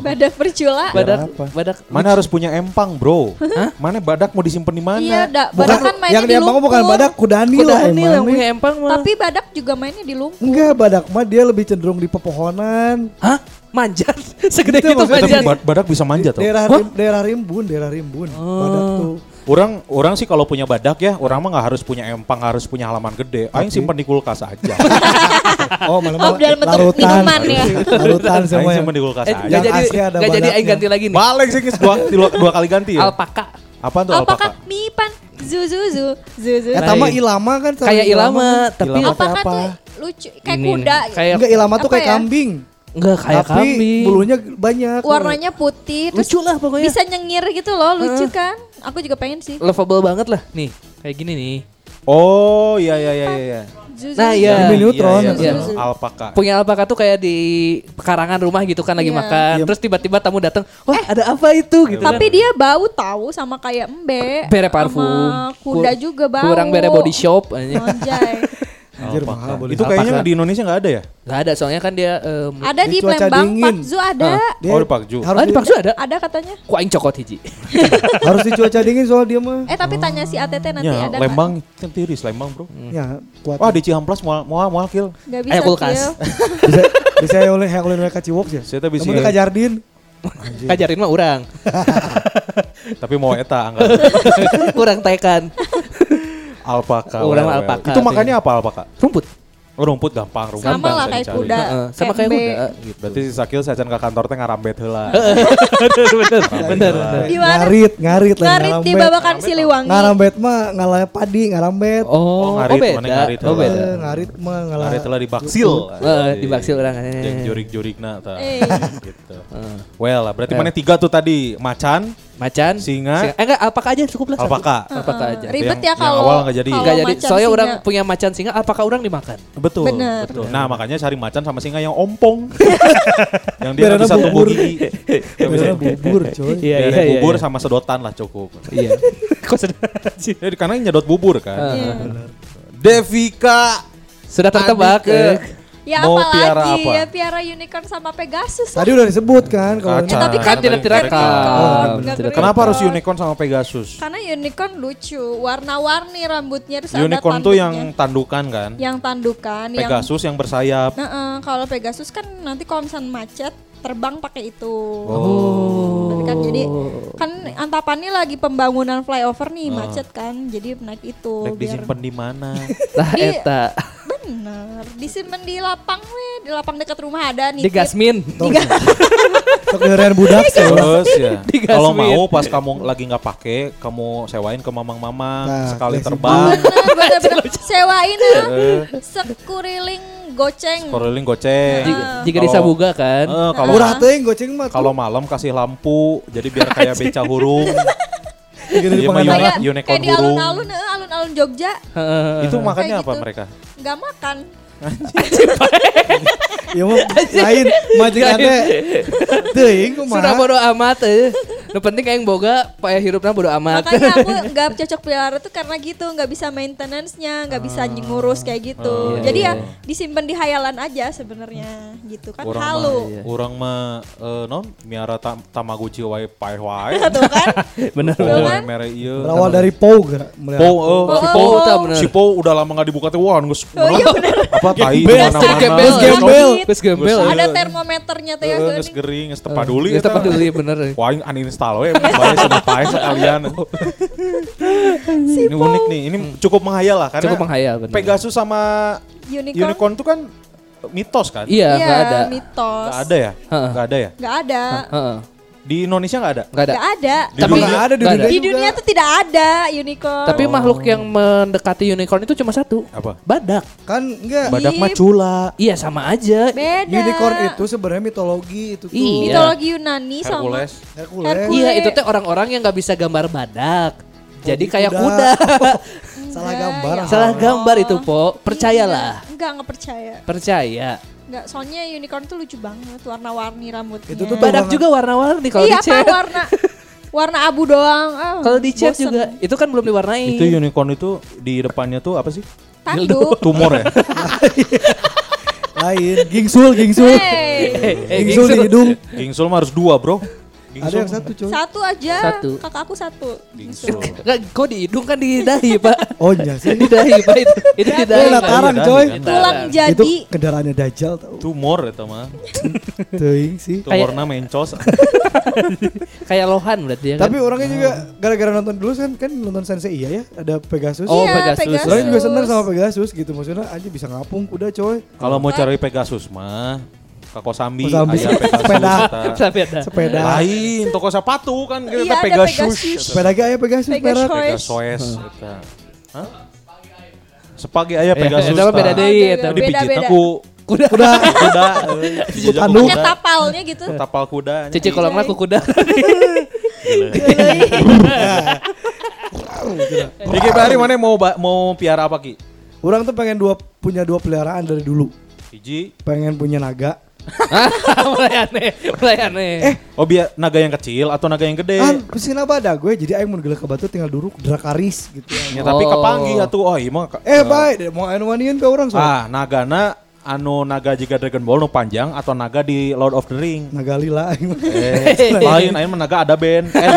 Speaker 4: Badak bercula.
Speaker 2: Badak,
Speaker 3: apa?
Speaker 2: badak.
Speaker 3: Mana harus punya empang, Bro? Mana badak mau disimpan di mana?
Speaker 4: Iya, da,
Speaker 1: Bukan,
Speaker 4: badak kan mainnya
Speaker 1: yang
Speaker 4: di lumpur.
Speaker 1: bukan badak, kudani
Speaker 2: Kuda
Speaker 1: lah
Speaker 2: yang punya empang mah.
Speaker 4: Tapi badak juga mainnya di lumpur.
Speaker 1: Enggak, badak mah dia lebih cenderung di pepohonan.
Speaker 2: Hah? Manjat? Segede
Speaker 1: Itu
Speaker 2: gitu
Speaker 3: tapi
Speaker 2: manjat.
Speaker 3: bad- badak bisa manjat tuh.
Speaker 1: Daerah rim, daerah rimbun, daerah rimbun. Badak tuh.
Speaker 3: Orang orang sih kalau punya badak ya, orang mah nggak harus punya empang, harus punya halaman gede. Aing simpan di kulkas aja.
Speaker 1: Oh, malah
Speaker 4: Oh, dalam bentuk
Speaker 1: larutan.
Speaker 4: minuman ya.
Speaker 1: Larutan
Speaker 3: Aing
Speaker 1: semua.
Speaker 3: simpan di kulkas
Speaker 2: Eh,
Speaker 3: aja.
Speaker 1: Yang
Speaker 2: jadi,
Speaker 1: asli ada
Speaker 2: nggak jadi aing ganti lagi nih.
Speaker 3: Balik sih guys, dua, dua, dua kali ganti ya.
Speaker 2: Alpaka.
Speaker 3: Apaan tuh
Speaker 4: Alpaka
Speaker 3: alpaka?
Speaker 4: mipan zu zu zu zu zu.
Speaker 1: Eh, tama ilama kan. sama
Speaker 2: Kayak ilama,
Speaker 1: kan.
Speaker 2: tapi
Speaker 3: Ilama.
Speaker 4: Alpaka
Speaker 1: apa?
Speaker 4: tuh lucu kayak
Speaker 2: Ini,
Speaker 4: kuda.
Speaker 2: Kayak
Speaker 1: Enggak ilama tuh kayak
Speaker 4: ya?
Speaker 1: kambing.
Speaker 2: enggak kayak
Speaker 1: tapi
Speaker 2: kambing.
Speaker 1: bulunya banyak.
Speaker 4: Warnanya putih
Speaker 2: lucu lah pokoknya.
Speaker 4: bisa nyengir gitu loh, lucu kan? Aku juga pengen sih.
Speaker 2: Lovable banget lah. Nih, kayak gini nih.
Speaker 3: Oh iya iya iya iya.
Speaker 4: Zu,
Speaker 2: Nah, iya.
Speaker 1: Di Neutron.
Speaker 3: Iya, iya,
Speaker 2: Iya.
Speaker 3: iya. Alpaka.
Speaker 2: Punya alpaka tuh kayak di pekarangan rumah gitu kan lagi
Speaker 4: Iya.
Speaker 2: makan.
Speaker 1: Iya.
Speaker 2: Terus tiba-tiba tamu datang, "Wah, ada apa itu?" gitu
Speaker 4: Tapi
Speaker 2: kan.
Speaker 4: dia bau tahu sama kayak embe.
Speaker 2: bere parfum.
Speaker 4: Sama kuda
Speaker 2: Kur-
Speaker 4: juga bau.
Speaker 2: Kurang bere body shop.
Speaker 4: Anjay.
Speaker 1: Anjir,
Speaker 3: Alpaka.
Speaker 1: mahal boleh.
Speaker 3: Itu kayaknya
Speaker 2: Alpaka.
Speaker 3: di Indonesia nggak ada ya?
Speaker 2: Gak ada soalnya kan dia em,
Speaker 4: Ada di, Palembang. Pak Zu ada.
Speaker 1: Dia
Speaker 3: Oh, di Pakju.
Speaker 1: Harus
Speaker 2: Ah, di
Speaker 1: di,
Speaker 2: Paksu ada.
Speaker 4: Ada katanya.
Speaker 2: Ku aing cokot hiji.
Speaker 1: harus di cuaca dingin soal dia mah.
Speaker 4: Eh tapi tanya si ATT nanti
Speaker 3: Ya,
Speaker 4: ada
Speaker 3: Lembang kan tiris Lembang, Bro.
Speaker 1: Ya, kuat.
Speaker 3: Wah, di Cihamplas mau mau mau kill.
Speaker 4: Gak, Gak bisa
Speaker 2: Ayo kulkas.
Speaker 1: bisa bisa yang oleh oleh mereka ciwok ya.
Speaker 3: Saya bisa
Speaker 1: Kamu ke Jardin.
Speaker 2: Kajarin mah urang.
Speaker 3: tapi mau eta angkat
Speaker 2: Kurang tekan.
Speaker 3: Alpaka.
Speaker 2: Orang
Speaker 3: well, well.
Speaker 2: alpaka.
Speaker 3: Itu makannya apa alpaka?
Speaker 2: Rumput.
Speaker 3: Oh, rumput gampang, rumput
Speaker 4: Sama
Speaker 3: gampang
Speaker 4: lah kayak kuda.
Speaker 2: Heeh, sama kayak kuda gitu.
Speaker 3: Berarti si Sakil saya ke kantor teh ngarambet heula.
Speaker 2: bener, bener, bener?
Speaker 1: Ngarit, ngarit lah
Speaker 4: Ngarit di Babakan Siliwangi.
Speaker 1: Ngarambet mah ngalah padi, ngarambet.
Speaker 2: Oh,
Speaker 3: ngarit,
Speaker 2: oh
Speaker 3: mana ngarit
Speaker 2: oh beda.
Speaker 1: Eh, ngarit mah ngalah.
Speaker 3: Ngarit heula di baksil.
Speaker 2: Eh, di baksil orang.
Speaker 3: Yang jurik-jurikna tah.
Speaker 4: Eh.
Speaker 3: Gitu. Well, lah, berarti mana tiga tuh tadi? Macan,
Speaker 2: Macan,
Speaker 3: Singa.
Speaker 2: Eh enggak, alpaka aja cukup lah. satu.
Speaker 3: alpaka.
Speaker 2: Alpaka aja.
Speaker 4: Ribet
Speaker 3: Yang-
Speaker 4: ya
Speaker 3: yang
Speaker 4: kalau
Speaker 3: awal nggak jadi.
Speaker 2: Enggak jadi. Soalnya
Speaker 4: singa.
Speaker 2: orang punya macan singa, alpaka orang dimakan.
Speaker 3: Betul,
Speaker 4: Bener.
Speaker 3: betul. Nah, makanya cari macan sama singa yang ompong. yang dia bisa tumbuh
Speaker 1: bubur.
Speaker 3: gigi. Nggak bisa
Speaker 1: bubur, coy.
Speaker 2: Iya, iya, iya,
Speaker 3: bubur
Speaker 2: iya.
Speaker 3: sama sedotan lah cukup.
Speaker 2: Iya. Kok sedang sih?
Speaker 3: Ya, karena nyedot bubur kan.
Speaker 4: Iya.
Speaker 3: Devika
Speaker 2: Sudah tertebak. Eh.
Speaker 4: Ya
Speaker 3: Mau
Speaker 4: apa
Speaker 3: piara
Speaker 4: lagi
Speaker 3: apa?
Speaker 4: ya piara unicorn sama Pegasus lah.
Speaker 1: Tadi udah disebut kan kalau ini.
Speaker 4: tapi
Speaker 2: Kan tidak direkam.
Speaker 4: Oh,
Speaker 2: Tidak
Speaker 4: bener.
Speaker 3: Kenapa harus unicorn sama Pegasus?
Speaker 4: Karena unicorn lucu, warna-warni rambutnya terus ada
Speaker 3: Unicorn tuh yang tandukan kan.
Speaker 4: yang tandukan, yang
Speaker 3: Pegasus yang bersayap.
Speaker 4: Nah, eh, kalau Pegasus kan nanti kalau misalnya macet terbang pakai itu.
Speaker 3: Oh.
Speaker 4: Kan jadi kan Antapani lagi pembangunan flyover nih macet kan, jadi naik itu
Speaker 3: Lek
Speaker 4: biar
Speaker 3: disimpan di mana?
Speaker 2: Lah
Speaker 4: Di-
Speaker 2: eta.
Speaker 4: Bener disimpan di lapang we, di lapang dekat rumah ada nih.
Speaker 2: Di gasmin.
Speaker 1: Untuk dengerin budak coy.
Speaker 3: Terus ya, kalau mau pas kamu lagi nggak pakai, kamu sewain ke mamang-mamang
Speaker 1: Nah,
Speaker 3: sekali terbang.
Speaker 4: Bener, bener, bener. Sewain ah.
Speaker 3: Eh,
Speaker 4: sekuriling goceng.
Speaker 3: Koriling goceng.
Speaker 2: Jika, jika disabuga kan.
Speaker 3: Eh, kalau
Speaker 1: Murah teh goceng mah.
Speaker 3: kalau malam kasih lampu, jadi biar kayak beca hurung.
Speaker 1: Di
Speaker 3: Iya,
Speaker 4: kayak kayak di alun-alun eh, alun-alun Jogja
Speaker 2: Heeh.
Speaker 3: Itu makannya apa
Speaker 4: gitu.
Speaker 3: mereka?
Speaker 4: nggak makan
Speaker 1: Ya mau lain majikan teh. Teuing kumaha.
Speaker 2: Sudah bodo amat eh. Nu penting aing boga paya hirupna bodo amat.
Speaker 4: makanya aku nggak cocok pelihara tuh karena gitu nggak bisa maintenance-nya nggak bisa ngurus kayak gitu
Speaker 3: Oh,
Speaker 2: iya,
Speaker 4: jadi
Speaker 2: iya.
Speaker 4: ya disimpan di hayalan aja sebenarnya gitu kan
Speaker 3: Orang
Speaker 4: halu
Speaker 3: mah, orang mah eh, non miara tam tamaguchi wae pae wae.
Speaker 4: tuh kan
Speaker 2: Bener.
Speaker 4: Tuh
Speaker 3: Oh,
Speaker 4: kan?
Speaker 3: mere ieu.
Speaker 1: Berawal dari Pou gerak melihara.
Speaker 3: Po, oh, si
Speaker 2: Oh, tak bener.
Speaker 3: si Po udah lama nggak dibuka teh wah geus
Speaker 4: Oh, iya bener.
Speaker 3: apa tai di
Speaker 1: Gembel.
Speaker 3: mana-mana.
Speaker 2: Gembel.
Speaker 1: Gembel.
Speaker 4: Ada
Speaker 3: Iya.
Speaker 4: termometernya tuh ya
Speaker 3: geus gering, geus teu paduli
Speaker 2: Geus peduli bener.
Speaker 3: Wah, aing uninstall we, bae cenah pae sekalian. Ini unik nih, ini cukup menghayal lah karena
Speaker 2: Cukup menghayal benar.
Speaker 3: Pegasus sama
Speaker 4: Unicorn.
Speaker 3: unicorn tuh kan mitos kan?
Speaker 2: Iya,
Speaker 4: Iya,
Speaker 2: nggak ada.
Speaker 4: mitos.
Speaker 3: Gak ada ya?
Speaker 2: Heeh.
Speaker 3: Gak ada ya?
Speaker 4: Nggak ada.
Speaker 3: Di Indonesia gak ada?
Speaker 2: Nggak ada.
Speaker 4: Nggak ada.
Speaker 3: Di
Speaker 2: Tapi
Speaker 3: dunia-
Speaker 1: nggak ada di
Speaker 2: nggak
Speaker 1: dunia
Speaker 4: Di dunia tuh tidak ada unicorn.
Speaker 2: Tapi makhluk yang mendekati unicorn itu cuma satu.
Speaker 3: Apa?
Speaker 2: Badak.
Speaker 1: Kan enggak.
Speaker 3: Badak
Speaker 4: Ih.
Speaker 3: mah cula.
Speaker 2: Iya sama aja.
Speaker 4: beda.
Speaker 1: Unicorn itu sebenarnya mitologi itu tuh.
Speaker 2: Iya.
Speaker 4: mitologi Yunani sama
Speaker 3: Hercules.
Speaker 1: Hercules.
Speaker 2: Iya itu teh orang-orang yang nggak bisa gambar badak. Jadi
Speaker 1: Hobi
Speaker 2: kayak
Speaker 1: kuda.
Speaker 2: kuda.
Speaker 1: Salah gambar.
Speaker 4: ya
Speaker 2: Salah gambar itu, Po. Percayalah.
Speaker 4: Enggak, enggak, enggak percaya.
Speaker 2: Percaya.
Speaker 4: Enggak, soalnya unicorn tuh lucu banget, warna-warni rambutnya.
Speaker 1: Itu tuh
Speaker 2: Badak juga warna-warni kalau
Speaker 4: iya,
Speaker 2: dicet.
Speaker 4: apa warna warna abu doang. Ah,
Speaker 2: Kalau dicet
Speaker 4: bosen.
Speaker 2: juga itu kan belum diwarnai.
Speaker 3: Itu unicorn itu di depannya tuh apa sih?
Speaker 4: Tanduk.
Speaker 3: Tumor ya?
Speaker 1: Lain. Gingsul, gingsul.
Speaker 4: Hey.
Speaker 2: Eh,
Speaker 1: Gingsul di hidung.
Speaker 3: Gingsul mah harus dua bro.
Speaker 1: Ada yang satu coy.
Speaker 4: Satu aja.
Speaker 2: Satu.
Speaker 4: Kakak aku satu.
Speaker 3: Gingsul.
Speaker 2: Enggak, kok di hidung kan di dahi, Pak.
Speaker 1: Oh iya sih.
Speaker 2: di dahi, Pak itu. Itu di dahi.
Speaker 1: Eh, lataran coy.
Speaker 4: Tulang
Speaker 1: Itu
Speaker 4: jadi.
Speaker 1: kendaraannya Dajjal tau.
Speaker 3: Tumor itu mah.
Speaker 1: Teuing sih.
Speaker 3: Tumornya mencos.
Speaker 2: Kayak lohan berarti ya kan.
Speaker 1: Tapi orangnya juga gara-gara nonton dulu kan kan nonton Sensei iya ya, ada Pegasus.
Speaker 2: Oh,
Speaker 4: Iya,
Speaker 2: Pegasus.
Speaker 4: Pegasus.
Speaker 1: Orangnya juga seneng sama Pegasus gitu maksudnya aja bisa ngapung kuda coy.
Speaker 3: Kalau mau cari Pegasus mah Sambi,
Speaker 1: Kosambi.
Speaker 3: aya Pegasus.
Speaker 1: Sepeda.
Speaker 2: Sepeda.
Speaker 1: Sepeda.
Speaker 3: Lain toko sepatu kan kita
Speaker 4: Iya,
Speaker 3: Pegasus.
Speaker 1: Sepeda ge aya Pegasus
Speaker 4: Pegasus.
Speaker 1: perak.
Speaker 3: Pegasus. Hah? Sepagi aya
Speaker 2: Eh,
Speaker 3: Pegasus.
Speaker 2: eta mah beda deui eta.
Speaker 3: Jadi
Speaker 4: beda,
Speaker 3: pijitna
Speaker 4: beda.
Speaker 3: ku
Speaker 2: Kuda.
Speaker 3: kuda. Kuda.
Speaker 1: tanduk.
Speaker 4: Punya
Speaker 3: kuda.
Speaker 4: tapalnya gitu.
Speaker 3: Tapal kuda.
Speaker 2: Cici kolongna ku kuda.
Speaker 3: Iki Bari mana mau mau piara apa Ki?
Speaker 1: Orang tuh pengen dua punya dua peliharaan dari dulu.
Speaker 3: Hiji.
Speaker 1: Pengen punya naga.
Speaker 2: mulai aneh, mulai aneh.
Speaker 1: Eh,
Speaker 3: Oh biar naga yang kecil atau naga yang gede?
Speaker 1: kan pesina bada gue jadi aing mun geuleuh ke batu tinggal duduk drakaris gitu.
Speaker 3: Ya tapi
Speaker 2: Oh.
Speaker 3: kepanggih atuh. Oh iya mah. ka-
Speaker 1: Eh, baik, mau anu wanian ke orang soal.
Speaker 3: Ah, nagana anu naga jika Dragon Ball nu panjang atau naga di Lord of the Ring.
Speaker 1: Naga lila mah.
Speaker 3: Eh, lain mah naga ada band. Eh,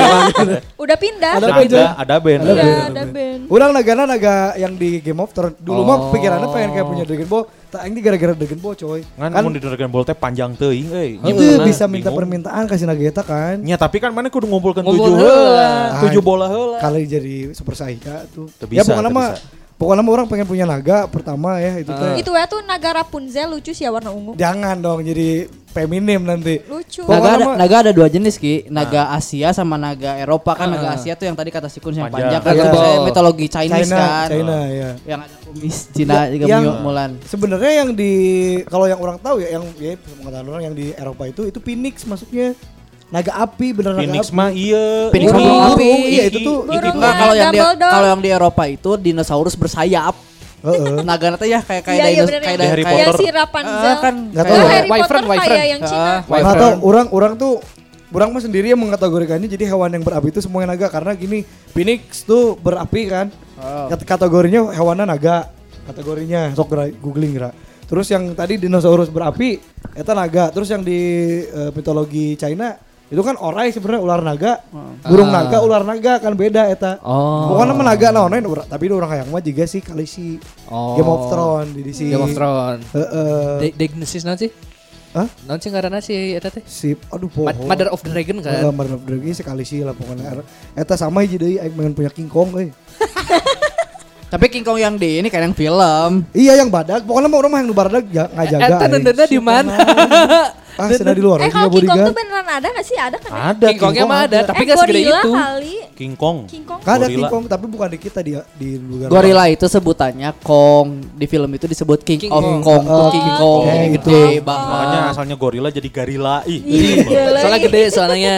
Speaker 4: Udah pindah.
Speaker 1: Ada
Speaker 3: naga
Speaker 1: band,
Speaker 3: ada band.
Speaker 1: Ada
Speaker 4: Udah
Speaker 1: band.
Speaker 4: ada band.
Speaker 1: Orang nagana naga yang di Game of Thrones. Dulu mah
Speaker 2: Oh.
Speaker 1: pikirannya pengen kayak punya Dragon Ball. Tak aing di gara-gara Dragon Ball coy.
Speaker 3: Kan,
Speaker 1: Kan
Speaker 3: mun di Dragon Ball teh panjang teuing euy.
Speaker 1: itu bisa minta
Speaker 3: Bingung.
Speaker 1: permintaan kasih naga eta kan.
Speaker 3: Ya tapi kan mana kudu ngumpulkan
Speaker 2: Ngumpul
Speaker 3: tujuh
Speaker 2: heula.
Speaker 3: Tujuh bola heula.
Speaker 1: Kali jadi Super Saiya tuh. Ya mah
Speaker 3: bisa.
Speaker 1: Pokoknya orang pengen punya naga pertama ya itu teh.
Speaker 4: Itu ya tuh naga Rapunzel lucu sih ya warna ungu.
Speaker 1: Jangan dong jadi feminim nanti.
Speaker 4: Lucu.
Speaker 1: Pokoknya
Speaker 5: Naga ada, naga ada dua jenis ki, naga Asia sama naga Eropa kan naga Asia tuh yang tadi kata Sikun yang
Speaker 3: Panjang.
Speaker 5: panjang kan
Speaker 1: Iya.
Speaker 5: saya mitologi Chinese
Speaker 1: China,
Speaker 5: kan,
Speaker 1: China ya.
Speaker 5: yang ada kumis Cina juga
Speaker 1: yang
Speaker 5: Mu- Mulan.
Speaker 1: sebenarnya yang di kalau yang orang tahu ya yang ya pengetahuan orang yang di Eropa itu itu Phoenix masuknya naga api bener naga
Speaker 3: Phoenix
Speaker 1: api.
Speaker 3: mah iya.
Speaker 5: Phoenix mah burung api.
Speaker 1: iya itu tuh
Speaker 4: Burung
Speaker 1: itu
Speaker 5: Enggak
Speaker 4: Nah,
Speaker 5: kalau yang di kalau yang di Eropa itu dinosaurus bersayap.
Speaker 1: Heeh.
Speaker 5: Naga nanti ya kayak kayak
Speaker 4: Iya, iya
Speaker 5: dinos
Speaker 4: bener
Speaker 5: kayak
Speaker 4: ya.
Speaker 3: Harry
Speaker 5: kayak
Speaker 4: Iya
Speaker 3: Potter.
Speaker 4: si Rapunzel.
Speaker 5: Ah, kan
Speaker 1: Nggak
Speaker 5: kayak-
Speaker 1: tahu.
Speaker 4: Harry
Speaker 2: Wyvern,
Speaker 4: Potter kayak yang Cina.
Speaker 5: Ah,
Speaker 1: Nggak
Speaker 5: wyvern.
Speaker 1: tahu orang orang tuh orang mah sendiri yang mengkategorikannya jadi hewan yang berapi itu semuanya naga karena gini Phoenix tuh berapi kan
Speaker 5: Oh.
Speaker 1: Kat- kategorinya hewannya naga kategorinya sok googling geura. terus yang tadi dinosaurus berapi eta naga terus yang di eh, mitologi China itu kan orai sebenarnya ular naga burung
Speaker 2: Ah.
Speaker 1: naga ular naga kan beda eta
Speaker 2: Oh.
Speaker 1: pokoknya mah naga naonain urang- tapi orang hayang mah juga sih kali si
Speaker 2: Oh.
Speaker 1: Game of Thrones di si
Speaker 2: Game of Thrones.
Speaker 1: Heeh.
Speaker 2: De Dignesis nanti sih?
Speaker 1: Hah?
Speaker 2: Naon sih ngaranna sih eta teh?
Speaker 1: si aduh poho
Speaker 2: Mother of the Dragon kan?
Speaker 1: Gambar of Dragon sekali sih lah pokoknya. Eta sama hiji deui aing pengen punya King Kong euy.
Speaker 5: Tapi King Kong yang di ini kayak yang film.
Speaker 1: Iya yang badak, pokoknya mah orang mah yang badak ja- ngajaga.
Speaker 2: Eta nendena di mana?
Speaker 1: Ah, sana di luar.
Speaker 4: Eh kalau King Kong tuh beneran ada gak sih? Ada kan ya?
Speaker 3: Ada
Speaker 2: King Kongnya mah ada, tapi
Speaker 4: eh,
Speaker 2: gak segede itu.
Speaker 4: kali.
Speaker 3: King Kong.
Speaker 4: King Kong.
Speaker 1: Kan ada. King Kong tapi bukan di kita di di luar.
Speaker 5: Gorila itu sebutannya Kong. Di film itu disebut King,
Speaker 2: King
Speaker 5: of
Speaker 1: Kong.
Speaker 5: Kong
Speaker 1: Oh,
Speaker 5: King Kong.
Speaker 1: Eh,
Speaker 5: gede
Speaker 4: gitu.
Speaker 5: banget.
Speaker 3: Makanya asalnya gorila jadi garila. Ih.
Speaker 4: Iya.
Speaker 2: Soalnya gede soalnya.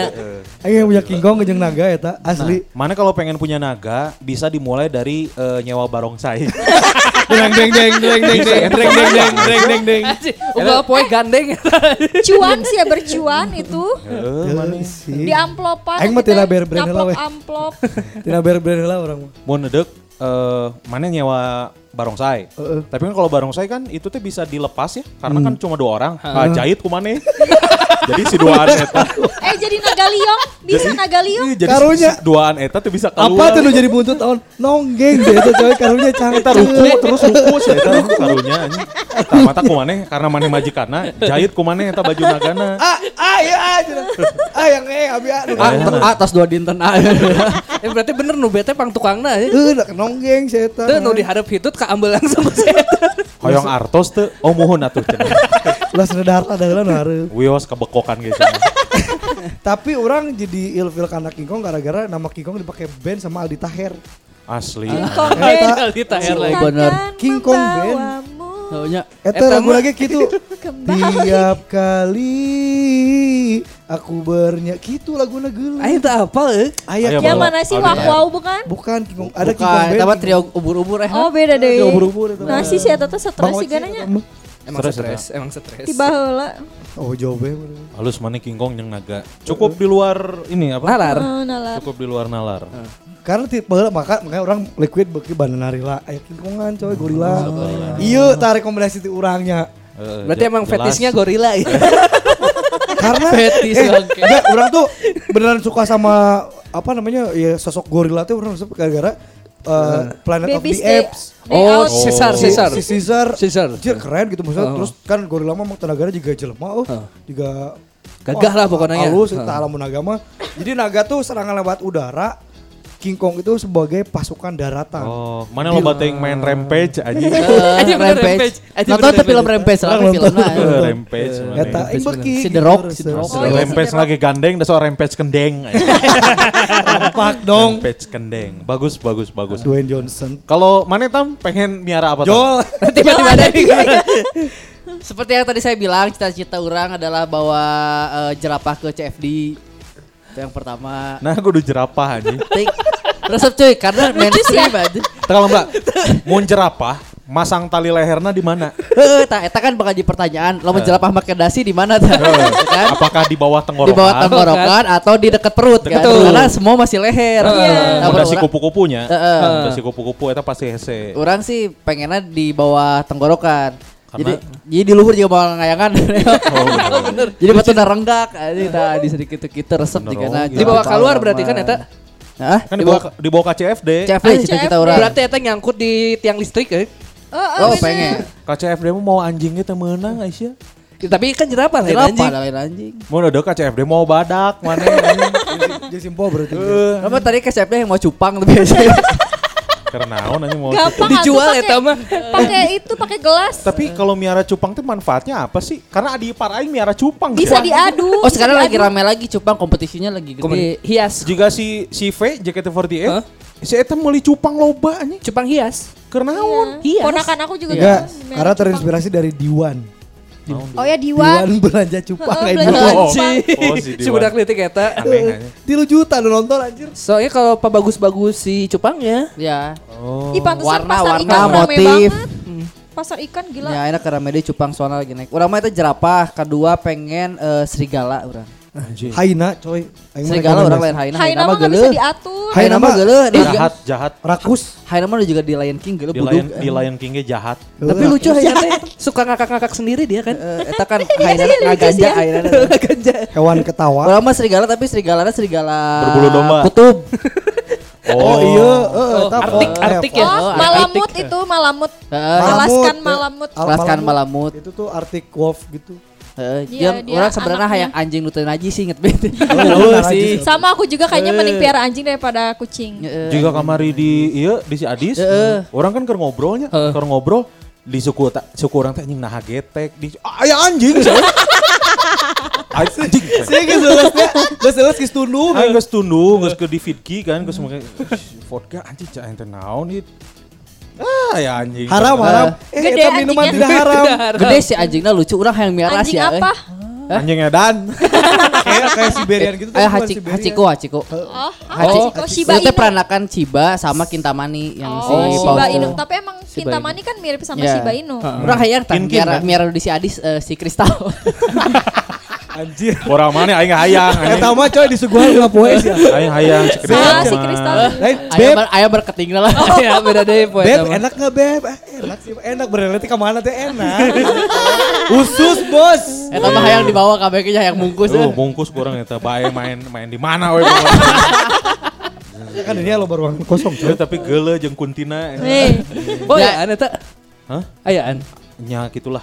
Speaker 1: Aing yang punya King Kong jeung naga eta asli.
Speaker 3: Mana kalau pengen punya naga bisa dimulai dari eh, nyewa barongsai.
Speaker 1: Deng deng deng deng deng deng deng deng deng deng deng
Speaker 2: Udah poe gandeng.
Speaker 4: bercuan sih ya bercuan itu.
Speaker 1: Iya
Speaker 4: Di amplopan.
Speaker 1: Aing mah tidak bayar brand lah
Speaker 4: Amplop.
Speaker 1: Tidak bayar brand lah orang.
Speaker 3: Mau ngedek? uh, eh, mana nyewa barongsai.
Speaker 1: Heeh.
Speaker 3: Tapi kan kalau barongsai kan itu tuh bisa dilepas ya karena kan cuma dua orang. Ah, jahit kumane. jadi si duaan eta.
Speaker 4: Eh jadi naga liong. Bisa naga liong.
Speaker 3: Ih, jadi
Speaker 1: Karunya.
Speaker 3: si duaan eta tuh bisa
Speaker 1: Apa
Speaker 3: keluar.
Speaker 1: tuh nu jadi buntut tahun nonggeng deh itu coy karunya cantik.
Speaker 3: Eta ruku terus ruku sih eta karunya anjing. Tah mata kumane karena maneh majikanna jahit kumane eta baju nagana.
Speaker 1: Ah, ah, iya, ah, ah, yang eh, abi ah,
Speaker 5: Ah, ter- atas dua dinten ah.
Speaker 2: Eh berarti bener nu bete pang tukangna ya.
Speaker 1: Eh, udah nonggeng saya
Speaker 2: Tuh nu diharap hitut ka ambil langsung ku.
Speaker 3: Hoyong artos teu oh muhun atuh cenah.
Speaker 1: Lah sedar ada lah hareup.
Speaker 3: Wios kebekokan guys.
Speaker 1: Tapi orang jadi ilfil karena King Kong gara-gara nama King Kong dipakai band sama Aldi Taher.
Speaker 3: Asli.
Speaker 4: King Kong Band.
Speaker 1: eta-
Speaker 2: Aldi Taher lagi.
Speaker 5: Bener.
Speaker 1: King Kong Band.
Speaker 4: Membawamu
Speaker 5: Oh, nya.
Speaker 1: Eta
Speaker 2: Eta
Speaker 1: lagu
Speaker 2: mah-
Speaker 1: lagi gitu. Tiap kali aku bernyanyi gitu lagu geuleuh.
Speaker 2: Ayo tak apa eh.
Speaker 1: Aya
Speaker 3: Aya
Speaker 4: Yang mana sih Wah. Wow bukan?
Speaker 1: Bukan King Kong, ada King Kong
Speaker 5: Bukan,
Speaker 1: Band.
Speaker 5: eta mah
Speaker 1: King
Speaker 5: trio ubur-ubur eh.
Speaker 4: Oh beda deh.
Speaker 1: Ubur-ubur eta.
Speaker 4: Nah sih si Eta tuh stres sih gananya.
Speaker 2: Emang
Speaker 3: Stres,
Speaker 2: stres, emang stres.
Speaker 4: Tiba heula.
Speaker 1: Oh jauh be.
Speaker 3: Halus mana King Kong yang naga. Cukup di luar ini apa?
Speaker 2: Nalar.
Speaker 4: Oh, nalar.
Speaker 3: Cukup di luar nalar.
Speaker 1: Karena tipe maka makanya orang liquid beki bandana rila aya King Kongan coy gorila. Iya, tak rekomendasi ti urangnya.
Speaker 3: Eh,
Speaker 2: Berarti emang
Speaker 3: jelas.
Speaker 2: fetishnya gorila ya.
Speaker 1: Karena
Speaker 2: Fetis,
Speaker 1: eh,
Speaker 2: oke.
Speaker 1: enggak, orang tuh beneran suka sama apa namanya ya sosok gorila tuh orang suka gara-gara uh, Planet of the
Speaker 4: Day-
Speaker 1: Apes.
Speaker 4: Day
Speaker 2: Oh,
Speaker 4: Out.
Speaker 2: Caesar,
Speaker 1: Si-
Speaker 2: Caesar.
Speaker 1: Si Caesar.
Speaker 2: Caesar.
Speaker 1: Anjir, keren gitu maksudnya.
Speaker 2: Oh.
Speaker 1: Terus kan gorila mah tenaganya juga jelema oh.
Speaker 2: Oh.
Speaker 1: Juga
Speaker 2: Gagah lah pokoknya ya.
Speaker 1: Halus,
Speaker 2: Oh.
Speaker 1: kita alamun agama. Jadi naga tuh serangan lewat udara. King Kong itu sebagai pasukan daratan.
Speaker 3: Oh, mana lo bateng main rampage anjing.
Speaker 2: Aja Rampage. Aja
Speaker 5: Nonton
Speaker 2: bener
Speaker 5: tuh film
Speaker 2: Rampage.
Speaker 5: Rampage lah
Speaker 1: nonton.
Speaker 3: Eh, rampage.
Speaker 2: Rampage
Speaker 1: ing beki.
Speaker 5: Si The Rock,
Speaker 1: terus,
Speaker 5: si The Rock.
Speaker 1: terus.
Speaker 3: Rampage lagi gandeng, so rampage kendeng.
Speaker 1: Rampak dong.
Speaker 3: rampage kendeng. Bagus, bagus, bagus.
Speaker 1: Dwayne Johnson.
Speaker 3: Kalau mana tam pengen miara apa?
Speaker 1: Jol.
Speaker 2: Tiba-tiba ada
Speaker 5: Seperti yang tadi saya bilang, cita-cita orang adalah bawa eh, jerapah ke CFD. Itu yang pertama.
Speaker 3: Nah, gue udah jerapah anjing.
Speaker 5: Tik. Resep cuy, karena mainstream aja.
Speaker 3: Kalau mbak, mau jerapah, masang tali lehernya di mana?
Speaker 5: Heeh, tak eta kan bakal jadi pertanyaan. Lo jerapah pakai dasi di mana tuh? kan?
Speaker 3: Apakah di bawah
Speaker 5: Di
Speaker 3: tenggorokan?
Speaker 5: bawah tenggorokan atau di dekat perut kan?
Speaker 2: Betul.
Speaker 5: Karena semua masih leher. Nah,
Speaker 3: Udah si
Speaker 5: orang-
Speaker 3: kupu-kupunya.
Speaker 5: Heeh.
Speaker 3: Udah si kupu-kupu itu pasti hese.
Speaker 5: Orang sih pengennya di bawah tenggorokan. Jadi
Speaker 3: Karena-
Speaker 5: jadi di luhur juga bawa ngayangan.
Speaker 3: Oh, bener.
Speaker 5: jadi batu udah renggak, jadi kita di sedikit kita resep
Speaker 3: Bener,
Speaker 5: di kana.
Speaker 3: oh,
Speaker 2: Di bawah keluar berarti kan eta.
Speaker 5: Hah?
Speaker 3: Kan di bawah di bawah KCFD.
Speaker 5: CFD cita-cita orang.
Speaker 2: Berarti eta nyangkut di tiang listrik ya.
Speaker 5: Oh, pengen.
Speaker 3: KCFD mau anjingnya teh meunang Aisyah.
Speaker 2: Ya, Tapi kan jerapah lain anjing.
Speaker 5: ada lain anjing?
Speaker 3: Mau udah KCFD mau badak mana anjing.
Speaker 1: Jadi simpo berarti.
Speaker 5: Kamu tadi ke CFD yang mau cupang tapi aja.
Speaker 3: Karena naon anjing mau.
Speaker 4: Gampang
Speaker 2: Dijual eta
Speaker 4: pakai-
Speaker 2: mah.
Speaker 4: Pakai itu pakai gelas.
Speaker 3: Tapi kalau miara cupang tuh manfaatnya apa sih? Karena adi ipar aing miara cupang.
Speaker 4: Bisa diadu.
Speaker 5: Oh sekarang lagi rame lagi cupang kompetisinya lagi gede.
Speaker 2: Hias.
Speaker 3: Jika si si V JKT48
Speaker 2: Hah?
Speaker 3: si eta meuli cupang loba anjing.
Speaker 2: Cupang hias.
Speaker 3: Keur naon?
Speaker 4: Iya.
Speaker 2: Hias.
Speaker 4: Ponakan aku juga
Speaker 1: Enggak,
Speaker 4: gitu.
Speaker 1: karena terinspirasi dari Diwan.
Speaker 4: Oh ya Diwan.
Speaker 1: Diwan belanja cupang
Speaker 4: Heeh,
Speaker 1: kayak
Speaker 4: belanja
Speaker 1: gitu.
Speaker 3: Oh, oh, si
Speaker 2: budak litik eta.
Speaker 1: Tilu juta lu nonton anjir.
Speaker 2: Soalnya kalau apa bagus-bagus si cupangnya.
Speaker 5: Ya.
Speaker 3: Oh.
Speaker 4: Ih pantesan
Speaker 5: Warna,
Speaker 4: pasar
Speaker 5: warna,
Speaker 4: ikan rame
Speaker 5: motif.
Speaker 4: banget. Pasar ikan gila.
Speaker 5: Ya enak karena media cupang soalnya lagi naik. Urang mah itu jerapah, kedua pengen eh, serigala urang.
Speaker 3: Anjing.
Speaker 1: Haina coy. Aing mah
Speaker 5: Serigala orang lain haina.
Speaker 4: Haina mah nggak bisa
Speaker 5: geuleuh.
Speaker 4: diatur.
Speaker 5: Haina mah geuleuh.
Speaker 3: Jahat, jahat.
Speaker 1: Rakus.
Speaker 5: Haina mah juga di Lion King geuleuh
Speaker 3: Di
Speaker 5: buduk.
Speaker 3: Lion, di Lion King-nya jahat.
Speaker 2: Tapi lucu Haina teh. Suka ngakak-ngakak sendiri dia kan.
Speaker 5: Eh, eta kan
Speaker 4: Iya
Speaker 5: haina ngaganja
Speaker 4: ya.
Speaker 5: haina.
Speaker 2: Ganja.
Speaker 1: Hewan ketawa.
Speaker 5: Urang mah serigala tapi serigalanya serigala
Speaker 3: Berbulu domba.
Speaker 5: Kutub.
Speaker 1: Oh iya, heeh, eta
Speaker 2: Artik, artik ya.
Speaker 4: Oh,
Speaker 5: Oh,
Speaker 4: malamut itu malamut.
Speaker 1: Eh,
Speaker 4: malamut.
Speaker 1: al-
Speaker 5: Jelaskan malamut.
Speaker 1: Itu tuh Arctic Wolf gitu.
Speaker 4: Iya,
Speaker 5: jeung
Speaker 4: dia
Speaker 5: urang sebenarnya hayang anjing nutuin aja sih inget bete.
Speaker 1: Oh,
Speaker 5: Oh,
Speaker 1: sih.
Speaker 5: sih.
Speaker 4: Sama aku juga kayaknya
Speaker 5: Eh.
Speaker 4: mending piara anjing daripada kucing.
Speaker 5: Heeh.
Speaker 3: Juga kamari di iya di si Adis. Orang kan keur ngobrolnya,
Speaker 2: Heeh.
Speaker 3: keur ngobrol di suku ta, suku orang teh anjing nah getek di ah, aya anjing sih. anjing.
Speaker 1: Saya geus leulasnya, geus leus geus tunduh.
Speaker 3: Geus tunduh, geus ke di Vidki kan, geus make vodka anjing cah ente naon it. Ah ya anjing.
Speaker 1: Haram, haram. Eh,
Speaker 4: Gede
Speaker 1: eta minuman
Speaker 4: anjingnya.
Speaker 1: tidak haram.
Speaker 5: Gede sih anjingnya lucu urang hayang miara
Speaker 4: Anjing
Speaker 5: ya.
Speaker 4: apa?
Speaker 3: Anjing edan.
Speaker 1: Kayak kayak Siberian gitu.
Speaker 5: Eh
Speaker 1: bukan
Speaker 5: Hachiko,
Speaker 1: Siberian.
Speaker 5: Hachiko, Hachiko.
Speaker 4: Oh, Hachiko Shiba
Speaker 5: Itu
Speaker 4: Inu.
Speaker 5: peranakan Chiba sama Kintamani yang si
Speaker 4: Oh, Shiba
Speaker 5: Paus
Speaker 4: Inu. Tapi emang
Speaker 2: Shiba
Speaker 4: Kintamani kan mirip sama
Speaker 5: Ya.
Speaker 4: Shiba Inu.
Speaker 5: Urang hayang miara
Speaker 3: kan?
Speaker 5: miara di si Adis eh, si Kristal.
Speaker 1: Anjir.
Speaker 3: Orang mana aing hayang.
Speaker 1: Eta mah coy disuguhan ngapoe sih.
Speaker 3: Aing hayang cek
Speaker 4: Sama si Kristal.
Speaker 1: Lain, beb,
Speaker 5: ber- ayam berketinggal lah.
Speaker 2: Ya beda deh poe
Speaker 1: beb enak nggak beb? Ah, enak sih, enak berarti ke mana teh enak. Usus bos.
Speaker 5: Eta mah hayang dibawa kabeh ge hayang bungkus.
Speaker 3: Tuh,
Speaker 5: eh.
Speaker 3: bungkus kurang eta bae main main di mana we.
Speaker 1: Kan ini lo baru kosong
Speaker 3: tapi geule jeung kuntina.
Speaker 4: Nih,
Speaker 2: Oh
Speaker 5: Ya.
Speaker 2: ya, tak.
Speaker 3: Hah?
Speaker 2: Ayaan.
Speaker 3: Nya gitulah.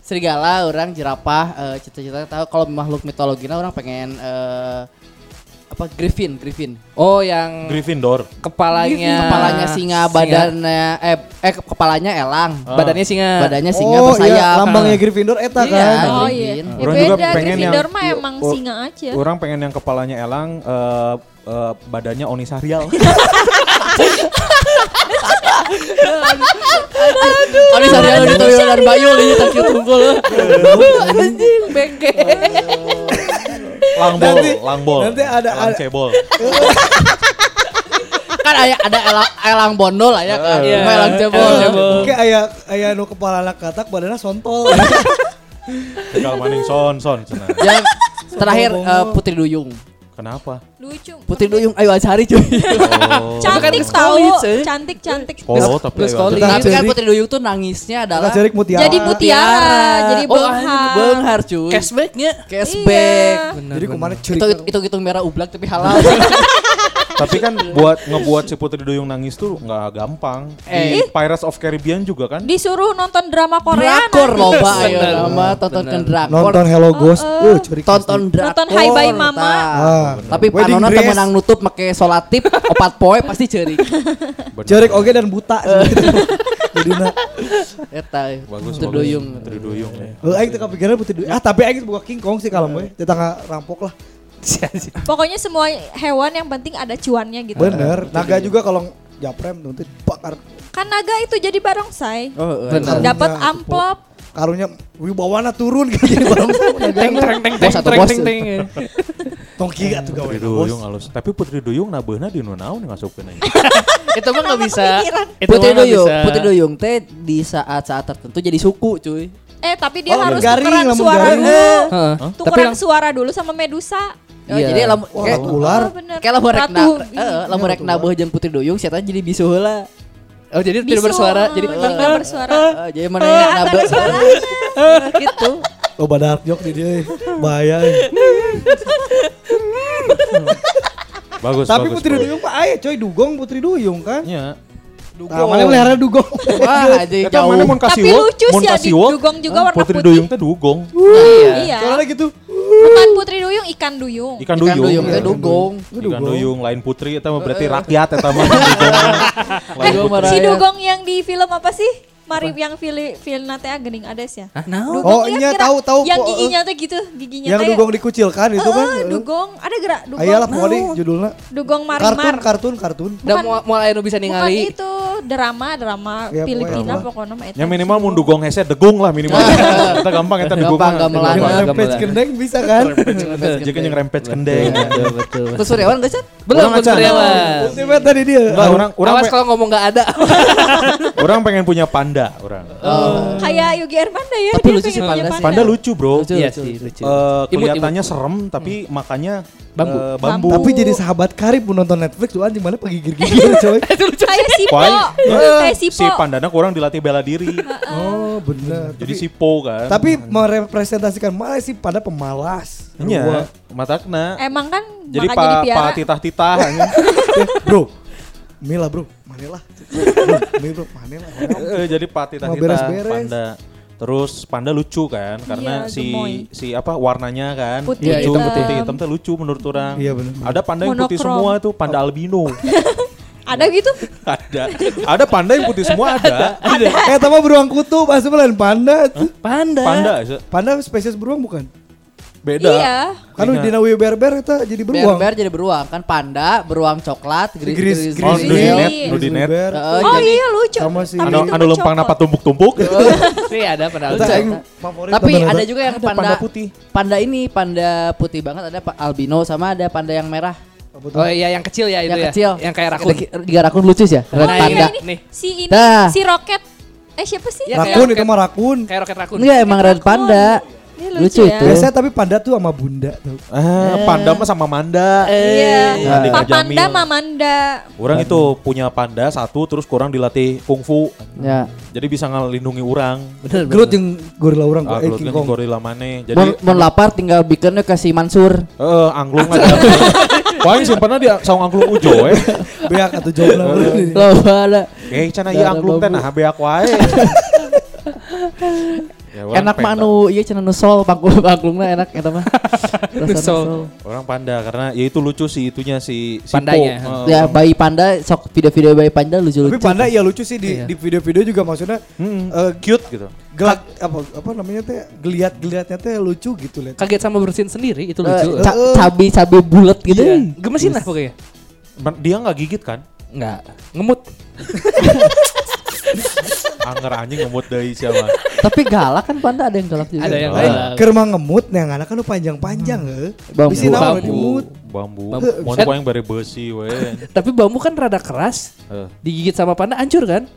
Speaker 5: Serigala orang jerapah eh, cita-cita tahu kalau makhluk mitologinya orang pengen eh, apa Griffin, Griffin.
Speaker 2: Oh yang
Speaker 3: Gryffindor.
Speaker 2: kepalanya
Speaker 5: Kepalanya singa, badannya eh eh ke- kepalanya elang.
Speaker 2: badannya singa.
Speaker 5: Badannya singa
Speaker 1: oh
Speaker 5: bersayap.
Speaker 1: iya, lambangnya Gryffindor eta
Speaker 5: Iya.
Speaker 1: kan.
Speaker 4: Oh
Speaker 5: Griffin.
Speaker 4: iya. Ya
Speaker 3: Orang juga
Speaker 4: beda,
Speaker 3: pengen
Speaker 4: Gryffindor
Speaker 3: yang-
Speaker 4: mah emang
Speaker 3: Oh,
Speaker 4: singa aja.
Speaker 3: Orang pengen yang kepalanya elang, eh, eh, badannya Onisarial.
Speaker 5: Kali sehari hari itu dan Bayu ini tak tunggul.
Speaker 2: anjing bengke.
Speaker 3: langbol,
Speaker 1: Nanti-
Speaker 3: langbol.
Speaker 1: nanti ada-
Speaker 3: Elang
Speaker 1: ada-
Speaker 3: cebol.
Speaker 5: kan aya ada elang, elang bondol aya kan. Cuma elang cebol.
Speaker 1: Oke aya aya nu kepala anak katak badannya sontol.
Speaker 3: Kalau maning son son cenah.
Speaker 5: Yang terakhir
Speaker 1: Bongo.
Speaker 5: eh, Putri Duyung.
Speaker 3: Kenapa?
Speaker 4: Lucu.
Speaker 5: Putri Duyung ayo Azhari cuy.
Speaker 3: Oh.
Speaker 4: Cantik
Speaker 2: Itu kan
Speaker 4: tahu. Cantik cantik.
Speaker 3: Oh, tapi
Speaker 2: calling.
Speaker 3: aja.
Speaker 5: Tapi kan. Putri Duyung tuh nangisnya adalah
Speaker 1: cerik mutiara.
Speaker 4: Jadi mutiara, jadi
Speaker 5: Oh,
Speaker 4: benghar.
Speaker 5: anjing, benghar cuy.
Speaker 2: Cashbacknya.
Speaker 5: Cashback.
Speaker 4: Iya.
Speaker 1: Jadi ke mana cerik.
Speaker 5: Itu itu hitung merah ublak tapi halal.
Speaker 3: Tapi kan buat ngebuat si Putri Duyung nangis tuh nggak gampang. Di
Speaker 5: Eh.
Speaker 3: Pirates of Caribbean juga kan.
Speaker 4: Disuruh nonton drama Korea.
Speaker 5: Drakor loba ayo
Speaker 2: Bener.
Speaker 5: nama tontonkan drakor.
Speaker 1: Nonton Hello Ghost. Uh, cerik.
Speaker 5: tonton drakor.
Speaker 4: Nonton Hai Bye Mama.
Speaker 1: Ah,
Speaker 5: Tapi
Speaker 1: Dress.
Speaker 5: teu menang nutup make solatip opat poe pasti.
Speaker 3: Bener.
Speaker 1: Cerik oge dan buta. Jadi na.
Speaker 5: Eta
Speaker 3: Bagus,
Speaker 5: Putri. Duyung.
Speaker 3: Putri Duyung ya.
Speaker 1: Eh, aing teu kepikiran putih duyung. Ah, tapi aing buka King Kong sih kalau gue. Tetangga rampok lah.
Speaker 4: Pokoknya semua hewan yang penting ada cuannya gitu.
Speaker 1: Bener. Naga juga kalau japrem nanti bakar
Speaker 4: Kan naga itu jadi barongsai.
Speaker 5: Oh,
Speaker 2: Bener.
Speaker 4: Dapat
Speaker 1: Karunya,
Speaker 4: amplop.
Speaker 1: karunya wibawana turun kayak gini bareng
Speaker 2: Teng teng teng
Speaker 5: Bos
Speaker 2: teng teng teng teng.
Speaker 1: tongki gak tuh gawe
Speaker 3: Putri Duyung halus. Tapi Putri Duyung nabeuna di nu naon ngasupkeun aja.
Speaker 2: Itu mah nggak bisa. Itu
Speaker 5: Putri Duyung,
Speaker 2: bisa.
Speaker 5: Putri Duyung teh di saat-saat tertentu jadi suku cuy.
Speaker 4: Eh tapi dia
Speaker 1: Oh,
Speaker 4: harus
Speaker 1: garing,
Speaker 4: tukeran suara
Speaker 1: garing.
Speaker 4: dulu. Tukeran suara dulu sama Medusa.
Speaker 5: Oh,
Speaker 2: Iya.
Speaker 5: Jadi lamun
Speaker 1: Wah,
Speaker 5: kayak
Speaker 1: ular.
Speaker 4: Oh,
Speaker 5: kayak lamun rek na,
Speaker 4: Ratu.
Speaker 5: eh, lamun rek nabuh jeung Putri Duyung siapa jadi bisu heula.
Speaker 2: Oh jadi
Speaker 4: Bisu,
Speaker 2: tidak bersuara. Jadi
Speaker 4: oh, jadi nggak bersuara.
Speaker 5: Eh, jadi mana yang nabuh
Speaker 4: suara.
Speaker 5: gitu.
Speaker 1: Oh badak jok di dia. Bahaya.
Speaker 3: Bagus,
Speaker 1: Tapi
Speaker 3: bagus.
Speaker 1: Putri
Speaker 3: bagus.
Speaker 1: Duyung Pak Aye coy dugong Putri Duyung kan.
Speaker 3: Nya.
Speaker 1: Nah, mana melihara dugong.
Speaker 5: Wah, aja
Speaker 3: Eta mana
Speaker 5: jauh.
Speaker 3: mun kasih
Speaker 4: Tapi lucu sih ya di dugong juga warna
Speaker 3: Putri
Speaker 4: putih.
Speaker 3: Duyung teh dugong.
Speaker 2: Iya.
Speaker 4: Iya.
Speaker 1: Soalnya gitu.
Speaker 4: Bukan Putri Duyung, ikan duyung.
Speaker 3: Ikan
Speaker 5: Ikan
Speaker 3: duyung.
Speaker 5: duyung teh dugong.
Speaker 3: Ikan duyung lain putri eta mah berarti rakyat eta mah. Dugong.
Speaker 5: Dugong
Speaker 3: putri.
Speaker 4: Si dugong yang di film apa sih? Mari yang film film teh gening ades ya.
Speaker 2: Ah, nah.
Speaker 4: Dugong
Speaker 1: Oh, iya, tahu, tahu,
Speaker 4: Yang
Speaker 1: po-
Speaker 4: giginya tuh gitu, giginya
Speaker 1: Yang dugong dikucilkan itu kan.
Speaker 4: Eh, dugong, ada gerak dugong.
Speaker 1: Ayalah pokoknya judulnya.
Speaker 4: Dugong
Speaker 1: Kartun,
Speaker 4: marimar.
Speaker 1: kartun, kartun.
Speaker 2: Udah mau mau anu bisa
Speaker 4: Bukan
Speaker 2: ningali.
Speaker 4: itu drama, drama
Speaker 1: Ya,
Speaker 4: Filipina
Speaker 1: pokoknya
Speaker 4: mah eta.
Speaker 3: Ya minimal mun dugong hese degung lah minimal. Kita gampang eta degung.
Speaker 5: Gampang, gamelan.
Speaker 1: Yang rampage kendeng bisa kan?
Speaker 3: Jika yang rempet kendeng.
Speaker 2: Betul betul.
Speaker 5: Terus Suryawan gak sih?
Speaker 2: Belum.
Speaker 1: Ultimate tadi dia.
Speaker 3: Enggak, orang orang
Speaker 2: Awas kalau ngomong nggak ada.
Speaker 3: orang pengen punya panda orang.
Speaker 4: Kayak Yogi Ermanda ya.
Speaker 5: Tapi
Speaker 4: dia
Speaker 5: lucu
Speaker 4: pengen
Speaker 5: sih
Speaker 4: punya
Speaker 5: panda.
Speaker 3: Panda lucu, Bro.
Speaker 5: Lucu.
Speaker 2: Iya sih lucu.
Speaker 3: Eh,
Speaker 2: Imut,
Speaker 3: kelihatannya serem tapi makannya
Speaker 2: Bambu.
Speaker 3: eh, bambu.
Speaker 1: Tapi jadi sahabat karib pun nonton Netflix tuh anjing mana pegigir-gigir coy.
Speaker 4: Kayak Sipo. Kayak
Speaker 3: si
Speaker 4: Sipo.
Speaker 3: pandana kurang dilatih bela diri.
Speaker 1: Oh bener.
Speaker 3: Jadi
Speaker 1: Tapi-
Speaker 3: sipo kan.
Speaker 1: Tapi merepresentasikan malah sih pada pemalas.
Speaker 3: Iya, matakna.
Speaker 4: Emang kan
Speaker 3: Jadi
Speaker 4: makanya
Speaker 3: pa,
Speaker 4: dipiara.
Speaker 3: pa titah-titah.
Speaker 1: Eh, bro, Mila bro, manilah. Bro, Mila bro, manilah.
Speaker 3: Eh, jadi pa
Speaker 1: Mau
Speaker 3: titah-titah
Speaker 1: beres-beres.
Speaker 3: panda. Terus panda lucu kan karena
Speaker 4: Iya,
Speaker 3: si
Speaker 4: gemoy.
Speaker 3: si apa warnanya kan
Speaker 4: Putih
Speaker 3: lucu
Speaker 4: hitam.
Speaker 3: putih hitam tuh lucu menurut orang.
Speaker 1: Iya, bener.
Speaker 3: Ada panda yang putih
Speaker 4: Monokrom.
Speaker 3: semua tuh panda albino.
Speaker 4: Ada gitu?
Speaker 3: ada. Ada panda yang putih semua ada.
Speaker 1: Eh, sama beruang kutub, asli lain panda. tuh.
Speaker 2: Panda.
Speaker 3: Panda se-
Speaker 1: Panda spesies beruang bukan?
Speaker 3: Beda.
Speaker 4: Iya.
Speaker 1: Kan
Speaker 3: Ingat.
Speaker 1: dina berber itu jadi beruang.
Speaker 5: Bear-bear jadi beruang kan panda, beruang coklat, gris,
Speaker 1: Gris-
Speaker 3: Oh.
Speaker 1: Bear.
Speaker 5: Heeh,
Speaker 4: Oh
Speaker 5: jadi-
Speaker 4: iya lucu.
Speaker 1: Sama si-
Speaker 4: Tapi
Speaker 3: Anu anu lempang napa tumpuk-tumpuk.
Speaker 2: Sih ada panda.
Speaker 1: Eta
Speaker 5: Lucu, Tapi ada juga yang
Speaker 3: Ada
Speaker 5: panda,
Speaker 3: panda putih.
Speaker 5: Panda ini panda putih banget ada albino sama ada panda yang merah.
Speaker 2: Oh iya yang kecil ya itu
Speaker 5: yang
Speaker 2: ya.
Speaker 5: kecil.
Speaker 2: Yang kayak rakun.
Speaker 5: Tiga rakun lucu sih ya.
Speaker 4: Oh,
Speaker 5: Red
Speaker 4: iya,
Speaker 5: panda.
Speaker 4: ini.
Speaker 2: Nih.
Speaker 4: Si ini
Speaker 5: Dah.
Speaker 4: si Roket. Eh siapa sih?
Speaker 2: Ya,
Speaker 1: Rakun itu mah rakun.
Speaker 2: Kayak roket rakun.
Speaker 5: Enggak emang red panda.
Speaker 4: Ini
Speaker 5: Lucu
Speaker 4: lucu, ya.
Speaker 5: itu.
Speaker 1: Biasanya tapi panda tuh sama bunda tuh.
Speaker 3: Ah, panda mah sama manda.
Speaker 4: Iya.
Speaker 3: Nah, di
Speaker 4: Papanda,
Speaker 3: Jamil.
Speaker 4: Mamanda.
Speaker 3: Orang itu punya panda satu terus kurang dilatih kungfu.
Speaker 5: Ya.
Speaker 3: Jadi bisa ngelindungi orang.
Speaker 5: Bener
Speaker 1: Gerut yang gorila orang
Speaker 3: Ah,
Speaker 1: eh,
Speaker 3: gelut
Speaker 1: King Kong.
Speaker 3: gorila mana. Jadi
Speaker 5: Mau mau lapar tinggal bikinnya ke si Mansur.
Speaker 3: eh angklung aja. Paling simpannya dia saung angklung ujo eh.
Speaker 1: Beak atau jauh lah.
Speaker 5: Loh ada.
Speaker 3: Eh, cana ieu angklung teh nah beak wae. Ya,
Speaker 5: enak mah
Speaker 3: panda.
Speaker 5: anu iya cenah nu sol panggung panggungna enak eta mah. Rasa nu
Speaker 2: sol.
Speaker 5: sol.
Speaker 3: Orang panda karena ya itu lucu sih itunya si si
Speaker 2: Pandanya.
Speaker 3: Po. Eh,
Speaker 5: Ya bayi panda sok video-video bayi panda lucu-lucu.
Speaker 1: Tapi panda iya lucu sih di
Speaker 2: Iya.
Speaker 1: di video-video juga maksudnya
Speaker 3: mm,
Speaker 1: eh,
Speaker 3: cute gitu.
Speaker 1: gelak apa apa namanya teh geliat-geliatnya teh lucu gitu lihat.
Speaker 2: Kaget sama bersihin sendiri itu
Speaker 5: Eh,
Speaker 2: lucu.
Speaker 5: ca- cabi-cabi bulat gitu.
Speaker 2: Iya. Gemesin lah pokoknya.
Speaker 3: Dia nggak gigit kan?
Speaker 2: Enggak. Ngemut.
Speaker 3: Angger anjing ngemut dari siapa?
Speaker 5: Tapi galak kan panda ada yang galak juga.
Speaker 2: Ada yang.
Speaker 1: Eh,
Speaker 2: galak.
Speaker 1: keur mah ngemut nih anak kan panjang-panjang heuh.
Speaker 5: Bambu.
Speaker 1: Bisi naon
Speaker 2: Bambu.
Speaker 1: dimut.
Speaker 3: Bambu.
Speaker 2: Bambu.
Speaker 3: Mau
Speaker 2: Eh.
Speaker 3: yang bare besi we.
Speaker 2: Tapi bambu kan rada keras.
Speaker 3: Eh,
Speaker 2: Digigit sama panda hancur kan?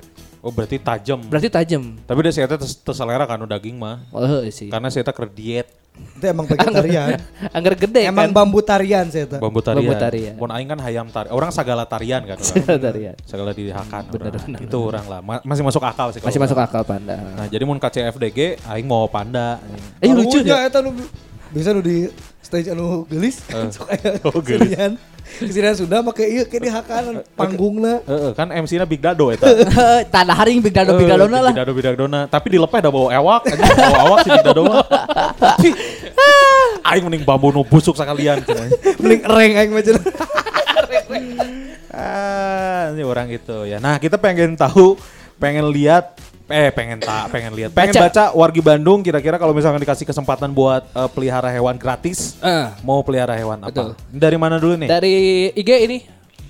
Speaker 3: Oh berarti tajam.
Speaker 2: Berarti tajam.
Speaker 3: Tapi dia saya terselera kan udah daging mah.
Speaker 2: Oh sih.
Speaker 3: Karena saya ker diet
Speaker 1: Itu emang vegetarian.
Speaker 2: Angger gede
Speaker 1: emang
Speaker 2: kan.
Speaker 1: bambu tarian saya
Speaker 3: bambu tarian.
Speaker 2: Bambu tarian.
Speaker 3: Mun aing kan hayam tarian. Orang sagala tarian kan. orang.
Speaker 2: Tarian.
Speaker 3: Segala dihakan.
Speaker 2: Bener,
Speaker 3: orang.
Speaker 2: bener,
Speaker 3: Itu orang lah. Ma- masih masuk akal sih.
Speaker 2: Masih masuk akal panda.
Speaker 3: Nah jadi mun KCFDG aing mau panda.
Speaker 2: Eh lucu
Speaker 1: ya
Speaker 2: ya.
Speaker 1: bisa nu di stage anu gelis sok aya
Speaker 3: Oh, gelis.
Speaker 1: kesenian. Kesenian Sunda make ieu ke dihakanan panggungna.
Speaker 3: Heeh, kan MC-na Big Dado eta.
Speaker 5: Tanah haring big dado big dadona lah.
Speaker 3: Big Dado Big Dadona. Tapi dilepeh dah bawa ewak. anjing. bawa awak si Big Dado mah. Aing mending bambu nu busuk sekalian. cenah.
Speaker 1: Mending ereng aing mah.
Speaker 3: Ah, ini orang itu ya. Nah, kita pengen tahu, pengen lihat eh pengen tak pengen lihat pengen
Speaker 2: Baca.
Speaker 3: baca wargi Bandung kira-kira kalau misalkan dikasih kesempatan buat eh, pelihara hewan gratis
Speaker 2: Eh,
Speaker 3: mau pelihara hewan
Speaker 2: Betul.
Speaker 3: apa dari mana dulu nih
Speaker 2: dari IG ini.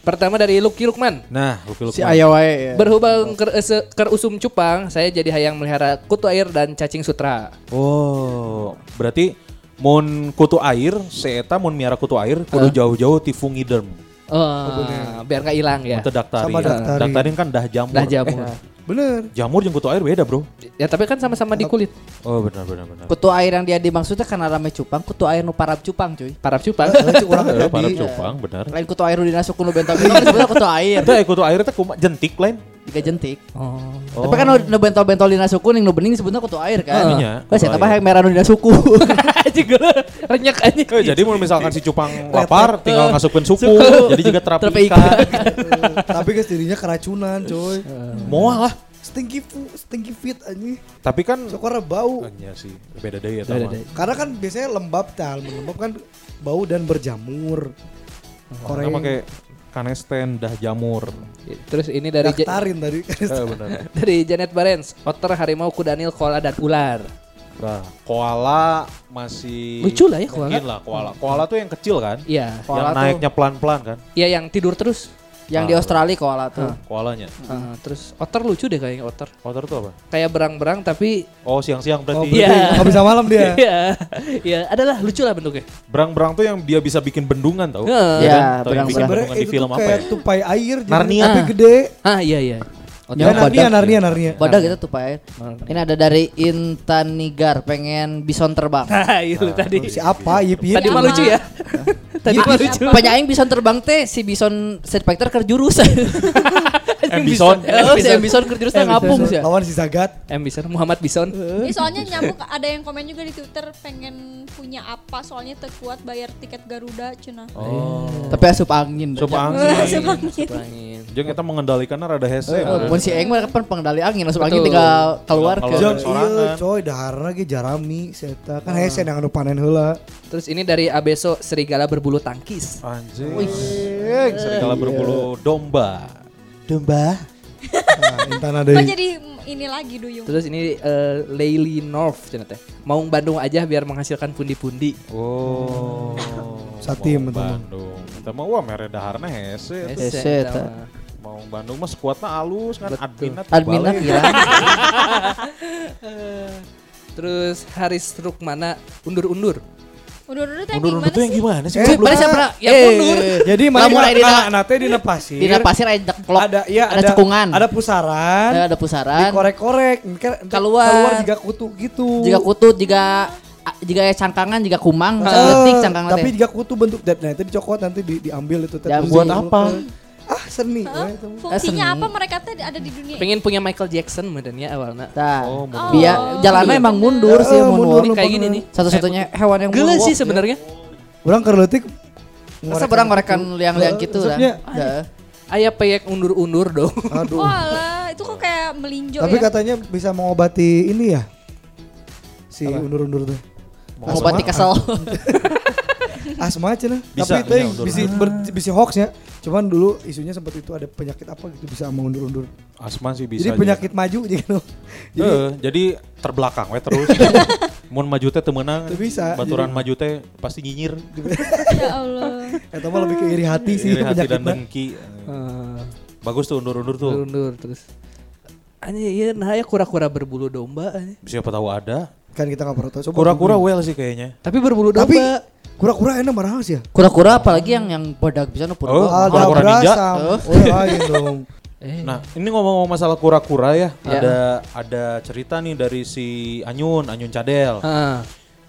Speaker 2: Pertama dari Lucky Lukman.
Speaker 3: nah Lucky
Speaker 5: Si
Speaker 3: Lukman.
Speaker 5: aya wae. ya.
Speaker 2: Berhubung ker, ese- ker usum cupang, saya jadi hayang melihara kutu air dan cacing sutra.
Speaker 3: oh berarti mun kutu air seeta mun miara kutu air kudu jauh-jauh ti fungiderm
Speaker 2: Oh, biar nggak hilang ya.
Speaker 3: Untuk daktarin.
Speaker 1: Sama daktarin.
Speaker 3: daktarin kan dah jamur.
Speaker 2: Dah jamur.
Speaker 1: Bener.
Speaker 3: Jamur jeung kutu air beda, Bro.
Speaker 2: Ya tapi kan sama-sama di kulit.
Speaker 3: Oh, benar benar benar.
Speaker 5: Kutu air yang dia dimaksudnya karena rame cupang, kutu air nu parab cupang cuy.
Speaker 2: Parap cupang.
Speaker 1: Heeh, cuk urang
Speaker 3: Eh,
Speaker 1: tadi.
Speaker 3: para cupang, benar.
Speaker 5: Lain kutu air nu dinasuk kuno bentol bentol sebenarnya kutu air.
Speaker 3: Itu eh, kutu air teh jentik lain.
Speaker 5: Tiga jentik.
Speaker 2: oh.
Speaker 5: Tapi kan nu nu bentol-bentol dinasuk kuning nu bening sebutnya kutu air kan.
Speaker 3: Heeh. Iya,
Speaker 5: Wes eta mah
Speaker 3: air.
Speaker 5: yang merah nu dinasuku.
Speaker 2: Anjing gue renyek anjing.
Speaker 3: Eh, jadi mau misalkan si cupang lapar tinggal ngasupin suku, jadi juga terapi
Speaker 5: Terapi
Speaker 3: ikan.
Speaker 1: Eh, Tapi guys dirinya keracunan coy.
Speaker 3: Moal lah.
Speaker 1: Stinky stinky fit anjing.
Speaker 3: Tapi kan
Speaker 1: Sokora bau.
Speaker 3: Iya sih, beda deh ya
Speaker 2: Beda
Speaker 3: mah.
Speaker 2: deh.
Speaker 1: Karena kan biasanya lembab tal, lembab kan bau dan berjamur.
Speaker 3: Karena pakai kanesten dah jamur.
Speaker 2: Terus ini dari Ja-
Speaker 1: Daktarin tadi.
Speaker 3: Eh, benar.
Speaker 2: dari Janet Barens, otter, harimau, kudanil, koala dan ular.
Speaker 3: Nah, koala masih
Speaker 2: Lucu lah ya koala.
Speaker 3: Mungkin lah koala. Koala tuh yang kecil kan?
Speaker 2: Iya.
Speaker 3: Yang naiknya pelan-pelan kan?
Speaker 2: Iya yang tidur terus.
Speaker 5: Yang di Australia koala tuh.
Speaker 3: Koalanya.
Speaker 2: Ah, terus otter lucu deh kayaknya otter.
Speaker 3: Otter tuh apa?
Speaker 2: Kayak berang-berang tapi
Speaker 3: Oh, siang-siang
Speaker 1: Oh,
Speaker 3: berarti.
Speaker 2: Iya.
Speaker 1: berarti nggak bisa malam dia.
Speaker 2: Iya. Iya, adalah lucu lah bentuknya.
Speaker 3: Berang-berang tuh yang dia bisa bikin bendungan tau?
Speaker 2: Heeh.
Speaker 5: Iya,
Speaker 3: kan? Yang
Speaker 5: berang-berang.
Speaker 3: bikin bendungan di film apa
Speaker 1: kayak
Speaker 3: ya?
Speaker 1: tupai air
Speaker 3: Narnia.
Speaker 1: tapi gede.
Speaker 2: Ah iya iya.
Speaker 1: Ya, Narnia, Narnia, Narnia.
Speaker 5: Bodoh gitu tuh Pak air. Ini ada dari Intan Nigar pengen bison terbang.
Speaker 2: Nah, itu tadi.
Speaker 1: Si apa? Yip yip.
Speaker 2: Tadi mah lucu ya. Tadi mah lucu.
Speaker 5: Penyaing bison terbang teh si bison Street Fighter.
Speaker 3: M. Bison.
Speaker 5: Oh, si bison jurus teh ngapung sih.
Speaker 1: Lawan si Zagat.
Speaker 2: M Bison Muhammad Bison.
Speaker 4: Ini soalnya nyambung ada yang komen juga di Twitter pengen punya apa soalnya terkuat bayar tiket Garuda cina.
Speaker 3: Oh.
Speaker 5: Tapi asup angin.
Speaker 3: Coba
Speaker 4: Eh,
Speaker 3: angin.
Speaker 4: Sebangin.
Speaker 2: Angin.
Speaker 3: Jeung kita mengendalikannya rada hese.
Speaker 5: Mun si Eng mah kan pengendali angin asup angin tinggal keluar ke.
Speaker 3: Sorangan.
Speaker 1: iya coy daharna ge jarami seta. Kan hese yang anu panen heula.
Speaker 2: Terus ini dari Abeso serigala berbulu tangkis.
Speaker 3: Anjing. Serigala berbulu domba. Domba.
Speaker 1: Nah, intana
Speaker 4: Kok
Speaker 1: deui.
Speaker 4: jadi ini lagi duyung.
Speaker 2: Terus ini eh, Leili North cenah teh. Mau Bandung aja biar menghasilkan pundi-pundi.
Speaker 3: Oh.
Speaker 1: Satim,
Speaker 3: Mau
Speaker 1: teman.
Speaker 3: Bandung. Kita mah wah mere daharna hese.
Speaker 5: Hese, eta.
Speaker 3: Mau Bandung mah skuadna alus kan
Speaker 5: Adminnya
Speaker 3: balik.
Speaker 5: hilang.
Speaker 2: Terus Haris Rukmana undur-undur.
Speaker 4: Undur-undur tuh yang
Speaker 3: Undur-undur
Speaker 4: gimana
Speaker 3: tuh yang
Speaker 4: sih?
Speaker 3: gimana sih?
Speaker 1: Eh,
Speaker 5: mana siapa yang
Speaker 1: Eh,
Speaker 5: mundur?
Speaker 1: Jadi
Speaker 5: Lamun
Speaker 1: mana
Speaker 5: aya dina-
Speaker 1: nah, nate dina pasir.
Speaker 5: Di pasir ada ceklok.
Speaker 1: ada iya
Speaker 5: ada cekungan.
Speaker 1: Ada pusaran.
Speaker 5: ada pusaran.
Speaker 1: Dikorek-korek.
Speaker 5: Keluar.
Speaker 1: Keluar juga kutu gitu.
Speaker 5: Jika kutut, jika jika cangkangan, jika kumang,
Speaker 1: Eh,
Speaker 5: letik cangkang
Speaker 1: tapi jika kutu bentuk dan nah itu dicokot nanti di, diambil itu.
Speaker 5: Ya, buat
Speaker 1: di-
Speaker 3: apa?
Speaker 1: Ah seni. Itu.
Speaker 4: Fungsinya
Speaker 5: seni.
Speaker 4: apa mereka tuh ada di dunia?
Speaker 2: Pengen punya Michael Jackson modelnya awalnya.
Speaker 5: Tah.
Speaker 3: Oh, mundur.
Speaker 5: Biar jalannya emang mundur sih
Speaker 1: Eh,
Speaker 5: moonwalk.
Speaker 2: Ini kayak gini nih.
Speaker 5: Satu-satunya hewan yang
Speaker 2: Gila sih sebenarnya.
Speaker 1: Orang kerletik.
Speaker 5: Masa berang ngorekan liang-liang gitu lah.
Speaker 2: Ayah peyek undur-undur dong.
Speaker 1: Aduh.
Speaker 4: Walah, itu kok kayak melinjo
Speaker 1: Tapi
Speaker 4: ya.
Speaker 1: katanya bisa mengobati ini ya. si undur-undur tuh.
Speaker 5: Mengobati kesel.
Speaker 1: Asma cina.
Speaker 3: Bisa,
Speaker 1: Tapi teh bisa ber- bisa hoax ya. Cuman dulu isunya sempat itu ada penyakit apa gitu bisa mengundur-undur.
Speaker 3: Asma sih bisa.
Speaker 1: Jadi
Speaker 3: aja.
Speaker 1: penyakit maju gitu. Jadi
Speaker 3: Eh, jadi terbelakang we terus. Mun maju teh teu meunang.
Speaker 1: Teu bisa.
Speaker 3: Baturan maju teh pasti nyinyir.
Speaker 4: Ya Allah.
Speaker 1: eta mah lebih ke iri hati sih
Speaker 3: Iri hati dan dengki.
Speaker 2: Eh,
Speaker 3: Bagus tuh undur-undur tuh.
Speaker 2: undur terus. Anjir, iya nah ya kura-kura berbulu domba anjir.
Speaker 3: Siapa tahu ada.
Speaker 1: Kan kita nggak pernah tahu. Coba
Speaker 3: Kura-kura well sih kayaknya.
Speaker 2: Tapi berbulu
Speaker 1: Tapi
Speaker 2: domba.
Speaker 1: Kura-kura enak marah sih ya.
Speaker 5: Kura-kura apalagi yang yang badak bisa nu
Speaker 3: Oh,
Speaker 5: purba.
Speaker 3: kura-kura ninja.
Speaker 1: Oh, lain dong.
Speaker 2: Eh,
Speaker 3: Nah, ini ngomong-ngomong masalah kura-kura ya,
Speaker 2: Ya.
Speaker 3: ada ada cerita nih dari si Anyun, Anyun Cadel.
Speaker 2: ah,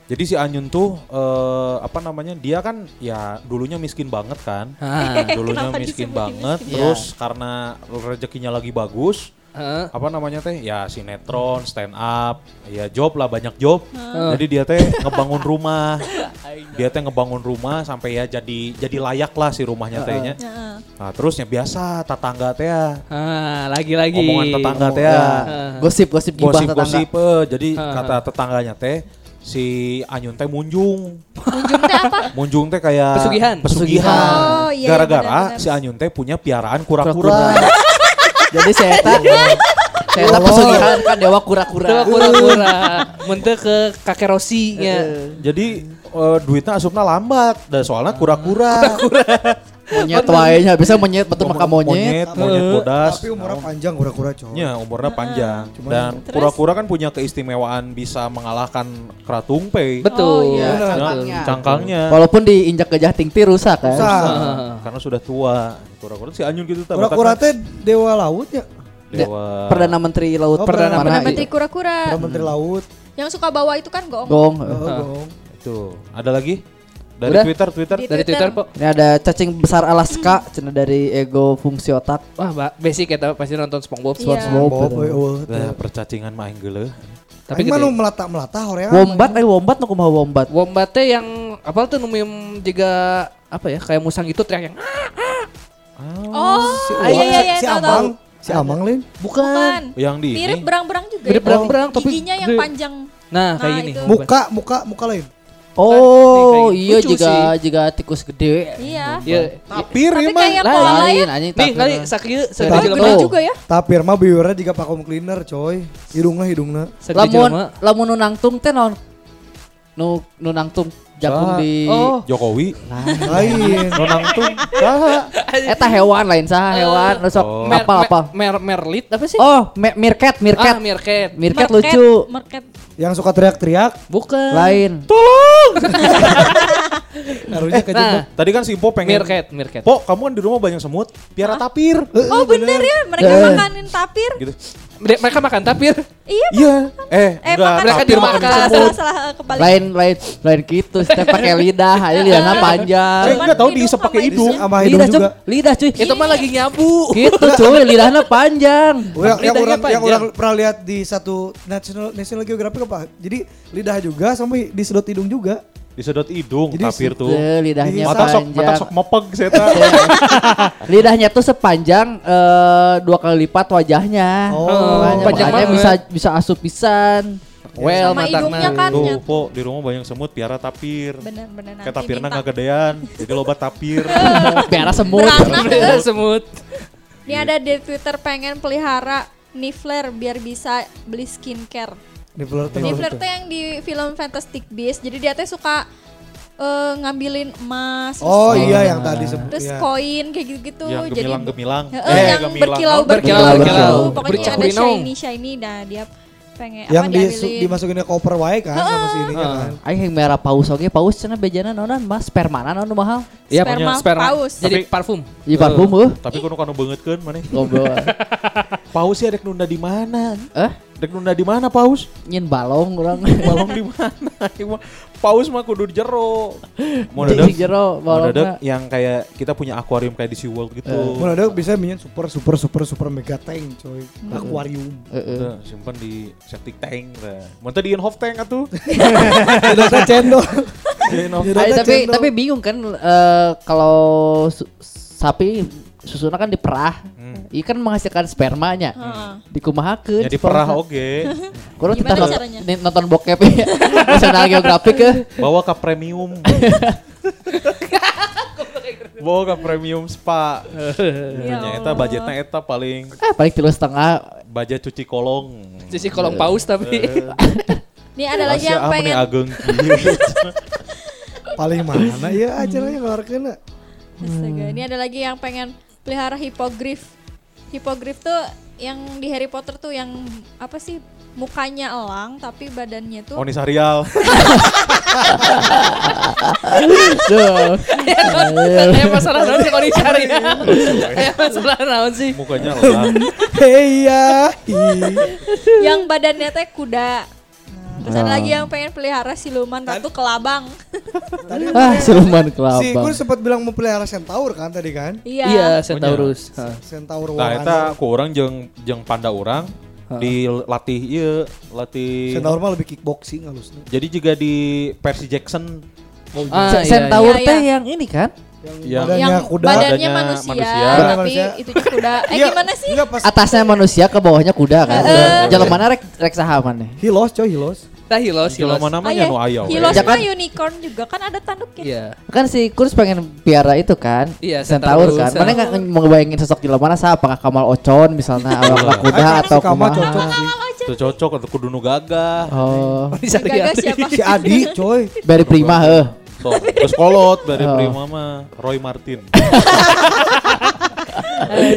Speaker 3: Jadi si Anyun tuh eh, apa namanya? Dia kan ya dulunya miskin banget kan.
Speaker 2: ah,
Speaker 3: Dulunya miskin banget,
Speaker 5: miskin?
Speaker 3: terus karena rezekinya lagi bagus,
Speaker 2: ah.
Speaker 3: apa namanya teh? Ya sinetron, stand up, ya job lah banyak job.
Speaker 2: Ah.
Speaker 3: Jadi dia teh ngebangun rumah. Dia teh ngebangun rumah sampai ya jadi jadi layak lah si rumahnya tehnya.
Speaker 4: Heeh.
Speaker 3: Nah, terusnya biasa tetangga teh ya.
Speaker 2: Ah, lagi-lagi.
Speaker 3: Omongan tetangga teh
Speaker 5: Ya,
Speaker 3: ya.
Speaker 5: Gosip-gosip gibah tetangga.
Speaker 3: Gosip-gosip eh, jadi
Speaker 2: Ah.
Speaker 3: kata tetangganya teh si Anyun teh munjung.
Speaker 4: Munjung teh apa?
Speaker 3: Munjung teh kayak
Speaker 2: Pesugihan.
Speaker 3: Pesugihan.
Speaker 4: Oh, iya, iya,
Speaker 3: Gara-gara si Anyun teh punya piaraan kura-kura.
Speaker 5: Jadi saya tak saya tak pesugihan kan dewa kura-kura.
Speaker 2: Dewa kura-kura. Muntah ke kakek Rosi-nya.
Speaker 3: Jadi eh, duitnya asupna lambat. Dan soalnya kura-kura.
Speaker 5: Monyet wae nya bisa monyet betul maka monyet.
Speaker 3: Monyet, monyet bodas.
Speaker 1: Tapi umurnya panjang kura-kura cowok.
Speaker 3: Ya, umurnya panjang.
Speaker 1: Cuman-
Speaker 3: Dan kura-kura kan punya keistimewaan bisa mengalahkan keratungpe.
Speaker 2: Betul.
Speaker 4: Oh, iya.
Speaker 3: Ya,
Speaker 5: Cangkangnya.
Speaker 3: cangkangnya.
Speaker 5: Walaupun diinjak gajah tingti rusak kan.
Speaker 1: Rusak.
Speaker 2: Ah.
Speaker 3: Karena sudah tua. Kura-kura si Anyun gitu tak
Speaker 1: Kura-kura teh dewa laut ya.
Speaker 3: Dewa.
Speaker 5: Perdana Menteri Laut
Speaker 1: Oh,
Speaker 2: Perdana
Speaker 4: Perdana? Menteri kura-kura.
Speaker 1: Perdana Menteri Laut.
Speaker 4: Yang suka bawa itu kan gong.
Speaker 5: Gong.
Speaker 1: Oh, gong.
Speaker 3: Itu. Ada lagi? Dari
Speaker 5: Udah?
Speaker 3: Twitter, Twitter.
Speaker 4: Di
Speaker 2: Dari Twitter, Pok.
Speaker 5: Ini ada cacing besar Alaska, cina dari ego fungsi otak.
Speaker 2: Wah, Mbak, basic ya tau, pasti nonton SpongeBob.
Speaker 4: Iya.
Speaker 5: SpongeBob.
Speaker 1: Bob, oh, oh.
Speaker 3: Nah, percacingan mah geuleuh.
Speaker 2: Tapi
Speaker 1: Tapi mana
Speaker 2: gede.
Speaker 1: melata-melata hoream.
Speaker 5: Wombat, eh wombat nu kumaha wombat.
Speaker 2: Wombat teh yang apa tuh numim juga apa ya kayak musang itu teriak yang
Speaker 4: Oh,
Speaker 1: Si,
Speaker 4: ah, iya iya iya
Speaker 1: si. Amang, si Amang Lin.
Speaker 4: Bukan.
Speaker 3: Yang di
Speaker 4: Mirip berang-berang juga.
Speaker 2: Mirip
Speaker 4: ya.
Speaker 2: berang-berang, tapi
Speaker 4: giginya yang panjang.
Speaker 2: nah kayak
Speaker 4: Nah,
Speaker 2: gini.
Speaker 1: Muka, muka, muka lain.
Speaker 5: Oh,
Speaker 2: Nih, kayak
Speaker 5: iya
Speaker 2: lucu
Speaker 5: juga
Speaker 2: sih.
Speaker 5: juga tikus gede.
Speaker 4: Iya.
Speaker 2: Ya,
Speaker 3: Tapir
Speaker 4: Tapi
Speaker 3: ya mah.
Speaker 4: kayak pola
Speaker 5: Lain
Speaker 2: nih kali sakieu
Speaker 4: gede juga ya.
Speaker 1: Tapir mah biurnya juga vacuum cleaner coy. Hidungnya hidungnya.
Speaker 2: Segede
Speaker 5: Lamun lamun nu nangtung teh naon? Nu nu nangtung jakung
Speaker 3: Ah.
Speaker 5: di
Speaker 2: Oh,
Speaker 3: Jokowi.
Speaker 1: Lain.
Speaker 3: Nonang tuh. Saha?
Speaker 5: Eta hewan lain saha hewan nu sok
Speaker 3: Oh.
Speaker 5: apa apa.
Speaker 2: mer, merlit apa sih?
Speaker 5: Oh, me- meerkat,
Speaker 2: ah,
Speaker 5: meerkat.
Speaker 2: meerkat.
Speaker 5: Meerkat
Speaker 4: Merket,
Speaker 5: lucu.
Speaker 4: Merket.
Speaker 1: Yang suka teriak-teriak.
Speaker 2: Bukan.
Speaker 5: Lain.
Speaker 1: Harusnya
Speaker 2: Nah,
Speaker 1: kejebak.
Speaker 3: Tadi kan si Po pengen.
Speaker 2: meerkat, meerkat.
Speaker 3: Po, kamu kan di rumah banyak semut. Piara tapir.
Speaker 4: Oh bener ya, mereka
Speaker 5: Eh.
Speaker 4: makanin tapir.
Speaker 3: Gitu.
Speaker 2: Mere- Mereka makan tapir.
Speaker 4: Iya.
Speaker 3: Iya. Eh,
Speaker 4: Eh
Speaker 3: enggak.
Speaker 4: makan
Speaker 2: mereka
Speaker 3: tapir
Speaker 2: di rumah
Speaker 3: makan
Speaker 2: makan
Speaker 4: salah,
Speaker 3: semut.
Speaker 4: salah, salah, eh, kebalik.
Speaker 5: Lain lain lain gitu, setiap pakai lidah, aja lidahnya
Speaker 3: Saya
Speaker 5: panjang.
Speaker 3: enggak tahu diisep
Speaker 4: sama
Speaker 3: pakai
Speaker 4: hidung.
Speaker 1: Sama hidung
Speaker 5: Lidah,
Speaker 1: juga.
Speaker 5: cuy. Lidah, cuy.
Speaker 2: Itu mah lagi nyabu.
Speaker 5: Gitu, cuy. Lidahnya panjang.
Speaker 1: Oh, yang, yang
Speaker 2: Lidahnya
Speaker 1: orang yang orang pernah lihat di satu National National Geographic apa? Jadi lidah juga sampai disedot hidung juga.
Speaker 3: Disedot hidung
Speaker 1: Jadi
Speaker 3: tapir tuh.
Speaker 5: Lidahnya
Speaker 3: Mata sok mata sok mepeg saya tahu.
Speaker 5: Lidahnya tuh sepanjang eh, dua kali lipat wajahnya.
Speaker 1: Oh,
Speaker 5: Makanya,
Speaker 2: panjang
Speaker 5: makanya bisa bisa asup pisan.
Speaker 2: Well,
Speaker 4: Sama hidungnya kan.
Speaker 3: Tuh, Po, di rumah banyak semut piara tapir.
Speaker 4: Bener-bener nanti
Speaker 3: Kayak tapirnya nggak gedean, jadi lobat tapir.
Speaker 5: Biara semut.
Speaker 4: Beranak.
Speaker 2: semut.
Speaker 4: Ini ada di Twitter pengen pelihara Nifler biar bisa beli skincare.
Speaker 1: Di tuh
Speaker 4: Nifler tuh yang di film Fantastic Beasts. Jadi dia tuh suka eh, ngambilin emas.
Speaker 1: Oh
Speaker 4: terus-
Speaker 1: iya yang tadi sebut.
Speaker 4: Terus
Speaker 1: iya.
Speaker 4: koin kayak gitu-gitu.
Speaker 3: yang
Speaker 4: Jadi
Speaker 3: gemilang-gemilang.
Speaker 4: Heeh, yang
Speaker 3: gemilang.
Speaker 4: berkilau
Speaker 3: Oh,
Speaker 4: berkilau
Speaker 2: berkilau,
Speaker 4: gitu.
Speaker 2: berkilau.
Speaker 4: Pokoknya ada
Speaker 2: Bercakurinong.
Speaker 4: shiny shiny. Nah dia pengen
Speaker 1: yang
Speaker 4: apa
Speaker 1: di,
Speaker 4: diambilin.
Speaker 1: dimasukin ke koper wae kan sama si ininya
Speaker 2: Heeh.
Speaker 1: kan.
Speaker 5: Aing yang merah paus oge, paus cenah bejana naonan mas spermana naon nu mahal.
Speaker 2: Iya,
Speaker 4: Sperma
Speaker 2: punya sperma.
Speaker 4: paus.
Speaker 2: Jadi
Speaker 3: Tapi-
Speaker 2: parfum.
Speaker 5: Di parfum euy.
Speaker 3: Tapi kuno kanu bangetkeun maneh.
Speaker 5: Goblok.
Speaker 3: Paus ya dek nunda di mana?
Speaker 5: Eh,
Speaker 3: Dek nunda di mana paus?
Speaker 5: nyin balong urang.
Speaker 3: Balong di mana? Paus mah kudu di jero. Mau
Speaker 5: Di
Speaker 3: dadak
Speaker 5: jero
Speaker 3: mau dadak yang kayak kita punya akuarium kayak di SeaWorld gitu.
Speaker 1: Mun ada bisa minyak super super super super mega tank coy. Akuarium.
Speaker 5: Heeh.
Speaker 3: Tuh, simpan di septic tank. tah. Mun teh di Inhofe tank atuh.
Speaker 1: Tidak cendol.
Speaker 5: Tapi tapi bingung kan eh, kalau sapi susuna kan diperah. Iya kan menghasilkan spermanya.
Speaker 4: Heeh.
Speaker 5: Dikumahakeun.
Speaker 3: Ya di perah oge.
Speaker 5: Kurang kita nonton, bokep ya. National Geographic ke.
Speaker 3: Bawa ke premium. Bawa ke premium spa.
Speaker 4: Ya
Speaker 3: Nya eta budgetnya eta paling
Speaker 5: Ah, paling tilu setengah.
Speaker 3: budget cuci kolong.
Speaker 2: Cuci kolong paus tapi.
Speaker 4: Nih ada lagi yang
Speaker 3: ah,
Speaker 4: pengen
Speaker 3: ageng.
Speaker 1: Paling mana ya acaranya keluarkan
Speaker 4: Astaga, ini ada lagi yang pengen pelihara hipogrif. Hipogrif tuh yang di Harry Potter tuh yang apa sih mukanya elang tapi badannya tuh
Speaker 3: Oni Sarial.
Speaker 5: Duh.
Speaker 2: Masalah naon sih dicari ya. Masalah naon sih.
Speaker 3: Mukanya elang.
Speaker 1: Hei ya.
Speaker 4: yang badannya teh kuda. Nah, terus ada lagi yang pengen pelihara siluman ratu kelabang.
Speaker 1: Tadi
Speaker 5: Ah, siluman
Speaker 1: si
Speaker 5: kelabang.
Speaker 1: Gur sempat bilang mau pelihara centaur kan tadi kan?
Speaker 4: iya.
Speaker 2: Iya, Centaurus.
Speaker 1: Centaur
Speaker 3: Nah,
Speaker 1: Warhammer.
Speaker 3: eta ku urang jeung jeung panda urang dilatih ieu, latih
Speaker 1: Centaur mah lebih kickboxing halusnya.
Speaker 3: Jadi juga di Percy Jackson
Speaker 2: Ah,
Speaker 5: Se-
Speaker 2: iya,
Speaker 5: Centaur
Speaker 4: iya.
Speaker 5: teh yang ini kan?
Speaker 1: Yang,
Speaker 3: Yang-
Speaker 1: badannya
Speaker 4: yang
Speaker 1: kuda.
Speaker 4: badannya
Speaker 3: Badannya
Speaker 4: manusia,
Speaker 3: manusia.
Speaker 4: Tapi
Speaker 1: manusia.
Speaker 4: itu kuda. Eh
Speaker 1: Iya,
Speaker 4: gimana sih?
Speaker 1: Enggak pas
Speaker 5: Atasnya manusia ke bawahnya kuda kan. Jalan mana rek rek saha maneh?
Speaker 1: hilos coy hilos.
Speaker 2: Tah hilos, hilos.
Speaker 3: namanya nu aya. we.
Speaker 4: Hilos
Speaker 5: Jangan-
Speaker 4: mah unicorn juga kan ada tanduknya.
Speaker 2: Iya.
Speaker 5: Kan si Kurs pengen piara itu kan?
Speaker 2: Iya,
Speaker 5: Centaur kan. Mana nggak ngebayangin sosok di mana sah apakah Kamal Ocon misalnya awak kuda
Speaker 1: Ah,
Speaker 5: atau
Speaker 1: si Kamal
Speaker 5: kumaha?
Speaker 1: cocok sih.
Speaker 3: Itu cocok untuk kudu nu gagah.
Speaker 5: Oh,
Speaker 2: Bisa
Speaker 4: Gagas siapa?
Speaker 1: Si Adi coy.
Speaker 5: dari Prima heuh.
Speaker 3: So, terus kolot dari
Speaker 5: Oh.
Speaker 3: Prima mah Roy Martin.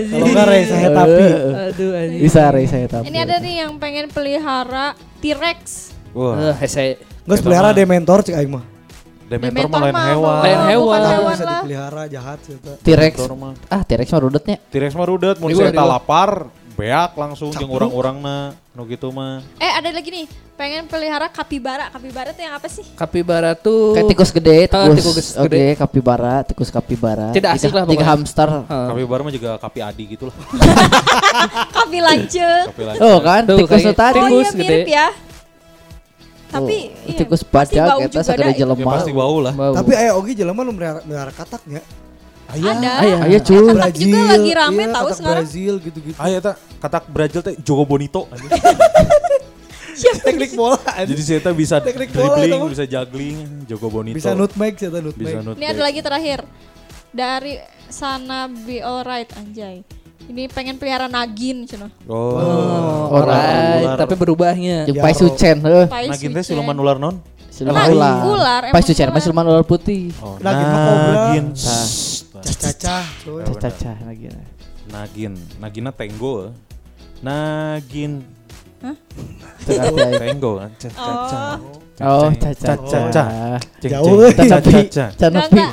Speaker 1: Kalau enggak Rey saya tapi.
Speaker 2: Aduh anjing.
Speaker 5: Bisa Rey saya tahu.
Speaker 4: Ini ada nih yang pengen pelihara T-Rex.
Speaker 3: Wah,
Speaker 2: Eh, hese.
Speaker 1: Enggak pelihara Dementor cik aing mah.
Speaker 3: Dementor mah lain hewan.
Speaker 2: Lain hewan.
Speaker 1: Tapi bisa dipelihara jahat sih.
Speaker 5: T-Rex. Ah, T-Rex mah rudetnya.
Speaker 3: T-Rex mah rudet
Speaker 2: di gua.
Speaker 3: lapar beak langsung jeung orang-orangna nu gitu mah.
Speaker 4: Eh ada lagi nih, pengen pelihara kapibara. Kapibara tuh yang apa sih?
Speaker 2: Kapibara tuh
Speaker 5: Kayak tikus gede,
Speaker 2: Ah,
Speaker 5: tikus,
Speaker 2: tikus
Speaker 5: oke,
Speaker 2: gede.
Speaker 5: kapibara, tikus kapibara.
Speaker 2: Tidak asik
Speaker 5: Tiga-
Speaker 2: lah
Speaker 5: Tiga
Speaker 2: pokoknya.
Speaker 5: hamster.
Speaker 2: Ah.
Speaker 3: Kapi baru mah juga kapi adi gitu lah.
Speaker 4: Kapi
Speaker 3: lain.
Speaker 5: Oh kan,
Speaker 2: Tuh,
Speaker 5: tikus
Speaker 2: kayak-.
Speaker 4: Oh
Speaker 2: Tikus
Speaker 4: iya mirip ya. Tapi
Speaker 5: Oh,
Speaker 4: iya,
Speaker 5: tikus eta sagede
Speaker 4: dah.
Speaker 3: Ya
Speaker 5: jelema.
Speaker 3: pasti bau lah.
Speaker 2: Bau.
Speaker 1: Tapi aya oge jelema nu melihara kataknya.
Speaker 4: Ada.
Speaker 5: Aya, aya cuy.
Speaker 4: Katak juga lagi rame
Speaker 1: iya,
Speaker 4: tahu sekarang.
Speaker 1: Brazil gitu-gitu.
Speaker 3: Ah ya tak katak Brazil teh Jogo Bonito anjing.
Speaker 1: Teknik bola
Speaker 3: Jadi saya bisa
Speaker 1: Teknik bola
Speaker 3: dribbling,
Speaker 1: mah.
Speaker 3: bisa juggling, Jogo Bonito.
Speaker 1: Bisa nutmeg
Speaker 3: Bisa
Speaker 1: nutmeg.
Speaker 3: nutmeg.
Speaker 4: Ini ada lagi terakhir. Dari sana be alright anjay. Ini pengen pelihara nagin cenah.
Speaker 3: Oh.
Speaker 2: Oh, alright. Tapi berubahnya.
Speaker 1: Ya,
Speaker 5: Pai. Sucen heuh.
Speaker 4: Pai
Speaker 3: Nah kita
Speaker 4: Sucen.
Speaker 3: siluman ular non?
Speaker 5: Siluman
Speaker 4: Nah,
Speaker 5: ular.
Speaker 4: ular,
Speaker 5: Pai Sucen mah
Speaker 4: ular.
Speaker 5: siluman ular putih.
Speaker 3: Oh,
Speaker 1: Nagin mah kobra.
Speaker 3: Nagin.
Speaker 5: Nah.
Speaker 1: Cacah coy.
Speaker 3: Ya, benar.
Speaker 5: Caca lagi.
Speaker 3: Nagin. Nagina tenggo. Nagin.
Speaker 5: Tengah
Speaker 3: Tenggo. kan? Ca- ca- ca.
Speaker 5: Oh, caca.
Speaker 3: ca- ca. Ceng,
Speaker 1: Jauh,
Speaker 3: ceng, ca- ca-
Speaker 5: Tapi
Speaker 3: ca.
Speaker 5: Can
Speaker 4: Enggak,
Speaker 5: nepi.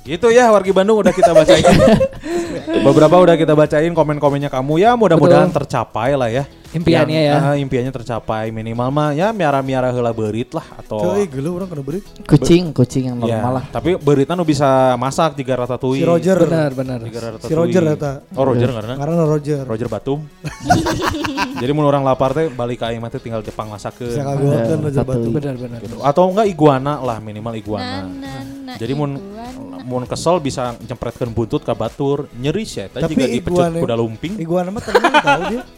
Speaker 3: Gitu ya wargi Bandung udah kita bacain. Beberapa udah kita bacain komen-komennya kamu ya mudah-mudahan tercapai lah ya.
Speaker 2: Impiannya
Speaker 3: Yang,
Speaker 2: ya.
Speaker 3: ah, impiannya tercapai minimal mah ya miara-miara heula beurit lah atau
Speaker 1: Coy, gelo orang kena beri.
Speaker 5: Kucing, kucing yang
Speaker 3: Ya,
Speaker 5: normal lah.
Speaker 3: tapi beuritna nu bisa masak jika ratatouille.
Speaker 1: Si Roger.
Speaker 2: Benar, benar.
Speaker 1: Si Roger eta.
Speaker 3: Oh Roger karena
Speaker 1: Karena Roger.
Speaker 3: Roger Batum. Jadi mun orang lapar teh balik ka aing mah teh tinggal Jepang
Speaker 1: Bisa
Speaker 3: masakeun.
Speaker 1: kagolkeun
Speaker 5: Eh,
Speaker 1: Roger
Speaker 5: satu.
Speaker 1: Batu.
Speaker 2: Benar, benar.
Speaker 3: Gitu. Atau enggak iguana lah minimal iguana.
Speaker 4: nah, nah,
Speaker 3: Jadi mun. Mun kesel bisa nyempretkeun buntut ka batur, nyeri sih
Speaker 1: Tapi
Speaker 3: juga dipecut
Speaker 1: iguana-
Speaker 3: kuda lumping.
Speaker 1: Iguana mah tenang tahu dia.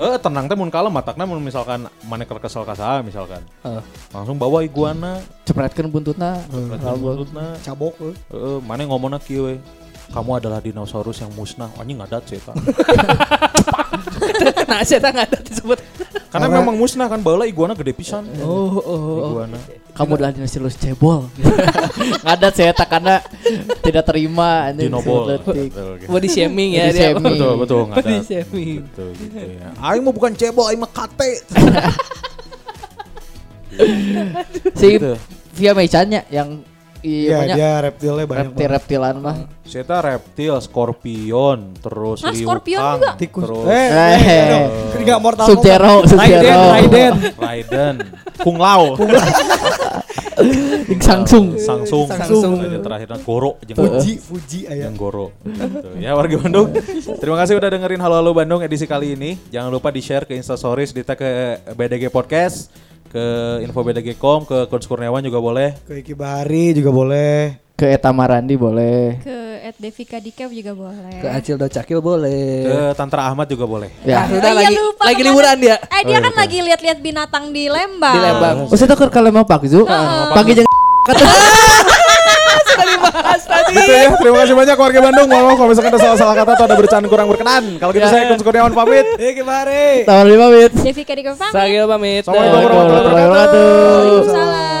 Speaker 3: Eh tenang teh mun kalem matakna mun misalkan maneh keur kesel ka saha misalkan.
Speaker 2: Heeh.
Speaker 3: Langsung bawa iguana,
Speaker 5: Cepretkeun buntutna.
Speaker 3: nyempretkeun buntutna.
Speaker 1: Cabok eh.
Speaker 3: Heeh, maneh ngomongna kieu we. Kamu adalah dinosaurus yang musnah. Anjing ngadat sih eta.
Speaker 2: Nah, saya tak ada disebut.
Speaker 3: Karena memang musnah kan bala iguana gede pisan.
Speaker 2: Oh, oh, oh.
Speaker 3: Iguana.
Speaker 5: Kamu adalah dinosaurus cebol. Ngadat saya tak karena tidak terima ini
Speaker 3: Dinobol.
Speaker 2: Body shaming ya
Speaker 5: Body
Speaker 2: dia.
Speaker 5: shaming.
Speaker 3: Betul, betul
Speaker 2: Body
Speaker 3: ngadat.
Speaker 2: shaming.
Speaker 3: Betul gitu ya. Aing mah bukan cebol, aing mah kate.
Speaker 5: Si
Speaker 3: Gitu.
Speaker 5: Via Mechannya yang
Speaker 1: Iya,
Speaker 5: iya
Speaker 1: dia reptilnya banyak
Speaker 5: reptil
Speaker 1: banget.
Speaker 5: reptilan mah.
Speaker 3: Saya reptil, scorpion, terus
Speaker 4: Hah,
Speaker 3: liu
Speaker 4: scorpion
Speaker 3: kang,
Speaker 4: juga?
Speaker 1: Tikus.
Speaker 3: terus
Speaker 1: Eh,
Speaker 5: Eh.
Speaker 1: eh, dong. Enggak mortal
Speaker 5: Sub-Zero.
Speaker 1: Raiden, Raiden.
Speaker 3: Raiden, Kung Lao,
Speaker 5: Yang Samsung.
Speaker 3: Samsung,
Speaker 1: Samsung.
Speaker 3: Aja terakhirnya Goro,
Speaker 1: Fuji, Fuji aya.
Speaker 3: yang Goro. Gitu. Ya warga Bandung, terima kasih udah dengerin Halo Halo Bandung edisi kali ini. Jangan lupa di share ke Instastories, di tag ke BDG Podcast, ke info BDG.com, ke Kunz Kurniawan juga boleh.
Speaker 1: Ke Iki Bahari juga boleh.
Speaker 5: Ke Eta Marandi boleh.
Speaker 4: Ke at Devika di Kev juga boleh.
Speaker 1: Ke Acil Docakil boleh.
Speaker 3: Ke Tantra Ahmad juga boleh.
Speaker 5: Ya.
Speaker 2: Ah, udah
Speaker 4: Oh iya,
Speaker 2: lagi
Speaker 4: lupa
Speaker 2: lagi liburan dia.
Speaker 4: Eh dia kan lagi lihat-lihat binatang di Lembang.
Speaker 2: Di Lembang.
Speaker 5: Oh, saya tuh ke Lembang Pak Zu. Pagi jeng
Speaker 2: Tadi.
Speaker 3: Gitu ya, terima kasih banyak warga Bandung. Mohon maaf kalau misalkan ada salah-salah kata atau ada bercanda kurang berkenan. Kalau gitu
Speaker 2: Ya.
Speaker 3: saya Kun Kurniawan pamit.
Speaker 1: Eh kemari.
Speaker 5: Tawar lima menit.
Speaker 4: Devika di Kev pamit.
Speaker 2: Sagil pamit.
Speaker 3: Assalamualaikum
Speaker 5: Warahmatullahi wabarakatuh.
Speaker 4: Waalaikumsalam.